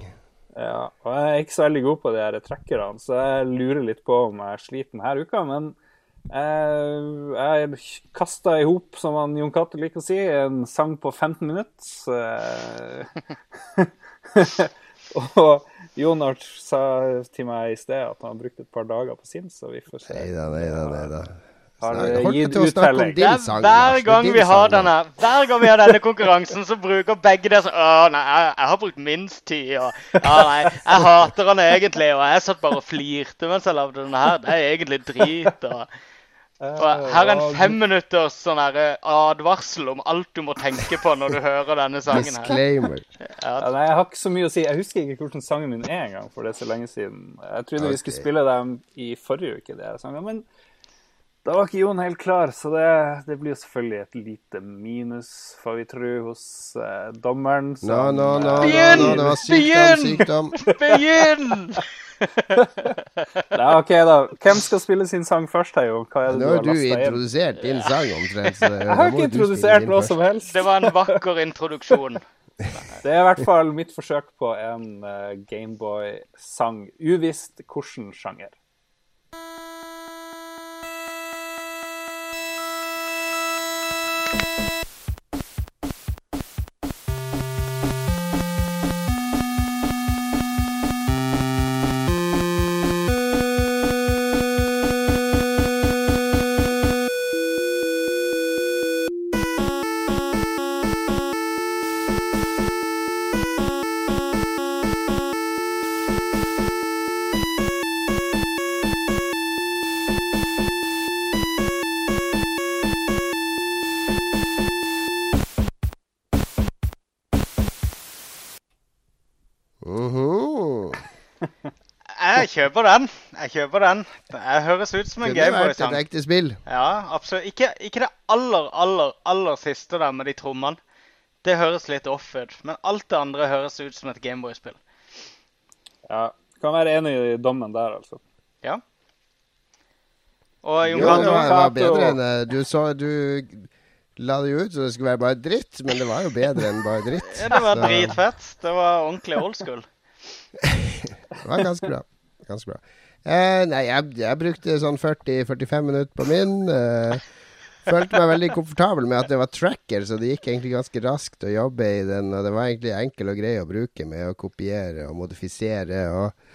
Ja, og jeg er ikke så veldig god på de her trackerne, så jeg lurer litt på om jeg sliter denne uka. Men eh, jeg kasta i hop, som han Jon Cato liker å si, en sang på 15 minutter. Eh, og Jonart sa til meg i sted at han brukte et par dager på sin, så vi får se. Neida, neida, nei da, nei da. Har Snak- gitt uttelling? Er hver er gang vi har denne Hver gang vi har denne konkurransen, så bruker begge det sånn Å, nei, jeg, jeg har brukt minst tid, og Ja, nei, jeg hater han egentlig, og jeg satt bare og flirte mens jeg lagde denne her. Det er egentlig drit, og Og her er en femminutters sånn eh, advarsel om alt du må tenke på når du hører denne sangen her. Disclaimer. Ja, nei, jeg har ikke så mye å si. Jeg husker ikke hvordan sangen min er engang, for det er så lenge siden. Jeg trodde vi skulle spille dem i forrige uke, de her sangene, men da var ikke Jon helt klar, så det, det blir jo selvfølgelig et lite minus, får vi tro, hos eh, dommeren. Som, nå, no, nå, Begynn! nå, no, no, sykdom, sykdom. Begynn! Nei, OK, da. Hvem skal spille sin sang først, her, Jon? Hva er det Nå du har har du lasta inn? introdusert din sang omtrent. Så Jeg har ikke introdusert noe som helst. Det var en vakker introduksjon. Det er i hvert fall mitt forsøk på en uh, Gameboy-sang. Uvisst hvilken sjanger. Bye. Jeg kjøper den. Jeg kjøper den. Det høres ut som en Kunne vært et Gameboy-sang. ekte spill. Ja, absolutt. Ikke, ikke det aller, aller, aller siste der med de trommene. Det høres litt off ut. Men alt det andre høres ut som et Gameboy-spill. Ja, kan være enig i dommen der, altså. Ja. Og Jon Jo, det Cato var, det var bedre enn eh, Du så Du la det jo ut så det skulle være bare dritt, men det var jo bedre enn bare dritt. ja, Det var Så dritfett. Det var ordentlig old school. Det var ganske bra. Ganske bra. Eh, nei, jeg, jeg brukte sånn 40-45 minutter på min. Eh, følte meg veldig komfortabel med at det var tracker, så det gikk egentlig ganske raskt å jobbe i den. Og det var egentlig enkel og grei å bruke med å kopiere og modifisere og,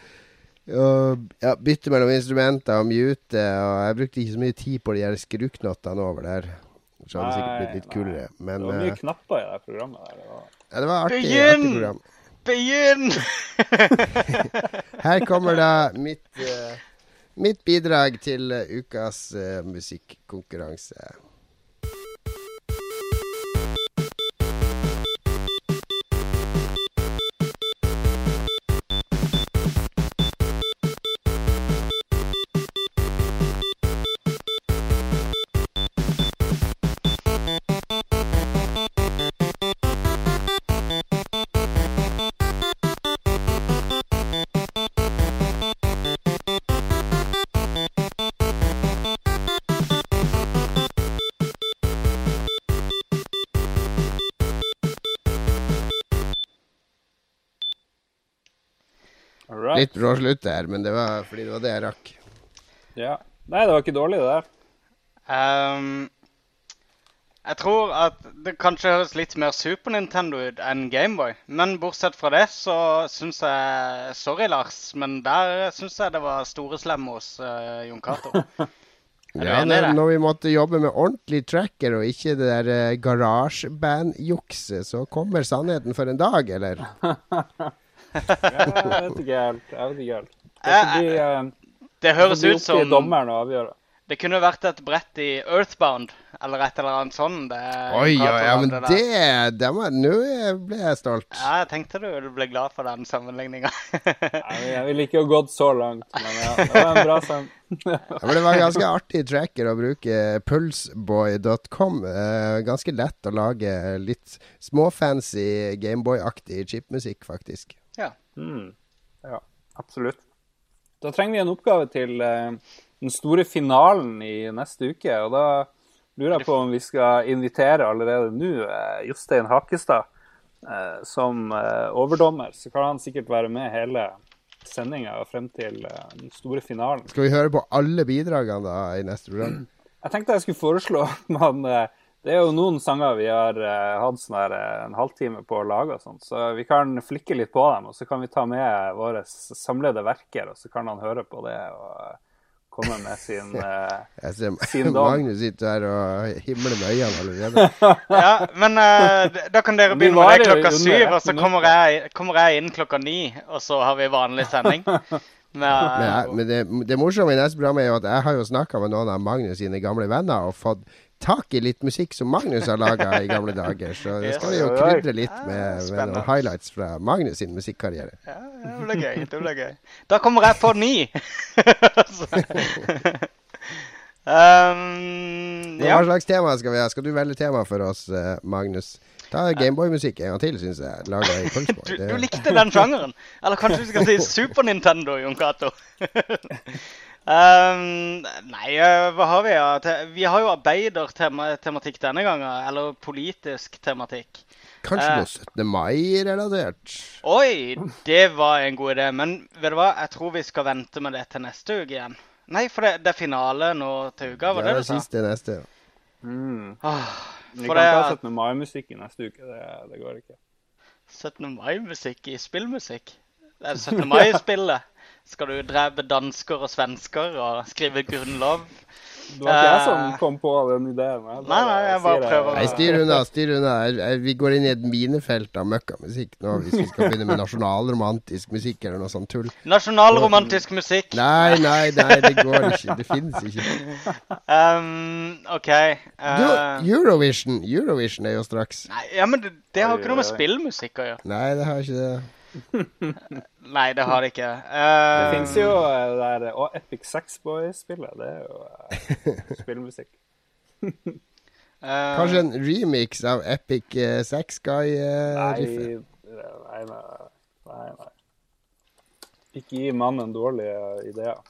og ja, bytte mellom instrumenter og mute. Og jeg brukte ikke så mye tid på de her skruknottene over der. Så hadde det sikkert blitt litt kulere. kulere. Det var eh, mye knapper i det programmet der. Det var... ja, det var artig, artig program. Begynn! Her kommer da mitt, eh, mitt bidrag til ukas eh, musikkonkurranse. Right. Litt brå slutt der, men det var fordi det var det jeg rakk. Ja. Nei, det var ikke dårlig, det der. Um, jeg tror at det kanskje høres litt mer Super Nintendo ut enn Gameboy. Men bortsett fra det så syns jeg Sorry, Lars, men der syns jeg det var store slem hos uh, Jon Cato. Ja, når, det? når vi måtte jobbe med ordentlig tracker og ikke det der uh, garasjebandjukset, så kommer sannheten for en dag, eller? Ja, jeg vet ikke helt. Jeg vet ikke helt. Det bli, eh, Det høres ut som dommeren å avgjøre. det kunne vært et brett i Earthbound eller et eller annet sånt. Det, Oi, ja, ja, men det, det, det var- Nå ble jeg stolt. Ja, jeg tenkte du ble glad for den sammenligninga. Jeg ville ikke gått så langt, men ja, det var en bra sang. Ja, men det var en ganske artig tracker å bruke pulseboy.com. Eh, ganske lett å lage litt småfancy Gameboy-aktig chipmusikk, faktisk. Mm. Ja, absolutt. Da trenger vi en oppgave til uh, den store finalen i neste uke. Og da lurer jeg på om vi skal invitere allerede nå uh, Jostein Hakestad uh, som overdommer. Så kan han sikkert være med hele sendinga frem til den store finalen. Skal vi høre på alle bidragene da i neste program? Jeg tenkte jeg skulle foreslå at man Det er jo noen sanger vi har eh, hatt sånn her eh, en halvtime på å lage og sånt, så vi kan flikke litt på dem. Og så kan vi ta med våre samlede verker, og så kan han høre på det og eh, komme med sin eh, Jeg ser sin dom. Magnus sitter her og himler med øynene allerede. ja, men eh, d- da kan dere Vi begynne med det jo klokka under syv, ett og så minutt. kommer jeg, kommer jeg inn klokka ni, og så har vi vanlig sending. Med, Men, jeg, men det, det morsomme i neste program er jo at jeg har jo snakka med noen av Magnus sine gamle venner og fått tak i litt musikk som Magnus har laga i gamle dager. Så det skal vi jo krydre litt med, med noen highlights fra Magnus sin musikkarriere. Ja, det blir gøy. Det blir gøy. Da kommer jeg på ni. Um, ja. Hva slags tema skal vi ha? Skal du velge tema for oss, eh, Magnus? Ta Gameboy-musikk en gang til, syns jeg. Laga i Kongsborg. Du, du likte den sjangeren? Eller kanskje vi skal si Super Nintendo, Jon Cato? um, nei, eh, hva har vi? Ja? Vi har jo arbeidertematikk denne gangen. Eller politisk tematikk. Kanskje eh. noe 17. mai-relatert? Oi, det var en god idé. Men vet du hva? Jeg tror vi skal vente med det til neste uke igjen. Nei, for det, det er finale nå til uka, var Det det du det er siste neste. mm. Åh, Vi kan ikke ha 17. mai-musikk i neste uke. Det, det går ikke. 17. mai-musikk i spillmusikk? Det er 17. mai-spillet. Skal du drepe dansker og svensker og skrive grunnlov? Det var ikke jeg Eh. som kom på den ideen. Jeg Nei, nei, jeg bare prøver. Nei, styr unna, styr unna. Vi går inn i et minefelt av møkkamusikk nå hvis vi skal begynne med nasjonalromantisk musikk eller noe sånt tull. Nasjonalromantisk musikk. Nei, nei, nei, det går ikke. Det finnes ikke. Um, OK. Du, eh, Eurovision Eurovision er jo straks. nei, ja, men det, det har ikke noe med spillmusikk å gjøre. Nei, det har ikke det. Nei, det har det ikke. Det fins jo eh, det der Og Epic Sexboy-spillet. Det er jo eh, spillmusikk. uh, Kanskje en remix av Epic uh, Sex Guy-riffet? nei, nei, nei, nei. Ikke gi mannen dårlige ideer.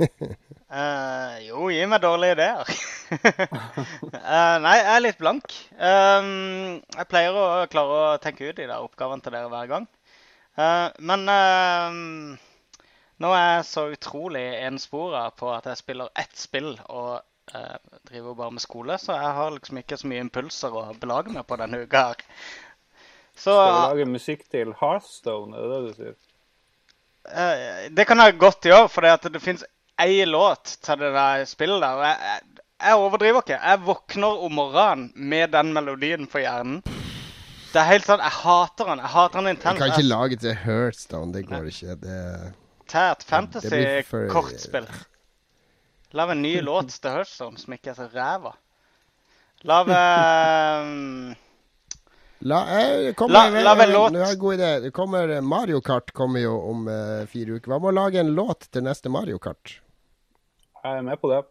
Uh, jo, gi meg dårlige ideer. uh, nei, jeg er litt blank. Um, jeg pleier å klare å tenke ut de der oppgavene til dere hver gang. Eh, men ehm, nå er jeg så utrolig enspora på at jeg spiller ett spill og eh, driver bare med skole, så jeg har liksom ikke så mye impulser å belage meg på denne uka her. Så Skal du lage musikk til Hearthstone, er det det du sier? Eh, det kan jeg godt gjøre, for det, fins ei låt til det der spillet der. jeg, jeg overdriver ikke. Jeg våkner om morgenen med den melodien på hjernen. Det er helt sånn, Jeg hater han. Jeg hater han intenst. Du kan ikke lage til Heartstone, det går ikke. Det for- fantasy-kortspill. Lag en ny låt til Hearthstone som ikke er så ræva. Lag um, La, eh, kommer, La- la vel eh, låt. nå har jeg en god idé. Det kommer, eh, Mario Kart kommer jo om eh, fire uker. Hva med å lage en låt til neste Mario Kart? Jeg er med på det.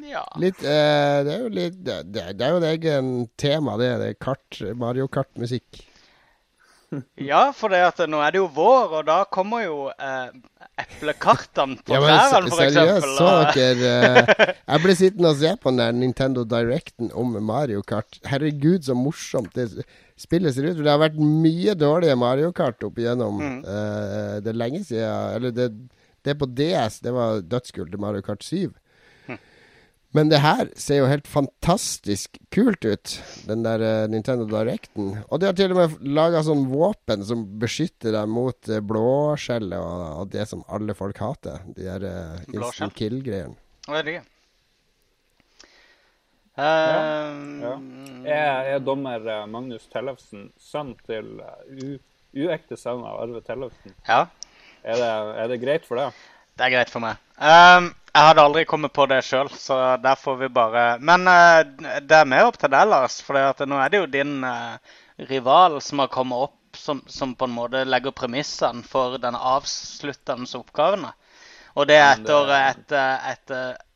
Ja. Litt, eh, det er jo litt Det, det det er jo et egen tema, det. Det er kart, Mario Kart-musikk. Ja, for det at nå er det jo vår, og da kommer jo eh, eplekartene på Ja, trærne, f.eks. seriøst, så dere eh, Jeg ble sittende og se på den der Nintendo Directen om Mario Kart. Herregud, så morsomt det spillet ser ut. For Det har vært mye dårlige Mario Kart opp igjennom. Mm. Eh, det lenge siden Eller det, det på DS, det var dødskult til Mario Kart 7. Men det her ser jo helt fantastisk kult ut, den der uh, Nintendo Directen. Og de har til og med laga sånn våpen som beskytter deg mot uh, blåskjellet og, og det som alle folk hater. De der uh, instant kill-greiene. Jeg ikke. Ja, Eh, ja. Er, er dommer eh, Magnus Tellefsen sønn til eh, u, uekte sønn av Arve Tellefsen? ja, Er det, er det greit for deg? det er greit for meg. Ehm, jeg hadde aldri kommet på det sjøl, så der får vi bare Men uh, det er mer opp til deg, Lars. For nå er det jo din uh, rival som har kommet opp, som, som på en måte legger premissene for den avsluttende oppgaven. Og det er etter et, et, et,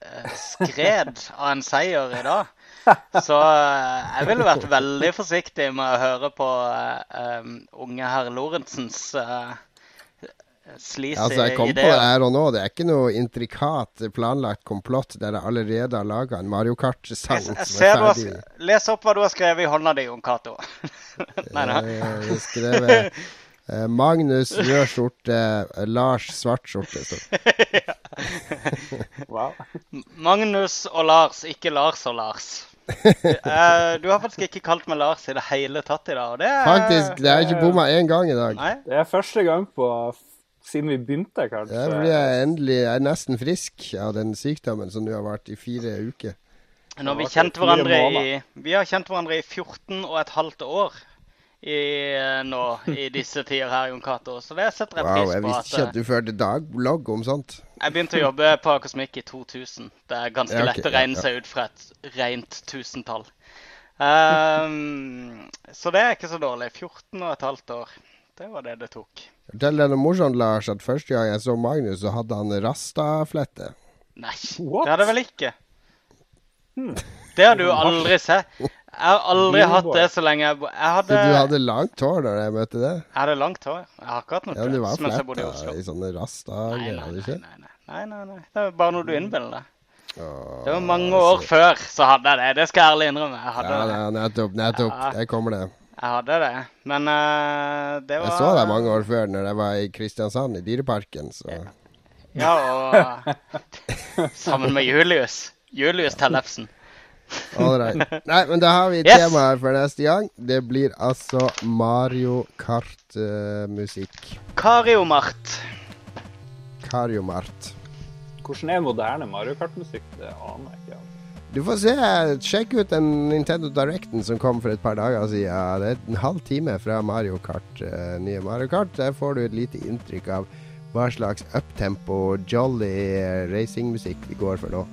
eh, skred av en seier i dag. Så eh, jeg ville vært veldig forsiktig med å høre på eh, um, unge herr Lorentzens uh, sleazy Altså, jeg kom på det her og nå. Det er ikke noe intrikat planlagt komplott der jeg allerede har laga en Mario Kart-sang Jeg, jeg ser du har, Les opp hva du har skrevet i hånda di, Jon Cato. Nei, da. Eh, Jeg skrev eh, Magnus rød skjorte, eh, Lars svart skjorte. Wow. Magnus og Lars, ikke Lars og Lars. uh, du har faktisk ikke kalt meg Lars i det hele tatt i dag. Og det er Faktisk, det har jeg ikke bomma én gang i dag. Nei. Det er første gang på siden vi begynte, kanskje. Det er jeg endelig jeg er nesten frisk av den sykdommen som nå har vært i fire uker. Nå har vi kjent hverandre i. Vi har kjent hverandre i 14 og et halvt år i, eh, nå i disse tider her, Jon Cato. Så det setter jeg Wow, pris jeg visste ikke At, at du førte dagblogg om sånt. jeg begynte å jobbe på Akosmikk i 2000. Det er ganske Ja, okay, lett å regne ja. seg ut fra et rent tusentall. Um, så det er ikke så dårlig. 14 og et halvt år. Det var det det tok. Fortell noe morsomt, Lars, at første gang jeg så Magnus, så hadde han rastaflette. Nei, What? det hadde jeg vel ikke. Det har du aldri sett. Jeg har aldri Min hatt boy. det så lenge jeg Så du hadde langt hår da jeg møtte deg? jeg hadde langt hår. Jeg har ikke hatt noe Ja, du var dreads mens jeg bodde i Oslo. fletta i sånne rasta-greier, nei, nei, nei, nei. nei, nei, nei. Det er bare noe du innbiller deg. Det var mange år før så hadde jeg det. Det skal jeg ærlig innrømme. Jeg hadde Ja, det. nettopp. Nettopp. Ja. Der kommer det. Jeg hadde det. Men uh, det var Jeg så deg mange år før når jeg var i Kristiansand, i Dyreparken. Så Ja, og sammen med Julius. Julius Tellefsen. Ålreit. Nei, men da har vi Yes. temaet for neste gang. Det blir altså Mario Kart-musikk. Kariomart. Kariomart. Hvordan er moderne Mario Kart-musikk? Det aner jeg ikke. Du får se. Sjekk ut den Nintendo Directen som kom for et par dager siden. Det er en halv time fra Mario Kart, uh, nye Mario Kart. Der får du et lite inntrykk av hva slags uptempo, jolly racingmusikk vi går for nå.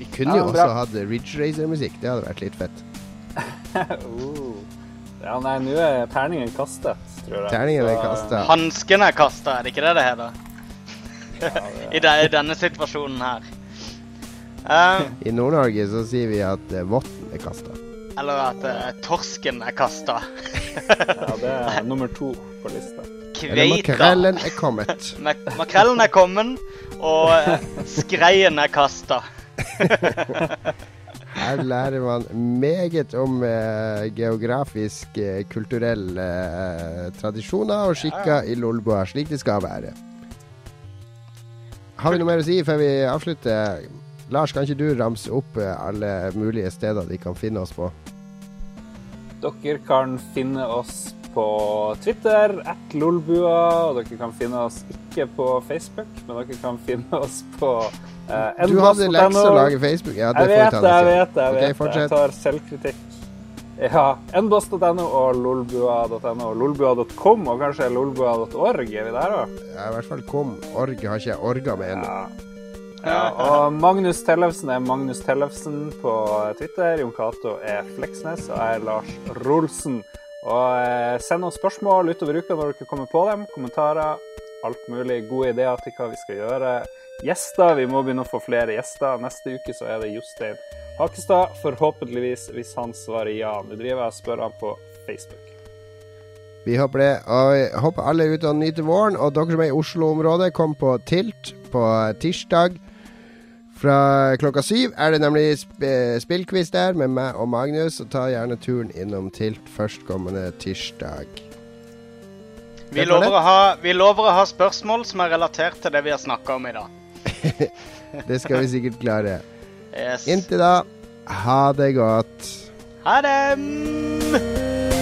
Vi kunne Ja, jo også hatt Ridge Racer-musikk. Det hadde vært litt fett. uh. Ja, nei, nå er terningen kastet, tror jeg. Terningen er kastet. kasta. Hansken er kasta, er det ikke det det heter? I, de, I denne situasjonen her. Eh, I Nord-Norge så sier vi at uh, votten er kasta. eller at uh, torsken er kasta. Ja, det er nummer to på lista. Eller makrellen er kommet. Mak makrellen er kommet, og eh, skreien er kasta. Her lærer man meget om eh, geografisk, eh, kulturelle eh, tradisjoner og skikker i Lolbua, slik det skal være. Har vi noe mer å si før vi avslutter? Lars, kan ikke du ramse opp eh, alle mulige steder de kan finne oss på? Dere kan finne oss på Twitter, at lolbua. Og dere kan finne oss ikke på Facebook, men dere kan finne oss på eh, Du hadde lekse å lage Facebook. Ja, det Jeg vet ta det, jeg vet det. Jeg, Ok, vet det. jeg tar selvkritikk. Ja. nboss.no og lolbua.no og lolbua.com og kanskje lolbua.org. Er vi der òg? Ja, I hvert fall kom. Org har ikke jeg orga med ennå. Ja. Ja. Og Magnus Tellefsen er Magnus Tellefsen på Twitter. Jon Cato er Fleksnes, og jeg er Lars Rolsen. Og eh, send oss spørsmål utover uka når dere kommer på dem. Kommentarer, alt mulig. Gode ideer til hva vi skal gjøre. Gjester. Vi må begynne å få flere gjester. Neste uke så er det Jostein Hakestad. Forhåpentligvis, hvis han svarer ja. Nå driver jeg og spør han på Facebook. Vi håper det. Og vi håper alle er ute og nyter våren. Og dere som er i Oslo-området, kom på Tilt på tirsdag. Fra klokka syv er det nemlig sp spillquiz der med meg og Magnus. Og ta gjerne turen innom Tilt førstkommende tirsdag. Vi lover, ha, vi lover, å ha, spørsmål som er relatert til det vi har snakka om i dag. det skal vi sikkert klare. Yes. Inntil da, ha det godt. Ha det!